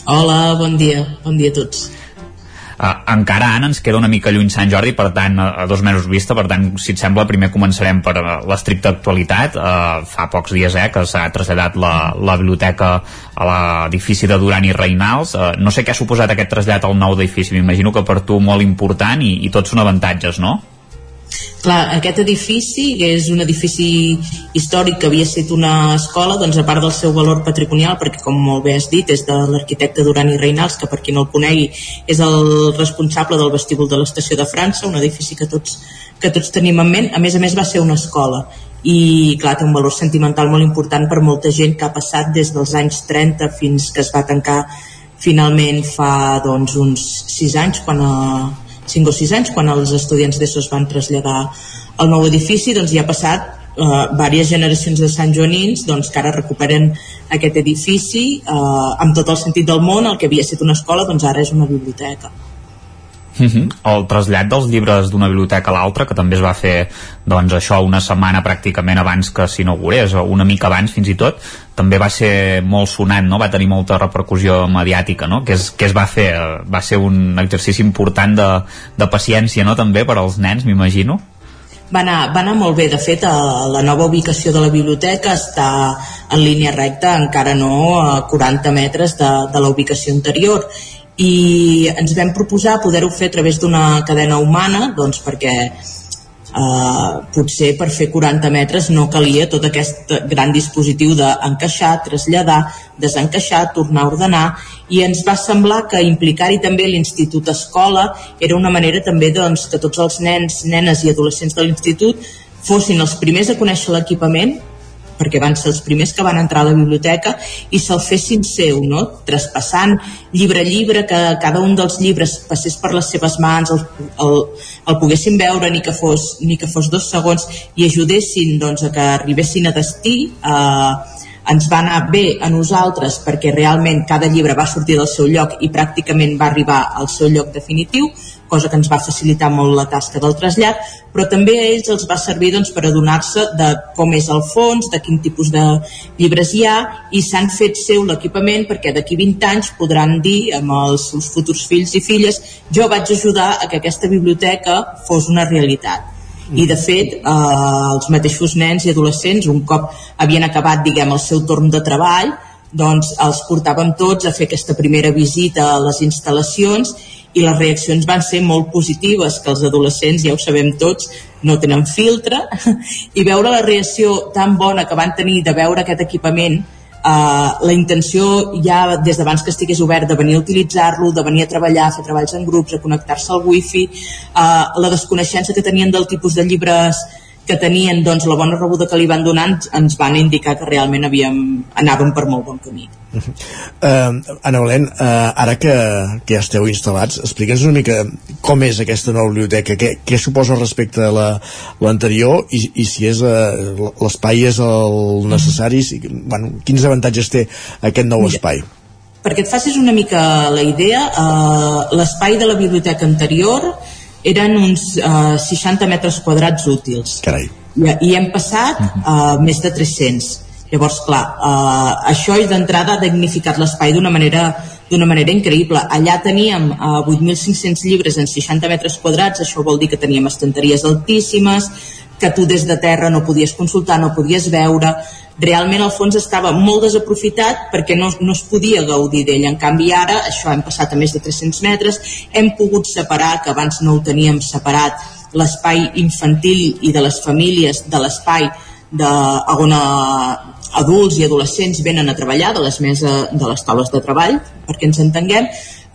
Speaker 57: Hola, bon dia, bon dia a tots
Speaker 11: Uh, encara Anna ens queda una mica lluny Sant Jordi per tant a, a dos mesos vista per tant si et sembla primer començarem per uh, l'estricta actualitat. Uh, fa pocs dies eh, que s'ha traslladat la, la biblioteca a l'edifici de Duran i Reinals uh, no sé què ha suposat aquest trasllat al nou edifici. M'imagino que per tu molt important i, i tots són avantatges, no?
Speaker 57: Clar, aquest edifici, que és un edifici històric que havia estat una escola, doncs a part del seu valor patrimonial, perquè com molt bé has dit, és de l'arquitecte Duran i Reinals, que per qui no el conegui és el responsable del vestíbul de l'estació de França, un edifici que tots, que tots tenim en ment, a més a més va ser una escola. I clar, té un valor sentimental molt important per molta gent que ha passat des dels anys 30 fins que es va tancar finalment fa doncs, uns 6 anys quan a, 5 o 6 anys, quan els estudiants d'ESO es van traslladar al nou edifici, doncs hi ha passat eh, diverses generacions de Sant Joanins doncs, que ara recuperen aquest edifici eh, amb tot el sentit del món, el que havia estat una escola doncs ara és una biblioteca.
Speaker 11: Uh -huh. El trasllat dels llibres d'una biblioteca a l'altra, que també es va fer doncs això una setmana pràcticament abans que s'inaugurés, o una mica abans fins i tot, també va ser molt sonat, no? va tenir molta repercussió mediàtica, no? que, es, que es va fer? Va ser un exercici important de, de paciència no? també per als nens, m'imagino?
Speaker 57: Va anar, va anar molt bé, de fet la nova ubicació de la biblioteca està en línia recta, encara no a 40 metres de, de la ubicació anterior i ens vam proposar poder-ho fer a través d'una cadena humana doncs perquè eh, potser per fer 40 metres no calia tot aquest gran dispositiu d'encaixar, traslladar, desencaixar, tornar a ordenar i ens va semblar que implicar-hi també l'Institut Escola era una manera també doncs, que tots els nens, nenes i adolescents de l'Institut fossin els primers a conèixer l'equipament perquè van ser els primers que van entrar a la biblioteca i se'l fessin seu, no? traspassant llibre a llibre, que cada un dels llibres passés per les seves mans, el, el, el poguessin veure ni que, fos, ni que fos dos segons i ajudessin doncs, a que arribessin a destí a, ens va anar bé a nosaltres perquè realment cada llibre va sortir del seu lloc i pràcticament va arribar al seu lloc definitiu, cosa que ens va facilitar molt la tasca del trasllat, però també a ells els va servir doncs, per adonar-se de com és el fons, de quin tipus de llibres hi ha, i s'han fet seu l'equipament perquè d'aquí 20 anys podran dir amb els seus futurs fills i filles jo vaig ajudar a que aquesta biblioteca fos una realitat i de fet eh, els mateixos nens i adolescents un cop havien acabat diguem el seu torn de treball doncs els portàvem tots a fer aquesta primera visita a les instal·lacions i les reaccions van ser molt positives que els adolescents, ja ho sabem tots no tenen filtre. I veure la reacció tan bona que van tenir de veure aquest equipament Uh, la intenció ja des d'abans que estigués obert de venir a utilitzar-lo, de venir a treballar, a fer treballs en grups, a connectar-se al wifi, uh, la desconeixença que tenien del tipus de llibres que tenien doncs, la bona rebuda que li van donar ens van indicar que realment havíem, anàvem per molt bon camí. Uh
Speaker 1: Anna Valent, uh, ara que, que ja esteu instal·lats, explica'ns una mica com és aquesta nova biblioteca, què, què suposa respecte a l'anterior la, i, i si és uh, l'espai és el necessari, si, bueno, quins avantatges té aquest nou Mira, espai?
Speaker 57: Perquè et facis una mica la idea, uh, l'espai de la biblioteca anterior eren uns uh, 60 metres quadrats útils.
Speaker 1: Carai.
Speaker 57: I, i hem passat a uh, més de 300. Llavors, clar, uh, això d'entrada ha dignificat l'espai d'una manera d'una manera increïble. Allà teníem uh, 8.500 llibres en 60 metres quadrats, això vol dir que teníem estanteries altíssimes, que tu des de terra no podies consultar, no podies veure, realment el fons estava molt desaprofitat perquè no, no es podia gaudir d'ell. En canvi ara, això hem passat a més de 300 metres, hem pogut separar, que abans no ho teníem separat, l'espai infantil i de les famílies de l'espai de, on a, adults i adolescents venen a treballar de les meses de les taules de treball perquè ens entenguem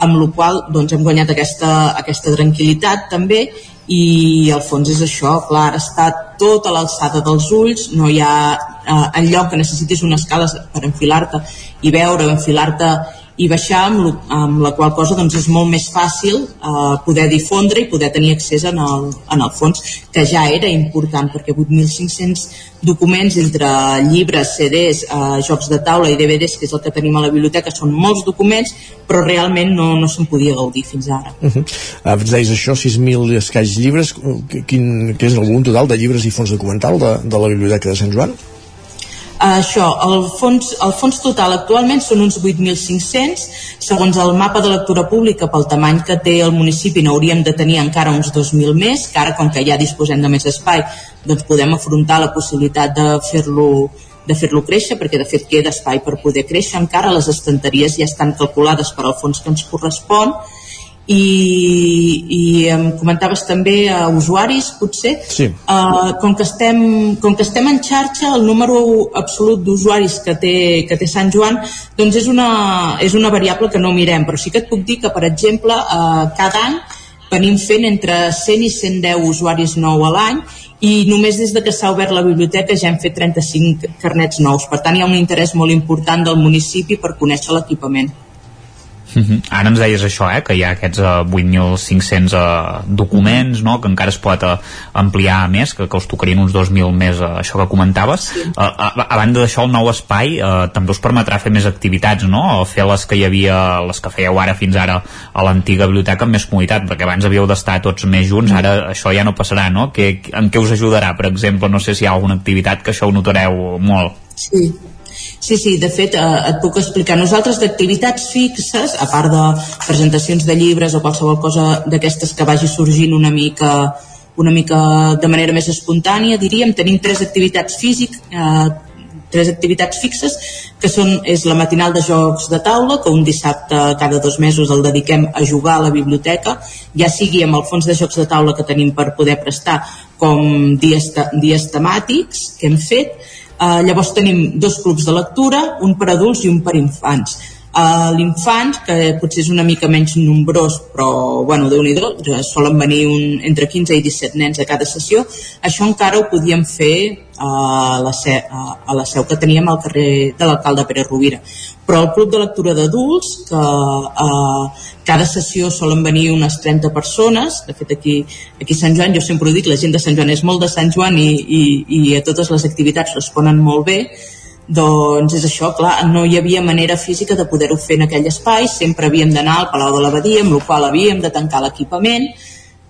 Speaker 57: amb la qual doncs, hem guanyat aquesta, aquesta tranquil·litat també i al fons és això, clar, està tot a l'alçada dels ulls, no hi ha eh, lloc que necessitis unes escales per enfilar-te i veure, enfilar-te i baixar amb, amb la qual cosa doncs, és molt més fàcil eh, poder difondre i poder tenir accés en el, en el fons que ja era important perquè 8.500 documents entre llibres, CDs, eh, jocs de taula i DVDs que és el que tenim a la biblioteca són molts documents però realment no, no se'n podia gaudir fins ara
Speaker 1: uh -huh. ah, deies això, 6.000 escaix llibres quin, que és el volum total de llibres i fons documental de, de la biblioteca de Sant Joan?
Speaker 57: Això, el fons, el fons total actualment són uns 8.500, segons el mapa de lectura pública pel tamany que té el municipi n'hauríem de tenir encara uns 2.000 més, que ara com que ja disposem de més espai doncs podem afrontar la possibilitat de fer-lo de fer-lo créixer, perquè de fet queda espai per poder créixer encara, les estanteries ja estan calculades per al fons que ens correspon i, i em comentaves també a usuaris potser
Speaker 1: sí.
Speaker 57: uh, com, que estem, com que estem en xarxa el número absolut d'usuaris que, té, que té Sant Joan doncs és una, és una variable que no mirem però sí que et puc dir que per exemple uh, cada any venim fent entre 100 i 110 usuaris nou a l'any i només des de que s'ha obert la biblioteca ja hem fet 35 carnets nous. Per tant, hi ha un interès molt important del municipi per conèixer l'equipament.
Speaker 58: Uh mhm. -huh. Ara ens deies això, eh, que hi ha aquests uh, 8.500 uh, documents no, que encara es pot uh, ampliar més, que, que els tocarien uns 2.000 més, uh, això que comentaves. Sí. Uh, a, a banda d'això, el nou espai uh, també us permetrà fer més activitats, no? O fer les que hi havia, les que fèieu ara fins ara a l'antiga biblioteca amb més comoditat, perquè abans havíeu d'estar tots més junts, ara això ja no passarà, no? Que, en què us ajudarà, per exemple? No sé si hi ha alguna activitat que això ho notareu molt.
Speaker 57: Sí, Sí, sí, de fet eh, et puc explicar. Nosaltres d'activitats fixes, a part de presentacions de llibres o qualsevol cosa d'aquestes que vagi sorgint una mica una mica de manera més espontània, diríem, tenim tres activitats físiques, eh, tres activitats fixes, que són, és la matinal de jocs de taula, que un dissabte cada dos mesos el dediquem a jugar a la biblioteca, ja sigui amb el fons de jocs de taula que tenim per poder prestar, com dies, dies temàtics que hem fet, Uh, llavors tenim dos clubs de lectura, un per adults i un per infants. Uh, L'infant, que potser és una mica menys nombrós, però, bueno, déu nhi solen venir un, entre 15 i 17 nens a cada sessió, això encara ho podíem fer a la, seu, a la seu que teníem al carrer de l'alcalde Pere Rovira. Però el club de lectura d'adults, que a cada sessió solen venir unes 30 persones, de fet aquí, aquí a Sant Joan, jo sempre ho dic, la gent de Sant Joan és molt de Sant Joan i, i, i a totes les activitats responen molt bé, doncs és això, clar, no hi havia manera física de poder-ho fer en aquell espai, sempre havíem d'anar al Palau de l'Abadia, amb la qual havíem de tancar l'equipament,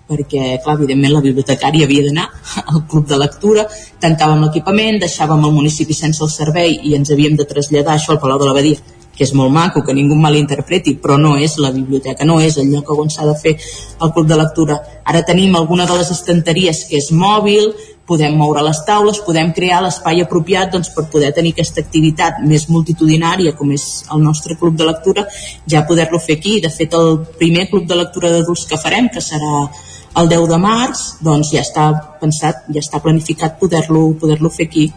Speaker 57: perquè, clar, evidentment la bibliotecària havia d'anar al club de lectura, tancàvem l'equipament, deixàvem el municipi sense el servei i ens havíem de traslladar això al Palau de l'Abadia, que és molt maco, que ningú malinterpreti, però no és la biblioteca, no és el lloc on s'ha de fer el club de lectura. Ara tenim alguna de les estanteries que és mòbil, podem moure les taules, podem crear l'espai apropiat doncs, per poder tenir aquesta activitat més multitudinària com és el nostre club de lectura, ja poder-lo fer aquí. De fet, el primer club de lectura d'adults que farem, que serà el 10 de març, doncs ja està pensat, ja està planificat poder-lo poder, -lo, fer aquí.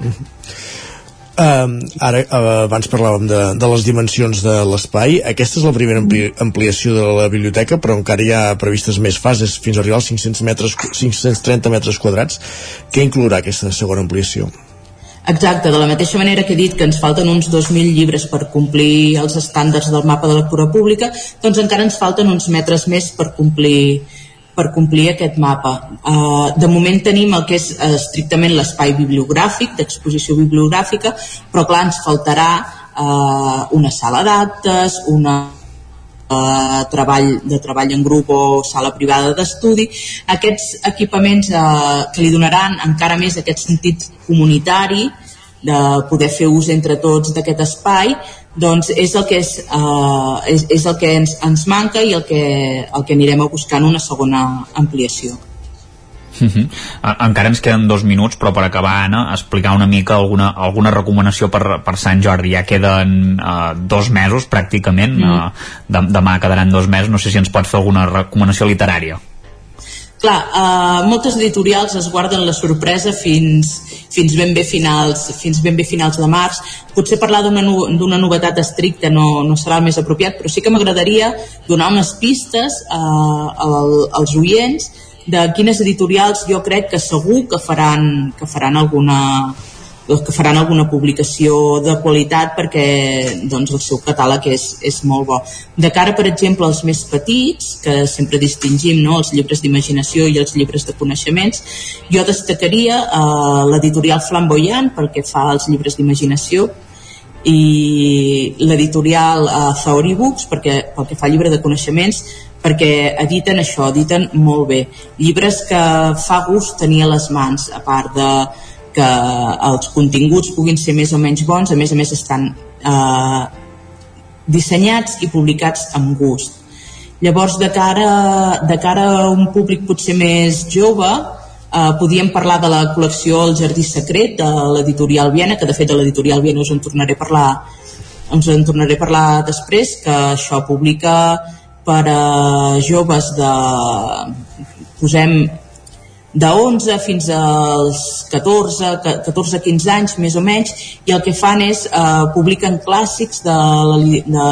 Speaker 57: Mm -hmm.
Speaker 1: Uh, ara, uh, abans parlàvem de, de les dimensions de l'espai. Aquesta és la primera ampli ampliació de la biblioteca, però encara hi ha previstes més fases fins a arribar als 500 metres, 530 metres quadrats. Què inclourà aquesta segona ampliació?
Speaker 57: Exacte, de la mateixa manera que he dit que ens falten uns 2.000 llibres per complir els estàndards del mapa de lectura pública, doncs encara ens falten uns metres més per complir per complir aquest mapa. Uh, de moment tenim el que és uh, estrictament l'espai bibliogràfic, d'exposició bibliogràfica, però clar, ens faltarà uh, una sala d'actes, una uh, treball de treball en grup o sala privada d'estudi, aquests equipaments uh, que li donaran encara més aquest sentit comunitari de poder fer ús entre tots d'aquest espai doncs és el que, és, uh, és, és el que ens, ens manca i el que, el que anirem a buscar en una segona ampliació.
Speaker 58: Uh -huh. Encara ens queden dos minuts, però per acabar, Anna, explicar una mica alguna, alguna recomanació per, per Sant Jordi. Ja queden uh, dos mesos, pràcticament. Mm. Uh, demà quedaran dos mesos. No sé si ens pot fer alguna recomanació literària.
Speaker 57: Clar, uh, moltes editorials es guarden la sorpresa fins, fins ben bé finals fins ben bé finals de març. Potser parlar d'una novetat estricta no, no serà el més apropiat, però sí que m'agradaria donar unes pistes uh, al, als oients de quines editorials jo crec que segur que faran, que faran alguna, que faran alguna publicació de qualitat perquè doncs, el seu catàleg és, és molt bo. De cara, per exemple, als més petits, que sempre distingim no? els llibres d'imaginació i els llibres de coneixements, jo destacaria eh, l'editorial Flamboyant perquè fa els llibres d'imaginació i l'editorial eh, Theory Books perquè, pel que fa al llibre de coneixements perquè editen això, editen molt bé llibres que fa gust tenir a les mans a part de que els continguts puguin ser més o menys bons, a més a més estan eh, dissenyats i publicats amb gust. Llavors, de cara, de cara a un públic potser més jove, eh, podíem parlar de la col·lecció El Jardí Secret de l'editorial Viena, que de fet de l'editorial Viena us en tornaré a parlar ens en tornaré a parlar després, que això publica per a joves de posem de 11 fins als 14, 14-15 anys més o menys i el que fan és eh, publiquen clàssics de la, de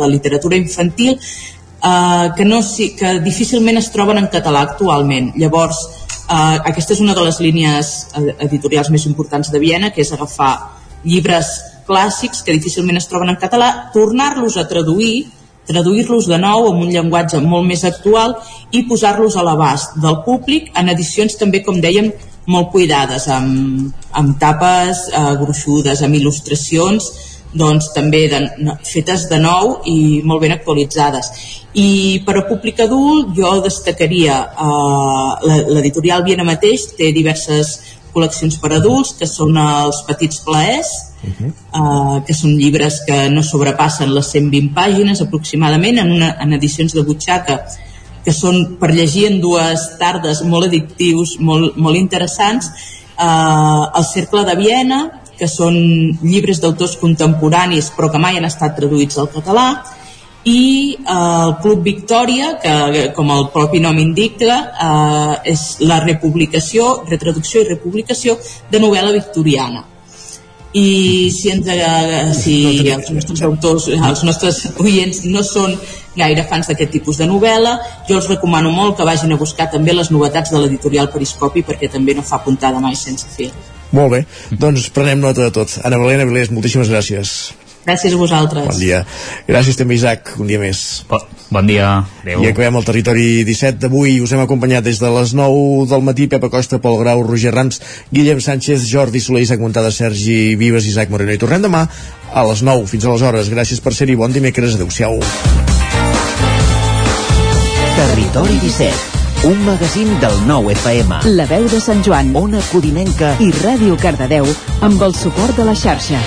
Speaker 57: la literatura infantil eh, que, no, que difícilment es troben en català actualment. Llavors eh, aquesta és una de les línies editorials més importants de Viena que és agafar llibres clàssics que difícilment es troben en català tornar-los a traduir traduir-los de nou amb un llenguatge molt més actual i posar-los a l'abast del públic en edicions també, com dèiem, molt cuidades, amb, amb tapes eh, gruixudes, amb il·lustracions doncs també de, fetes de nou i molt ben actualitzades. I per a públic adult jo destacaria eh, l'editorial Viena mateix, té diverses col·leccions per adults que són els petits plaers uh -huh. uh, que són llibres que no sobrepassen les 120 pàgines aproximadament en, una, en edicions de butxaca que són per llegir en dues tardes molt addictius, molt, molt interessants. Uh, el Cercle de Viena que són llibres d'autors contemporanis però que mai han estat traduïts al català. I eh, el Club Victòria, que com el propi nom indica, eh, és la republicació, retraducció i republicació de novel·la victoriana i si, ens, si els nostres autors, els nostres oients no són gaire fans d'aquest tipus de novel·la, jo els recomano molt que vagin a buscar també les novetats de l'editorial Periscopi perquè també no fa puntada mai sense fer.
Speaker 1: Molt bé, doncs prenem nota de tot. Ana Valena Vilés, moltíssimes gràcies.
Speaker 57: Gràcies a vosaltres.
Speaker 1: Bon dia. Gràcies també, Isaac, un dia més.
Speaker 58: Bon, bon dia. Adéu.
Speaker 1: I acabem el territori 17 d'avui. Us hem acompanyat des de les 9 del matí. Pepa Costa, Pol Grau, Roger Rams, Guillem Sánchez, Jordi Soler, Isaac Montada, Sergi Vives, Isaac Moreno. I tornem demà a les 9. Fins aleshores. Gràcies per ser-hi. Bon dimecres. Adéu-siau.
Speaker 59: Territori 17 un magazín del nou FM.
Speaker 17: La veu de Sant Joan,
Speaker 59: Ona Codinenca
Speaker 17: i Ràdio Cardedeu amb el suport de la xarxa.